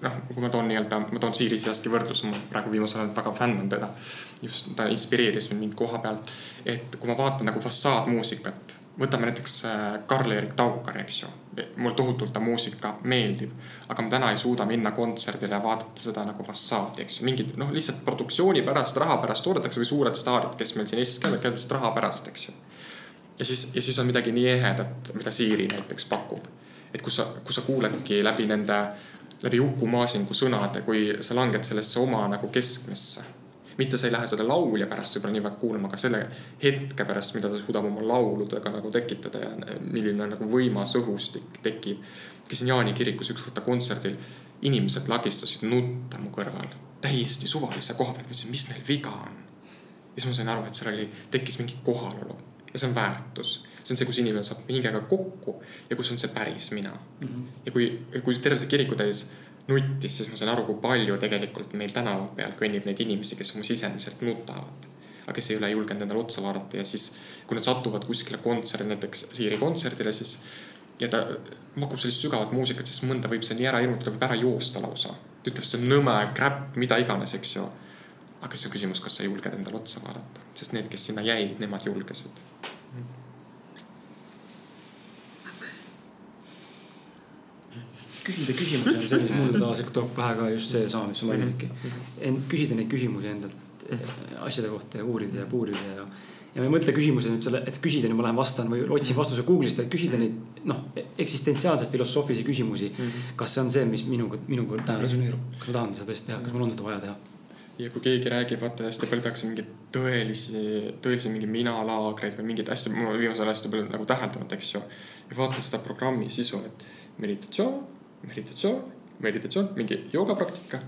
noh, kui ma toon nii-öelda, ma toon Siiri Siaski võrdluse, ma praegu viimasel ajal väga fänn on teda. just ta inspireeris mind koha pealt, et kui ma vaatan nagu fassaadmuusikat võtame näiteks äh, Karl-Erik Taukar, eks ju. mul tohutult ta muusika meeldib, aga ma täna ei suuda minna kontserdile ja vaadata seda nagu fassaadi, eks ju. mingid noh, lihtsalt produktsiooni pärast, raha pärast toodetakse või suured staarid, kes meil siin Eestis käivad, käivad lihtsalt raha pärast, eks ju. ja siis, ja siis on midagi nii ehedat, mida Siiri näiteks pakub. et kus sa, kus sa kuuledki läbi nende, läbi Uku Maasingu sõnade, kui sa langed sellesse oma nagu keskmesse mitte sa ei lähe selle laulja pärast võib-olla nii väga kuulama, aga selle hetke pärast, mida ta suudab oma lauludega nagu tekitada ja milline nagu võimas õhustik tekib. käisin Jaani kirikus ükskord ta kontserdil, inimesed lagistasid nutta mu kõrval täiesti suvalise koha peal, ma ütlesin, mis neil viga on. ja siis ma sain aru, et seal oli, tekkis mingi kohalolu ja see on väärtus see on see, kus inimene saab hingega kokku ja kus on see päris mina mm. -hmm. ja kui, kui terve see kirikutäis nuttis, siis ma sain aru, kui palju tegelikult meil tänava peal kõnnib neid inimesi, kes oma sisemiselt nutavad. aga kes ei ole julgenud endale otsa vaadata ja siis, kui nad satuvad kuskile kontserdi, näiteks Siiri kontserdile, siis ja ta pakub sellist sügavat muusikat, siis mõnda võib see nii ära hirmutada, võib ära joosta lausa. ta ütleb, see on nõme, crap, mida iganes, eks ju. aga siis on küsimus, kas sa julged endale otsa vaadata, sest need, kes sinna jäid, nemad julgesid küsida küsimusi on selline, mul taas tuleb pähe ka just seesama, mis sa mainisidki. ent küsida neid küsimusi endalt eh, asjade kohta ja uurida ja puurida ja. ja ma ei mõtle küsimuse nüüd selle, et küsida, nüüd ma lähen vastan või otsin vastuse Google'ist, vaid küsida neid noh, eksistentsiaalseid filosoofilisi küsimusi mm. -hmm. kas see on see, mis minuga, minuga täna resoneerub, kas ma tahan seda tõesti teha, kas mul on seda vaja teha? ja kui keegi räägib, vaata hästi palju tehakse mingeid tõelisi, tõelisi mingeid minalaagreid või mingeid hästi, ma olen viimasel ajal hästi palju nagu täheldanud, eks ju. ja vaatan seda programmi sisu, et meditatsioon meditatsioon, meditatsioon, mingi joogapraktika,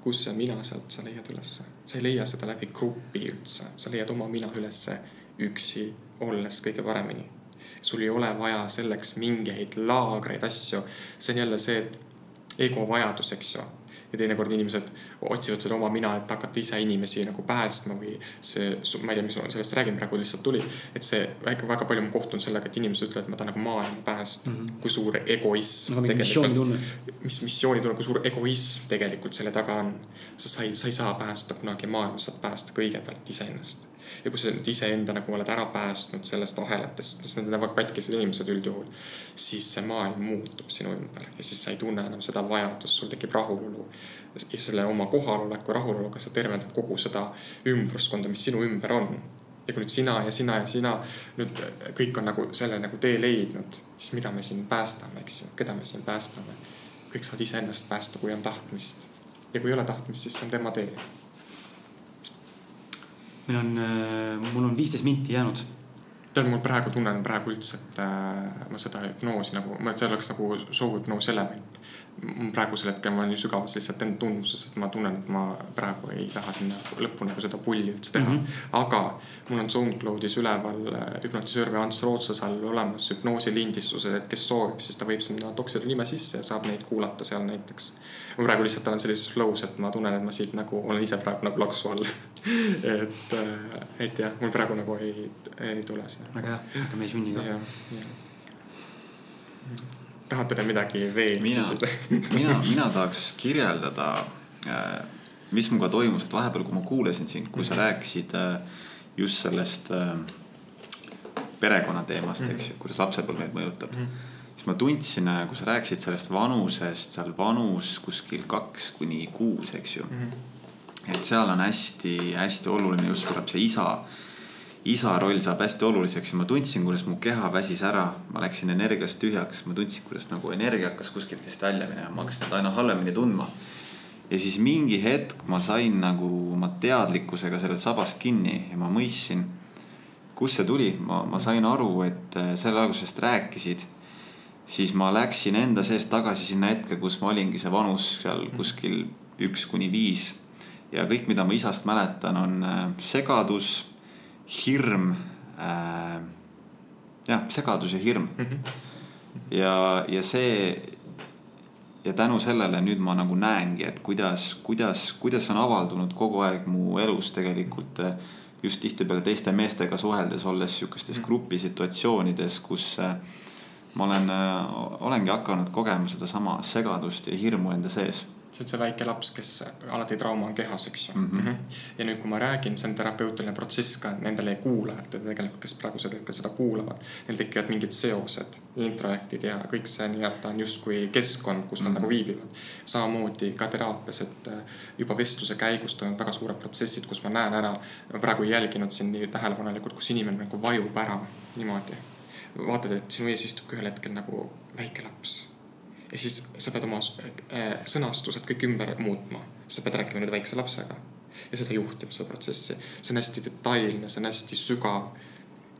kus see mina sealt sa leiad ülesse. sa ei leia seda läbi grupi üldse, sa leiad oma mina ülesse üksi olles kõige paremini. sul ei ole vaja selleks mingeid laagreid asju. see on jälle see ego vajadus, eks ju ja teinekord inimesed otsivad seda oma mina, et hakata ise inimesi nagu päästma või see, ma ei tea, mis ma sellest räägin, praegu lihtsalt tuli. et see väga, väga palju ma kohtun sellega, et inimesed ütlevad, ma tahan nagu maailma päästa mm. -hmm. kui suur egoism no,. missioonitunne. mis missioonitunne, kui suur egoism tegelikult selle taga on. sest sa ei, sa ei saa päästa kunagi maailma, saad päästa kõigepealt iseennast ja kui sa nüüd iseenda nagu oled ära päästnud sellest ahelatest, sest need on väga katkised inimesed üldjuhul, siis see maailm muutub sinu ümber ja siis sa ei tunne enam seda vajadust, sul tekib rahulolu. ja selle oma kohaloleku rahuloluga sa tervendad kogu seda ümbruskonda, mis sinu ümber on. ja kui nüüd sina ja sina ja sina nüüd kõik on nagu selle nagu tee leidnud, siis mida me siin päästame, eks ju, keda me siin päästame? kõik saavad iseennast päästa, kui on tahtmist. ja kui ei ole tahtmist, siis see on tema tee meil on, äh, mul on viisteist minti jäänud. tead, mul praegu tunnen praegu üldse, et äh, ma seda hüpnoosi nagu, see oleks nagu soovhüpnoosi element praegusel hetkel ma olen nii sügavas lihtsalt enda tunduses, et ma tunnen, et ma praegu ei taha sinna lõppu nagu seda pulli üldse teha mm. -hmm. aga mul on SoundCloudis üleval äh, hüpnotisöör või Ants Rootsas all olemas hüpnoosilindistused, et kes soovib, siis ta võib sinna Dokseri nime sisse ja saab neid kuulata seal näiteks. ma praegu lihtsalt olen sellises flow's, et ma tunnen, et ma siit nagu olen ise praegu nagu laksu all et, äh, et jah, mul praegu nagu ei, ei tule see. väga hea, aga me ei sunni ka tahate te midagi veel mina, küsida mina, mina tahaks kirjeldada, äh, mis minuga toimus, et vahepeal, kui ma kuulasin sind, kui sa mhm. rääkisid äh, just sellest äh, perekonna teemast, eks ju, mhm. kuidas lapsepõlv meid mõjutab. Mhm. siis ma tundsin, kui sa rääkisid sellest vanusest, seal vanus kuskil kaks kuni kuus, eks ju mm. -hmm. et seal on hästi-hästi oluline just tuleb see isa, isa roll saab hästi oluliseks ja ma tundsin, kuidas mu keha väsis ära, ma läksin energiast tühjaks, ma tundsin, kuidas nagu energia hakkas kuskilt vist välja minema, ma hakkasin aina halvemini tundma. Ja siis mingi hetk ma sain nagu oma teadlikkusega sellest sabast kinni ja ma mõistsin, kust see tuli, ma, ma sain aru, et äh, selle sellest rääkisid. Siis ma läksin enda sees tagasi sinna hetke, kus ma olingi see vanus seal kuskil üks kuni viis. ja kõik, mida ma isast mäletan, on äh, segadus, hirm äh,. jah, segadus ja hirm mm. -hmm. ja, ja see ja tänu sellele nüüd ma nagu näengi, et kuidas, kuidas, kuidas on avaldunud kogu aeg mu elus tegelikult äh, just tihtipeale teiste meestega suheldes, olles sihukestes mhm. grupisituatsioonides, kus äh, ma olen, äh, olengi hakanud kogema sedasama segadust ja hirmu enda sees see on see väike laps, kes alati trauma on kehas, eks ju mm. -hmm. ja nüüd, kui ma räägin, see on terapeutiline protsess ka nendele kuulajatele tegelikult, kes praegusel hetkel seda kuulavad. Neil tekivad mingid seosed, introjektid ja kõik see nii-öelda on justkui keskkond, kus nad mm -hmm. nagu viibivad. samamoodi ka teraapias, et äh, juba vestluse käigus toimuvad väga suured protsessid, kus ma näen ära, ma praegu ei jälginud sind nii tähelepanelikult, kus inimene nagu vajub ära niimoodi vaatad, et sinu ees istub ühel hetkel nagu väike laps. Ja siis sa pead oma äh, sõnastused kõik ümber muutma, sa pead rääkima nüüd väikse lapsega ja seda juhtima, seda protsessi. see on hästi detailne, see on hästi sügav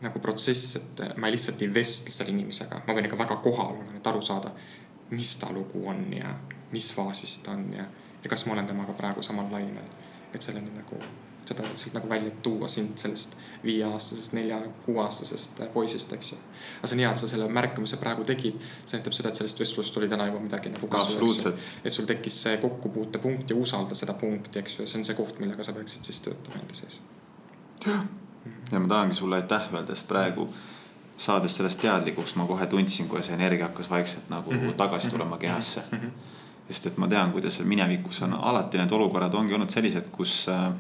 nagu protsess, et ma lihtsalt ei vestle selle inimesega, ma pean ikka väga kohal olema, et aru saada, mis ta lugu on ja mis faasis ta on ja, ja kas ma olen temaga praegu samal lainel. et selleni nagu seda lihtsalt nagu välja tuua sind sellest viieaastasest, nelja-kuueaastasest poisist, eks ju. aga see on hea, et sa selle märkamise praegu tegid. see näitab seda, et sellest vestlust oli täna juba midagi nagu kasu. et sul tekkis see kokkupuutepunkt ja usalda seda punkti, eks ju, ja see on see koht, millega sa peaksid siis töötama enda sees. ja ma tahangi sulle aitäh öelda, sest praegu saades sellest teadlikuks, ma kohe tundsin, kuidas energia hakkas vaikselt nagu mm -hmm. tagasi tulema kehasse mm. -hmm. sest et ma tean, kuidas minevikus on alati need olukorrad ongi olnud sellised, kus äh,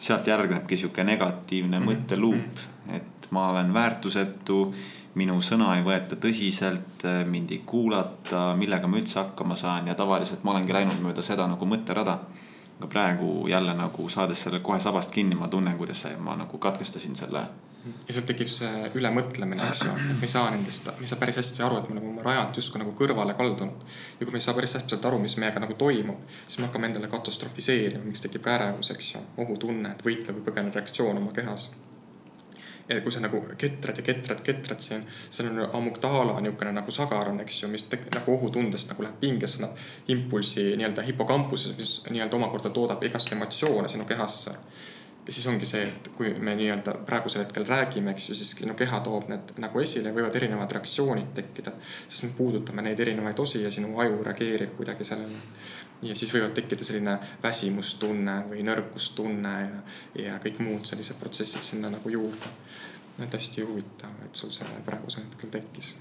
sealt järgnebki sihuke negatiivne mm -hmm. mõtteluup, et ma olen väärtusetu, minu sõna ei võeta tõsiselt, mind ei kuulata, millega ma üldse hakkama saan ja tavaliselt ma olengi läinud mööda seda nagu mõtterada. aga praegu jälle nagu saades selle kohe sabast kinni, ma tunnen, kuidas see, ma nagu katkestasin selle ja sealt tekib see ülemõtlemine, eks ju, et me ei saa nendest, me ei saa päris hästi aru, et me oleme oma rajalt justkui nagu kõrvale kaldunud. ja kui me ei saa päris täpselt aru, mis meiega nagu toimub, siis me hakkame endale katastrofiseerima, miks tekib ka ärevus, eks ju, ohutunne, et võitle või põgene reaktsioon oma kehas. ja kui sa nagu ketrad ja ketrad, ketrad, on, see on amugdala niisugune nagu sagar on, eks ju, mis tek, nagu ohutundest nagu läheb pingesse, annab impulsi nii-öelda hipokampuses, mis nii-öelda omakorda toodab igast emotsioone sinu kehasse ja siis ongi see, et kui me nii-öelda praegusel hetkel räägime, eks ju, siis sinu keha toob need nagu esile, võivad erinevad reaktsioonid tekkida. sest me puudutame neid erinevaid osi ja sinu aju reageerib kuidagi sellele. ja siis võivad tekkida selline väsimustunne või nõrkustunne ja, ja kõik muud sellised protsessid sinna nagu juurde. et hästi huvitav, et sul see praegusel hetkel tekkis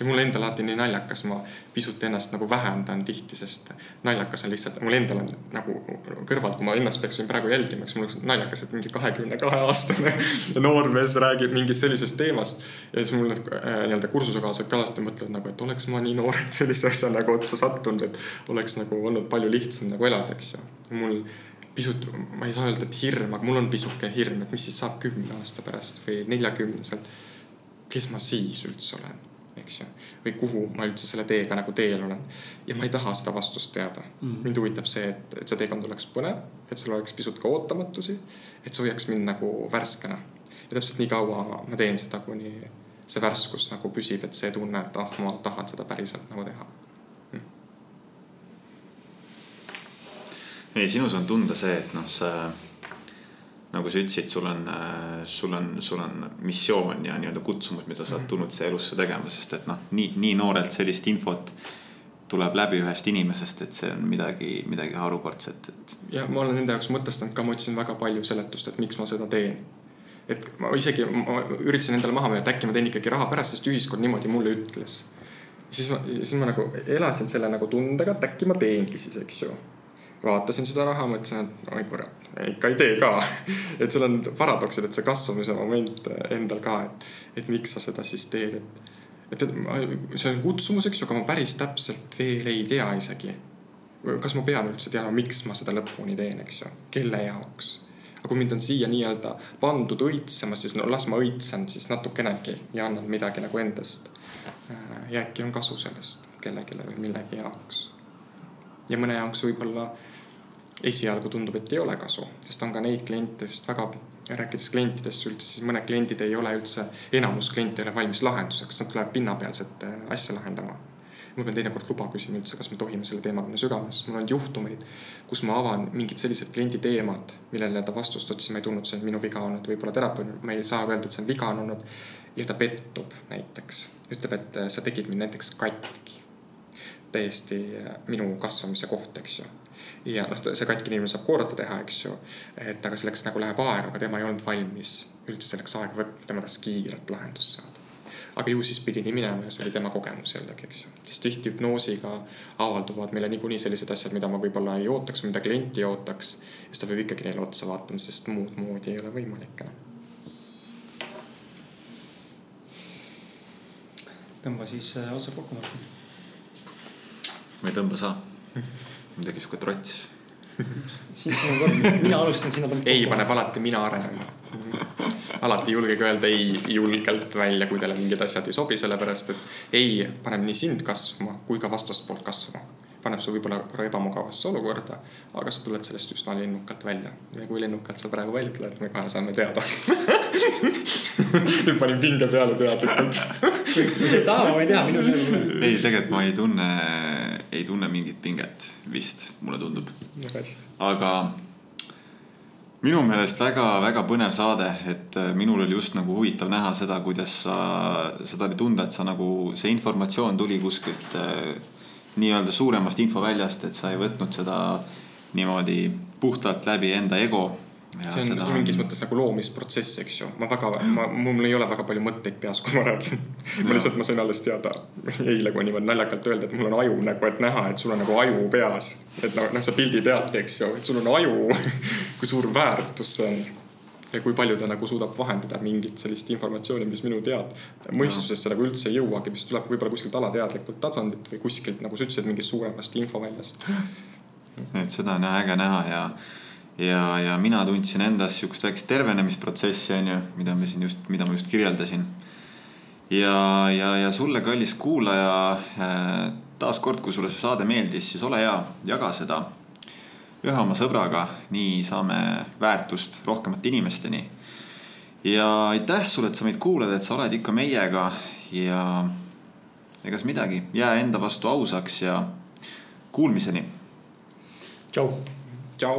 ja mul endal alati nii naljakas, ma pisut ennast nagu vähendan tihti, sest naljakas on lihtsalt, mul endal on nagu kõrval, kui ma ennast peaksin praegu jälgima, siis mul oleks naljakas, et mingi kahekümne kahe aastane noormees räägib mingist sellisest teemast. ja siis mul need äh, nii-öelda kursusekaaslased ka alati mõtlevad nagu, et oleks ma nii noorelt sellise asja nagu otsa sattunud, et oleks nagu olnud palju lihtsam nagu elada, eks ju. mul pisut, ma ei saa öelda, et hirm, aga mul on pisuke hirm, et mis siis saab kümne aasta pärast või neljakümneselt. kes ma siis üldse olen eks ju. või kuhu ma üldse selle teega nagu teel olen. ja ma ei taha seda vastust teada mm.. mind huvitab see, et, et see teekond oleks põnev, et seal oleks pisut ka ootamatusi. et see hoiaks mind nagu värskena. ja täpselt nii kaua ma teen seda, kuni see värskus nagu püsib, et see tunne, et ah, ma tahan seda päriselt nagu teha mm.. ei, sinus on tunda see, et noh, sa nagu sa ütlesid, sul on, sul on, sul on missioon ja nii-öelda kutsumus, mida sa oled mhm. tulnud siia elusse tegema, sest et noh, nii, nii noorelt sellist infot tuleb läbi ühest inimesest, et see on midagi, midagi harukordset, et. ja ma olen enda jaoks mõtestanud ka, ma otsin väga palju seletust, et miks ma seda teen. et ma isegi, ma üritasin endale maha müüa, et äkki ma teen ikkagi raha pärast, sest ühiskond niimoodi mulle ütles. siis ma, siis ma nagu elasin selle nagu tundega, et äkki ma teengi siis, eks ju vaatasin seda raha, mõtlesin, et oi kurat, ikka ei tee ka. et seal on paradoksid, et see kasvamise moment endal ka, et, et miks sa seda siis teed, et et, et see on kutsumus, eks ju, aga ma päris täpselt veel ei tea isegi. kas ma pean üldse teadma, miks ma seda lõpuni teen, eks ju, kelle jaoks aga kui mind on siia nii-öelda pandud õitsema, siis no las ma õitsen siis natukenegi ja annan midagi nagu endast. Ja äkki on kasu sellest kellelegi või millegi jaoks. Ja mõne jaoks võib-olla esialgu tundub, et ei ole kasu, sest on ka neid kliente, sest väga rääkides klientidest üldse, siis mõned kliendid ei ole üldse, enamus kliente ei ole valmis lahenduseks, nad tulevad pinnapealset asja lahendama ma pean teinekord luba küsima üldse, kas me tohime selle teemaga minna sügavamaks, mul on juhtumeid, kus ma avan mingid sellised kliendi teemad, millele ta vastust otsima ei tulnud, see on minu viga olnud, võib-olla terapeut, ma ei saa öelda, et see on viga on olnud. ja ta pettub näiteks, ütleb, et sa tegid mind näiteks katki. Täiesti äh, minu kasvamise koht, eks ju ja noh, see katki inimene saab korda teha, eks ju. et aga selleks nagu läheb aega, aga tema ei olnud valmis üldse selleks aega võtma, tema tahtis kiiret lahendust saada aga ju siis pidi nii minema ja see oli tema kogemus jällegi, eks ju. siis tihti hüpnoosiga avalduvad meile niikuinii sellised asjad, mida ma võib-olla ei ootaks, mida klient ei ootaks. siis ta peab ikkagi neile otsa vaatama, sest muud moodi ei ole võimalik enam. tõmba siis äh, otsad kokku, Martin. Ma ei tõmba saa. midagi sihuke trots. mina alustasin, sina paned. ei, paneb alati mina arenema alati julgege öelda ei julgelt välja, kui teile mingid asjad ei sobi, sellepärast et ei paneb nii sind kasvama kui ka vastaspoolt kasvama. paneb su võib-olla korra ebamugavasse olukorda, aga sa tuled sellest üsna lennukalt välja. ja kui lennukalt sa praegu välja tuled, me kohe saame teada nüüd panin pinge peale teadlikult kui sa ei taha, ma ei tea, minu meelest. ei, tegelikult ma ei tunne, ei tunne mingit pinget vist, mulle tundub. aga minu meelest väga-väga põnev saade, et äh, minul oli just nagu huvitav näha seda, kuidas sa, seda oli tunda, et sa nagu see informatsioon tuli kuskilt äh, nii-öelda suuremast infoväljast, et sa ei võtnud seda niimoodi puhtalt läbi enda ego see on seda... mingis mõttes nagu loomisprotsess, eks ju. ma väga, ma, mul ei ole väga palju mõtteid peas, kui ma räägin. ma lihtsalt, ma sain alles teada eile, kui niimoodi naljakalt öelda, et mul on aju nagu, et näha, et sul on nagu aju peas. et noh, noh, sa pildi pealt, eks ju, et sul on aju kui suur väärtus see on. ja kui palju ta nagu suudab vahendada mingit sellist informatsiooni, mis minu tead, mõistusesse nagu üldse ei jõuagi, mis tuleb võib-olla kuskilt alateadlikult tasandilt või kuskilt nagu sa ütlesid, mingist suuremast infoväljast. et seda on äge näha ja ja, ja mina tundsin endas sihukest väikest tervenemisprotsessi, on ju, mida me siin just, mida ma just kirjeldasin. ja, ja, ja sulle, kallis kuulaja äh,, taaskord, kui sulle see saade meeldis, siis ole hea, jaga seda ühe oma sõbraga, nii saame väärtust rohkemate inimesteni. ja aitäh sulle, et sa meid kuulad, et sa oled ikka meiega ja egas midagi, jää enda vastu ausaks ja kuulmiseni. tšau 交